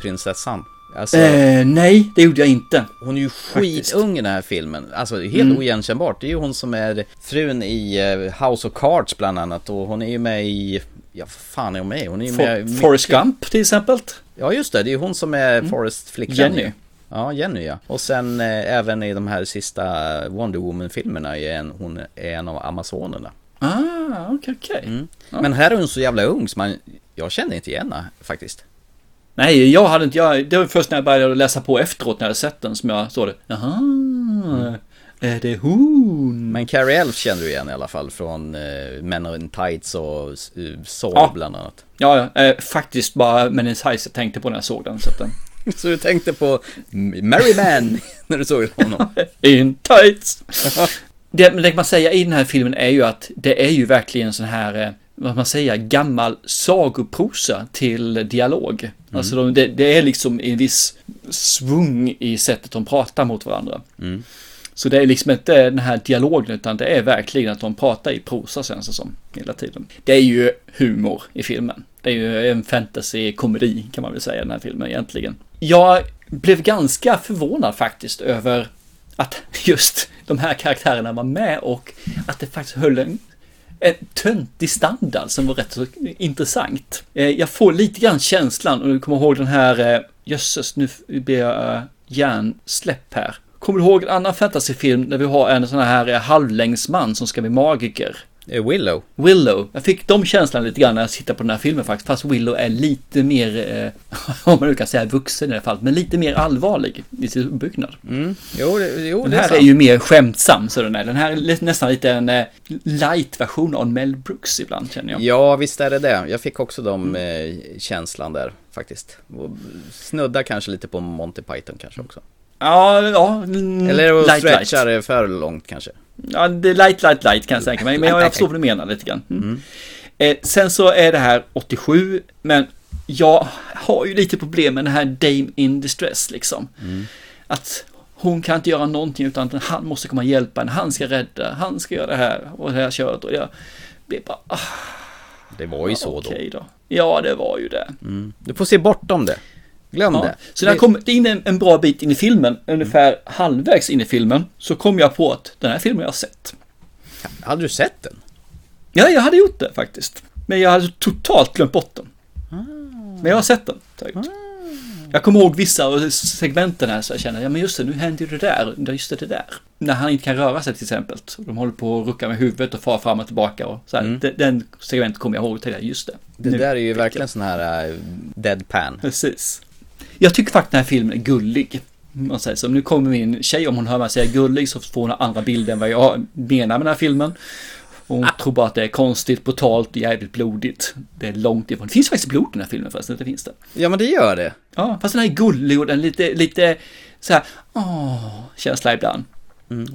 [SPEAKER 3] prinsessan? Alltså,
[SPEAKER 2] Eh, nej, det gjorde jag inte.
[SPEAKER 3] hon är ju skitung i den här filmen. Alltså helt
[SPEAKER 2] Mm.
[SPEAKER 3] oigenkännbart. Det är ju hon som är frun i eh, House of Cards bland annat. Och hon är ju med i... Ja, fan är hon med? Hon är ju med
[SPEAKER 2] For, Forrest Gump till exempel.
[SPEAKER 3] Ja, just det. Det är ju hon som är Forrest flickan
[SPEAKER 2] Jenny.
[SPEAKER 3] ju. Ja, Jenny ja. Och sen eh, även i de här sista Wonder Woman-filmerna är en, hon är en av amazonerna.
[SPEAKER 2] Ah, okej, okej.
[SPEAKER 3] Mm.
[SPEAKER 2] Ja.
[SPEAKER 3] Men här är hon så jävla ung så man, jag känner inte igen henne faktiskt.
[SPEAKER 2] Nej, jag hade inte, jag, det var först när jag började läsa på efteråt när jag sett den som jag såg det. Jaha, är det hon?
[SPEAKER 3] Men Carrie Elf känner du igen i alla fall från eh, Men in Tights och uh, Saw
[SPEAKER 2] Ja.
[SPEAKER 3] bland annat.
[SPEAKER 2] Ja, ja, eh, faktiskt bara Men in Tights jag tänkte på när jag såg den. Så den... (laughs)
[SPEAKER 3] Så du tänkte på Mary Man (laughs) när du såg honom? (laughs)
[SPEAKER 2] In Tights! det, det kan man säga i den här filmen är ju att det är ju verkligen en sån här, eh, vad man säger, gammal sagoprosa till dialog. Alltså de, det, det är liksom en viss svung i sättet de pratar mot varandra.
[SPEAKER 3] Mm.
[SPEAKER 2] Så det är liksom inte den här dialogen utan det är verkligen att de pratar i prosa känns det som hela tiden. Det är ju humor i filmen. Det är ju en fantasy-komedi kan man väl säga den här filmen egentligen. Jag blev ganska förvånad faktiskt över att just de här karaktärerna var med och att det faktiskt höll en, Eh, en töntig standard som var rätt så intressant. Eh, jag får lite grann känslan, och du kommer ihåg den här, eh, jösses nu blir jag hjärnsläpp här. Kommer du ihåg en annan fantasyfilm där vi har en sån här halvlängdsman som ska bli magiker?
[SPEAKER 3] Eh, Willow.
[SPEAKER 2] Willow. Jag fick de känslorna lite grann när jag tittar på den här filmen faktiskt. Fast Willow är lite mer, eh, (laughs) om man nu kan säga vuxen i det här fallet, men lite mer allvarlig i sin uppbyggnad.
[SPEAKER 3] Mm. Jo, det, jo,
[SPEAKER 2] Den
[SPEAKER 3] det
[SPEAKER 2] här
[SPEAKER 3] är
[SPEAKER 2] är, ju mer skämtsam så den är. Den här är nästan lite en eh, light-version av Mel Brooks ibland känner jag.
[SPEAKER 3] Ja, visst är det det. Jag fick också de eh, känslan där faktiskt. Och snudda kanske lite på Monty Python kanske också.
[SPEAKER 2] Ja, ja. mm,
[SPEAKER 3] Eller att
[SPEAKER 2] light,
[SPEAKER 3] stretcha
[SPEAKER 2] light.
[SPEAKER 3] det för långt kanske.
[SPEAKER 2] Ja, det är light, light, light kan jag tänka mig. Men jag, jag förstår vad du menar lite grann. Mm. Eh, sen så är det här 87, men jag har ju lite problem med den här Dame in Distress liksom. Att hon kan inte göra någonting utan att han måste komma och hjälpa henne. Han ska rädda, han ska göra det här och det här köret. Och jag blir bara, ah,
[SPEAKER 3] Det var ju så
[SPEAKER 2] okej då. Ja, det var ju det.
[SPEAKER 3] då. Mm. Du får se bortom det. Glöm
[SPEAKER 2] Ja,
[SPEAKER 3] det.
[SPEAKER 2] så när jag kom in en, en bra bit in i filmen, ungefär halvvägs in i filmen, så kom jag på att den här filmen har jag sett.
[SPEAKER 3] Hade du sett den?
[SPEAKER 2] Ja, jag hade gjort det faktiskt. Men jag hade totalt glömt bort den.
[SPEAKER 3] Ah.
[SPEAKER 2] Men jag har sett den. säkert. Jag kommer ihåg vissa av segmenten här så jag känner, ja men just det, nu händer det där, just det, det där. När han inte kan röra sig till exempel. De håller på att rucka med huvudet och far fram och tillbaka och så här.
[SPEAKER 3] Mm.
[SPEAKER 2] Den, den segmentet kommer jag ihåg till, just det.
[SPEAKER 3] Det
[SPEAKER 2] Nu
[SPEAKER 3] där är ju verkligen sån här uh, deadpan.
[SPEAKER 2] Precis. Jag tycker faktiskt den här filmen är gullig. Man säger så. Nu kommer min tjej, om hon hör mig säga gullig, så får hon andra bilder än vad jag menar med den här filmen. Hon tror bara att det är konstigt, brutalt och jävligt blodigt. Det är långt ifrån. Det finns faktiskt blod i den här filmen förresten, det finns det.
[SPEAKER 3] Ja, men det gör det.
[SPEAKER 2] Ja, fast den här är gullig och den är lite, lite så här, åh, känsla ibland.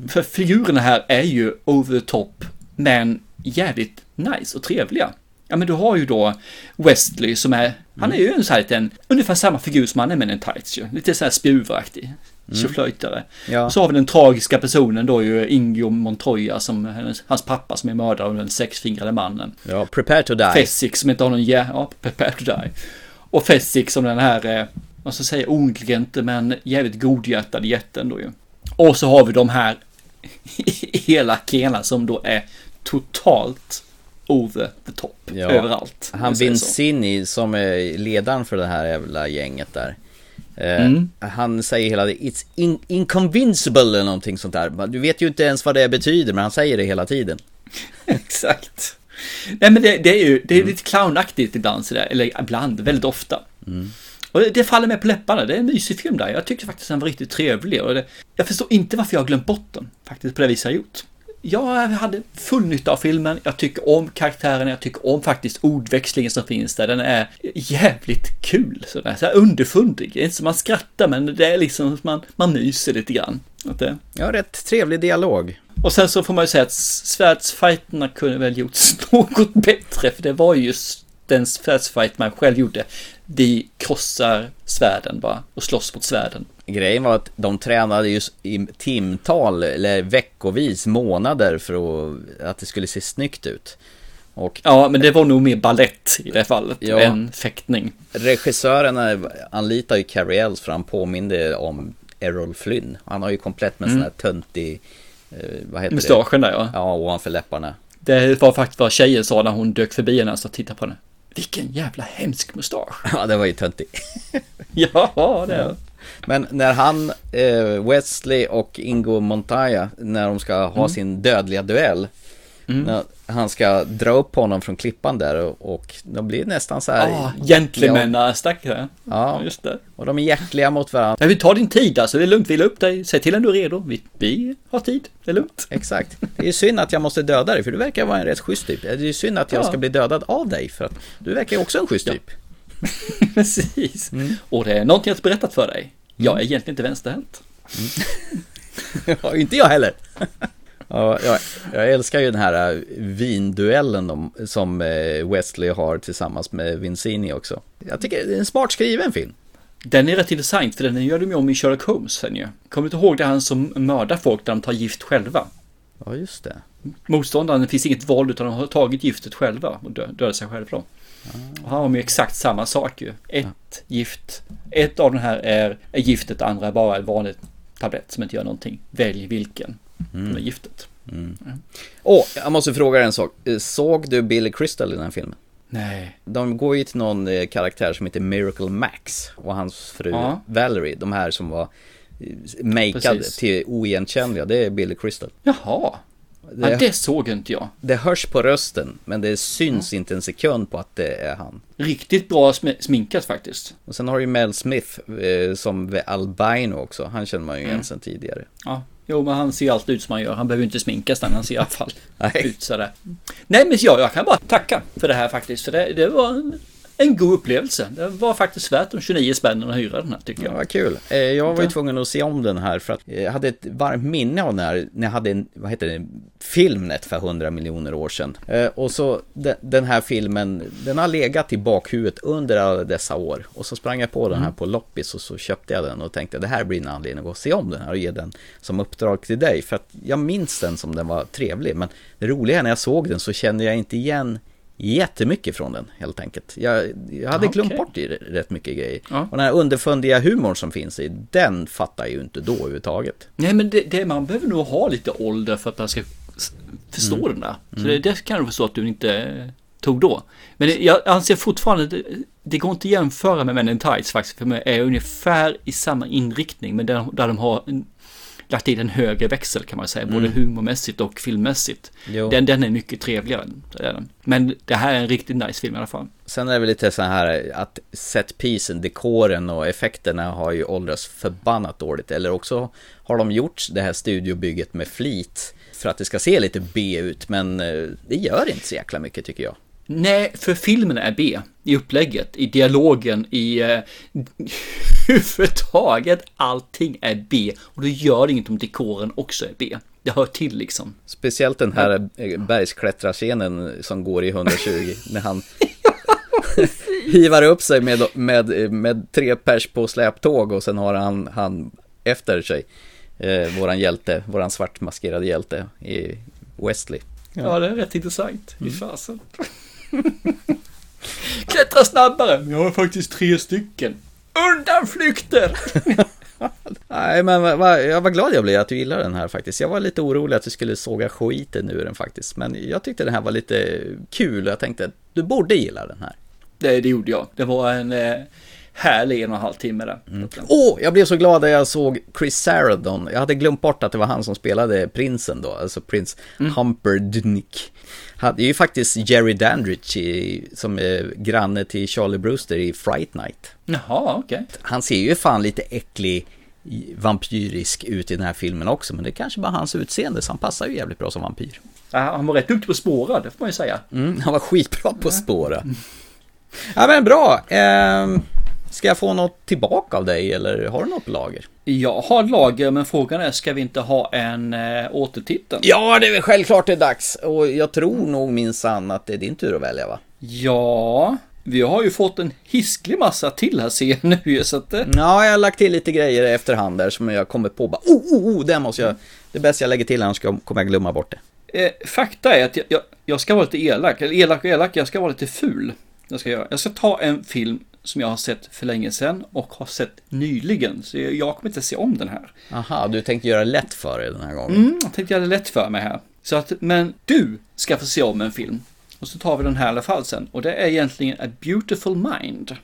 [SPEAKER 2] För figurerna här är ju over the top, men jävligt nice och trevliga. Ja, men du har ju då Westley som är, han är ju en sån här liten, ungefär samma figur som han är med en tights ju. Lite så här spjuveraktig. Tjoflöjtare.
[SPEAKER 3] Ja.
[SPEAKER 2] Så har vi den tragiska personen då ju Ingo Montoya som hans pappa som är mördad av den sexfingrade mannen.
[SPEAKER 3] Ja, prepare to die.
[SPEAKER 2] Fessick som inte har någon jä... Ja, prepare to die. Och Fessick som den här, eh, vad ska jag säga, ointelligente men jävligt godhjärtade jätten då ju. Och så har vi de här (laughs) elaka som då är totalt over the top
[SPEAKER 3] Ja.
[SPEAKER 2] överallt.
[SPEAKER 3] Han. Vincini som är ledaren för det här jävla gänget där. Eh,
[SPEAKER 2] Mm.
[SPEAKER 3] Han säger hela tiden, it's in inconvincible eller någonting sånt där. Du vet ju inte ens vad det betyder, men han säger det hela tiden. (laughs)
[SPEAKER 2] Exakt. Nej men det, det är ju, det är lite clownaktigt ibland sådär, eller ibland, väldigt ofta. Och det, det faller med på läpparna, det är en mysig film där. Jag tyckte faktiskt den var riktigt trevlig. Och det, jag förstår inte varför jag har glömt bort den, faktiskt på det viset jag har gjort. Jag hade full nytta av filmen, jag tycker om karaktären, jag tycker om faktiskt ordväxlingen som finns där. Den är jävligt kul, sådär, så här underfundig. Det är inte som man skrattar, men det är liksom att man, man myser lite grann. Det,
[SPEAKER 3] Ja, rätt trevlig dialog.
[SPEAKER 2] och sen så får man ju säga att svärdsfighterna kunde väl gjorts (laughs) något bättre, för det var ju just den svärdsfight man själv gjorde. De krossar svärden bara och slåss mot svärden.
[SPEAKER 3] Grejen var att de tränade just i timtal eller veckovis, månader för att, det skulle se snyggt ut. Och
[SPEAKER 2] Ja, men det var nog mer ballett i det fallet
[SPEAKER 3] Ja.
[SPEAKER 2] än fäktning.
[SPEAKER 3] regissören eh, anlitar ju Cary Ells för han påminde om Errol Flynn. Han har ju komplett med
[SPEAKER 2] Mm.
[SPEAKER 3] sån här töntig, eh, vad heter
[SPEAKER 2] Mustaschen där ja.
[SPEAKER 3] Ja, ovanför läpparna.
[SPEAKER 2] Det var faktiskt vad tjejen sa när hon dök förbi henne och tittade på henne. Vilken jävla hemsk mustasch. (laughs)
[SPEAKER 3] Ja, det var ju töntigt. (laughs)
[SPEAKER 2] ja, det är
[SPEAKER 3] Men när han, eh, Wesley och Ingo Montoya, när de ska ha
[SPEAKER 2] Mm.
[SPEAKER 3] sin dödliga duell,
[SPEAKER 2] Mm.
[SPEAKER 3] när han ska dra upp honom från klippan där och, och de blir nästan så här...
[SPEAKER 2] Ah, gentlemän stackare.
[SPEAKER 3] Ja,
[SPEAKER 2] just det.
[SPEAKER 3] Och de är hjärtliga mot varandra.
[SPEAKER 2] Nej, vi tar din tid alltså, det är lugnt, vila upp dig, säg till när du är redo. Vi, vi har tid, det är lugnt.
[SPEAKER 3] Exakt. Det är synd att jag måste döda dig, för du verkar vara en rätt schysst typ. Det är synd att jag
[SPEAKER 2] Ja.
[SPEAKER 3] ska bli dödad av dig, för att du verkar ju också en schysst typ. (laughs)
[SPEAKER 2] Precis. Och det är någonting jag har berättat för dig. Jag är egentligen inte vänsterhänt. (laughs)
[SPEAKER 3] Ja, inte jag heller. Ja, jag, jag älskar ju den här äh, vinduellen som eh, Wesley har tillsammans med Vincini också. Jag tycker det är en smart skriven film.
[SPEAKER 2] Den är rätt intressant för den gör de ju om i Sherlock Holmes sen ju. Kommer du inte ihåg det han som mördar folk när de tar gift själva?
[SPEAKER 3] Ja, just det.
[SPEAKER 2] Motståndaren, det finns inget våld utan de har tagit giftet själva och dö, dödar sig själva då. Och här har ju exakt samma sak ju. Ett gift. Ett av de här är, är giftet, andra är bara en vanlig tablett som inte gör någonting. Välj vilken.
[SPEAKER 3] Mm.
[SPEAKER 2] Med giftet.
[SPEAKER 3] Åh, jag måste fråga en sak. Eh, Såg du Billy Crystal i den här filmen?
[SPEAKER 2] Nej.
[SPEAKER 3] De går ju till någon eh, karaktär som heter Miracle Max och hans fru
[SPEAKER 2] Ja.
[SPEAKER 3] Valerie, de här som var eh, makeade till oigenkännliga, det är Billy Crystal.
[SPEAKER 2] Jaha.
[SPEAKER 3] Det-
[SPEAKER 2] Ja, det såg inte jag.
[SPEAKER 3] Det hörs på rösten, men det syns inte en sekund på att det är han.
[SPEAKER 2] Riktigt bra sm- sminkat faktiskt.
[SPEAKER 3] Och sen har du ju Mel Smith eh, som Albino också, han känner man ju igen
[SPEAKER 2] Mm.
[SPEAKER 3] sen tidigare.
[SPEAKER 2] Ja, jo men han ser alltid ut som han gör. Han behöver inte sminkas han ser i alla fall (laughs) ut sådär. Nej men jag, jag kan bara tacka för det här faktiskt. För det, det var en, en god upplevelse. Det var faktiskt värt de 29 spännen att hyra den här tycker
[SPEAKER 3] Ja,
[SPEAKER 2] jag.
[SPEAKER 3] vad kul. Eh, Jag var ju
[SPEAKER 2] Ja.
[SPEAKER 3] tvungen att se om den här för att eh, jag hade ett varmt minne av den här när jag hade en, vad heter det, Filmnet för 100 miljoner år sedan. Eh, Och så de- den här filmen, den har legat i bakhuvudet under alla dessa år. Och så sprang jag på den här
[SPEAKER 2] Mm.
[SPEAKER 3] på loppis och så köpte jag den och tänkte det här blir en anledning att se om den här och ge den som uppdrag till dig. För att jag minns den som den var trevlig. Men det roliga är när jag såg den så kände jag inte igen jättemycket från den helt enkelt. Jag, jag hade
[SPEAKER 2] Okej.
[SPEAKER 3] glömt bort i rätt mycket grejer.
[SPEAKER 2] Ja.
[SPEAKER 3] Och den här underfundiga humorn som finns i, den fattar jag ju inte då överhuvudtaget.
[SPEAKER 2] Nej men det, det, man behöver nog ha lite ålder för att man ska förstå
[SPEAKER 3] Mm.
[SPEAKER 2] den där. Så
[SPEAKER 3] Mm.
[SPEAKER 2] det, det kan jag förstå att du inte eh, tog då. Men det, jag anser fortfarande, det, det går inte att jämföra med Men in Tights faktiskt. För mig är ungefär i samma inriktning. Men där, där de har en, lagt in en högre växel kan man säga. Både
[SPEAKER 3] Mm.
[SPEAKER 2] humormässigt och filmmässigt.
[SPEAKER 3] Jo.
[SPEAKER 2] Den, den är mycket trevligare. Men det här är en riktigt nice film i alla fall.
[SPEAKER 3] Sen är det väl lite så här att setpisen, dekoren och effekterna har ju åldrats förbannat dåligt. Eller också har de gjort det här studiobygget med flit för att det ska se lite B ut. Men eh, det gör inte så jäkla mycket tycker jag.
[SPEAKER 2] Nej, för filmen är B. I upplägget, i dialogen, i eh, (laughs) huvudtaget. Allting är B. Och då gör det inget om dekoren också är B. Det hör till liksom.
[SPEAKER 3] Speciellt den här eh, bergsklättrarscenen som går i 120 (laughs) när han hivar upp sig med, med, med tre pers på släptåg och sen har han, han efter sig eh, våran hjälte, våran svartmaskerade hjälte i Wesley.
[SPEAKER 2] Ja, det är rätt intressant. Fy fasen. (laughs) Klättra snabbare. Men jag har faktiskt tre stycken. Undanflykter! (laughs)
[SPEAKER 3] Nej men va, va, jag var glad jag blev att du gillade den här faktiskt. Jag var lite orolig att du skulle såga skiten ur den faktiskt. Men jag tyckte den här var lite kul och jag tänkte att du borde gilla den här.
[SPEAKER 2] Det, det gjorde jag. Det var en eh, härlig en och en halv timme där.
[SPEAKER 3] Åh, jag blev så glad när jag såg Chris Sarandon. Jag hade glömt bort att det var han som spelade prinsen då, alltså prins Humperdinck. Han är ju faktiskt Jerry Dandridge i, som är granne till Charlie Brewster i Fright Night.
[SPEAKER 2] Jaha, okej.
[SPEAKER 3] Han ser ju fan lite äcklig, vampyrisk ut i den här filmen också, men det är kanske bara hans utseende, så han passar ju jävligt bra som vampyr.
[SPEAKER 2] Ja, han var rätt duktig på att spåra, det får man ju säga.
[SPEAKER 3] Mm, han var skitbra på att spåra. Ja men bra. Ehm, ska jag få något tillbaka av dig eller har du något på lager?
[SPEAKER 2] Jag har lager, men frågan är, ska vi inte ha en eh, återtitel?
[SPEAKER 3] Ja, det är väl självklart det är dags. Och jag tror nog minsann att det är din tur att välja va?
[SPEAKER 2] Ja, vi har ju fått en hisklig massa till här ser jag nu (laughs) så att... eh,
[SPEAKER 3] Ja, jag har lagt till lite grejer efterhand där som jag kommer på bara, oh, oh, oh, det måste jag, det är bäst jag lägger till annars kommer jag glömma bort det.
[SPEAKER 2] Eh, fakta är att jag, jag, jag ska vara lite elak. Eller elak och elak, jag ska vara lite ful. Jag ska, göra. jag ska ta en film som jag har sett för länge sedan och har sett nyligen. Så jag, kommer inte se om den här.
[SPEAKER 3] Aha, du tänkte göra lätt för dig den här gången.
[SPEAKER 2] Mm, jag tänkte göra det lätt för mig här. Så att, men du ska få se om en film. Och så tar vi den här i alla fall sen. Och det är egentligen A Beautiful Mind.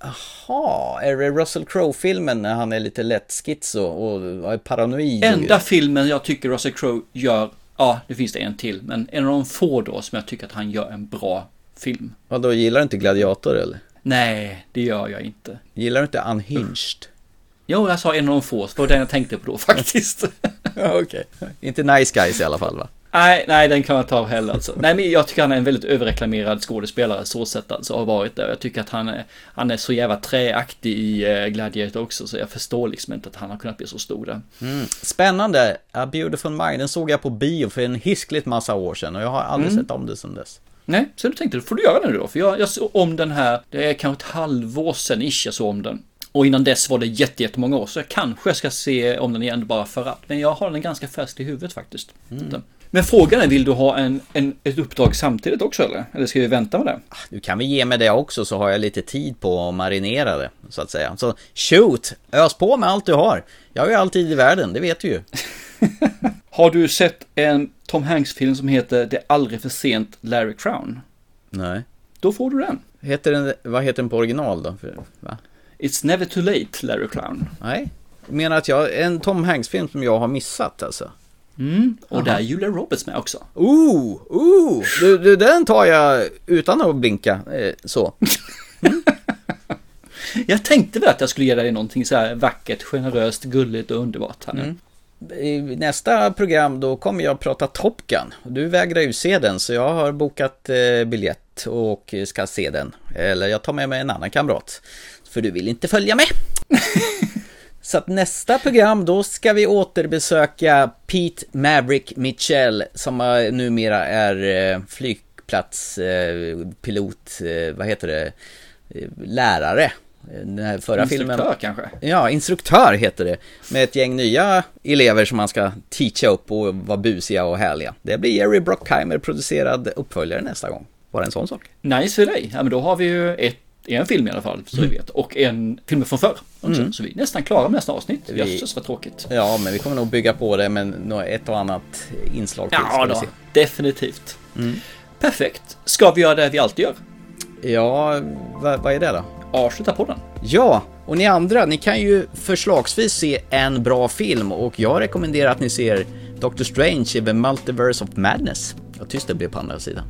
[SPEAKER 3] Jaha, är det Russell Crowe-filmen när han är lite lätt schizo och är paranoid?
[SPEAKER 2] Enda filmen jag tycker Russell Crowe gör, ja det finns det en till, men en av de få då som jag tycker att han gör en bra film.
[SPEAKER 3] Ja, då gillar du inte Gladiator eller?
[SPEAKER 2] Nej, det gör jag inte.
[SPEAKER 3] Gillar du inte Unhinged?
[SPEAKER 2] Jo, jag sa en av de få, så det var den jag tänkte på då faktiskt. (laughs)
[SPEAKER 3] ja, okej. Inte Nice Guys i alla fall va?
[SPEAKER 2] Nej, nej, den kan jag inte ta heller alltså. Nej, men jag tycker han är en väldigt överreklamerad skådespelare, så sett alltså, har varit där. Jag tycker att han är, han är så jävla träaktig i eh, Gladiator också, så jag förstår liksom inte att han har kunnat bli så stor där.
[SPEAKER 3] Mm. Spännande! A Beautiful Mind, den såg jag på bio för en hiskligt massa år sedan och jag har aldrig
[SPEAKER 2] Mm.
[SPEAKER 3] sett om det sedan dess.
[SPEAKER 2] Nej, så du tänkte, då får du göra det nu då. För jag, jag såg om den här, det är kanske ett halvår sedan ish jag såg om den. Och innan dess var det jätte- jättemånga år, så jag kanske ska se om den igen bara för att. Men jag har den ganska färskt i huvudet faktiskt. Men frågan är, vill du ha en, en, ett uppdrag samtidigt också eller? Eller ska vi vänta med det?
[SPEAKER 3] Du kan väl ge mig det också så har jag lite tid på att marinera det, så att säga. Så shoot! Ös på med allt du har. Jag har ju all tid i världen, det vet du ju. (laughs)
[SPEAKER 2] Har du sett en Tom Hanks-film som heter Det är aldrig för sent Larry Crown?
[SPEAKER 3] Nej.
[SPEAKER 2] Då får du den.
[SPEAKER 3] Heter den, vad heter den på original då? Va?
[SPEAKER 2] It's never too late Larry Crown.
[SPEAKER 3] Nej. Jag menar att jag, en Tom Hanks-film som jag har missat alltså.
[SPEAKER 2] Mm, och
[SPEAKER 3] Jaha.
[SPEAKER 2] där är Julia Roberts med också.
[SPEAKER 3] Ooh, ooh, du, du, den tar jag utan att blinka, eh, så. (laughs)
[SPEAKER 2] Jag tänkte väl att jag skulle ge dig någonting så här vackert, generöst, gulligt och underbart här nu.
[SPEAKER 3] Mm. I nästa program då kommer jag prata Top Gun. Du vägrar ju se den så jag har bokat eh, biljett och ska se den. Eller jag tar med mig en annan kamrat. För du vill inte följa med. (laughs) så att nästa program då ska vi återbesöka Pete Maverick Mitchell som numera är eh, flygplatspilot, eh, vad heter det, lärare. Den här förra
[SPEAKER 2] Instruktör
[SPEAKER 3] filmen.
[SPEAKER 2] kanske?
[SPEAKER 3] Ja, instruktör heter det. Med ett gäng nya elever som man ska teacha upp och vara busiga och härliga. Det blir Jerry Brockheimer producerad uppföljare nästa gång. Bara en sån sak.
[SPEAKER 2] Nice för dig. Ja, men då har vi ju ett, en film i alla fall, så vi vet. Och en film från förr också.
[SPEAKER 3] Mm.
[SPEAKER 2] Så vi är nästan klara med nästa avsnitt.
[SPEAKER 3] Vi-
[SPEAKER 2] Jösses vad tråkigt.
[SPEAKER 3] Ja, men vi kommer nog bygga på det med ett och annat inslag till.
[SPEAKER 2] Ja då, definitivt.
[SPEAKER 3] Mm.
[SPEAKER 2] Perfekt. Ska vi göra det vi alltid gör?
[SPEAKER 3] Ja, vad, vad är det då?
[SPEAKER 2] Avsluta podden.
[SPEAKER 3] Ja, och ni andra, ni kan ju förslagsvis se en bra film och jag rekommenderar att ni ser Doctor Strange i The Multiverse of Madness. Vad tyst det blev på andra sidan.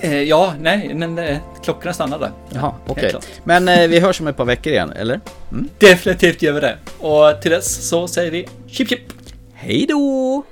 [SPEAKER 2] Eh, ja, nej, men eh, klockorna stannade.
[SPEAKER 3] Jaha, okej.
[SPEAKER 2] klart.
[SPEAKER 3] Men eh, vi hörs om ett par veckor igen, eller? Mm.
[SPEAKER 2] Definitivt gör vi det. Och till dess så säger vi chip chip.
[SPEAKER 3] Hej då!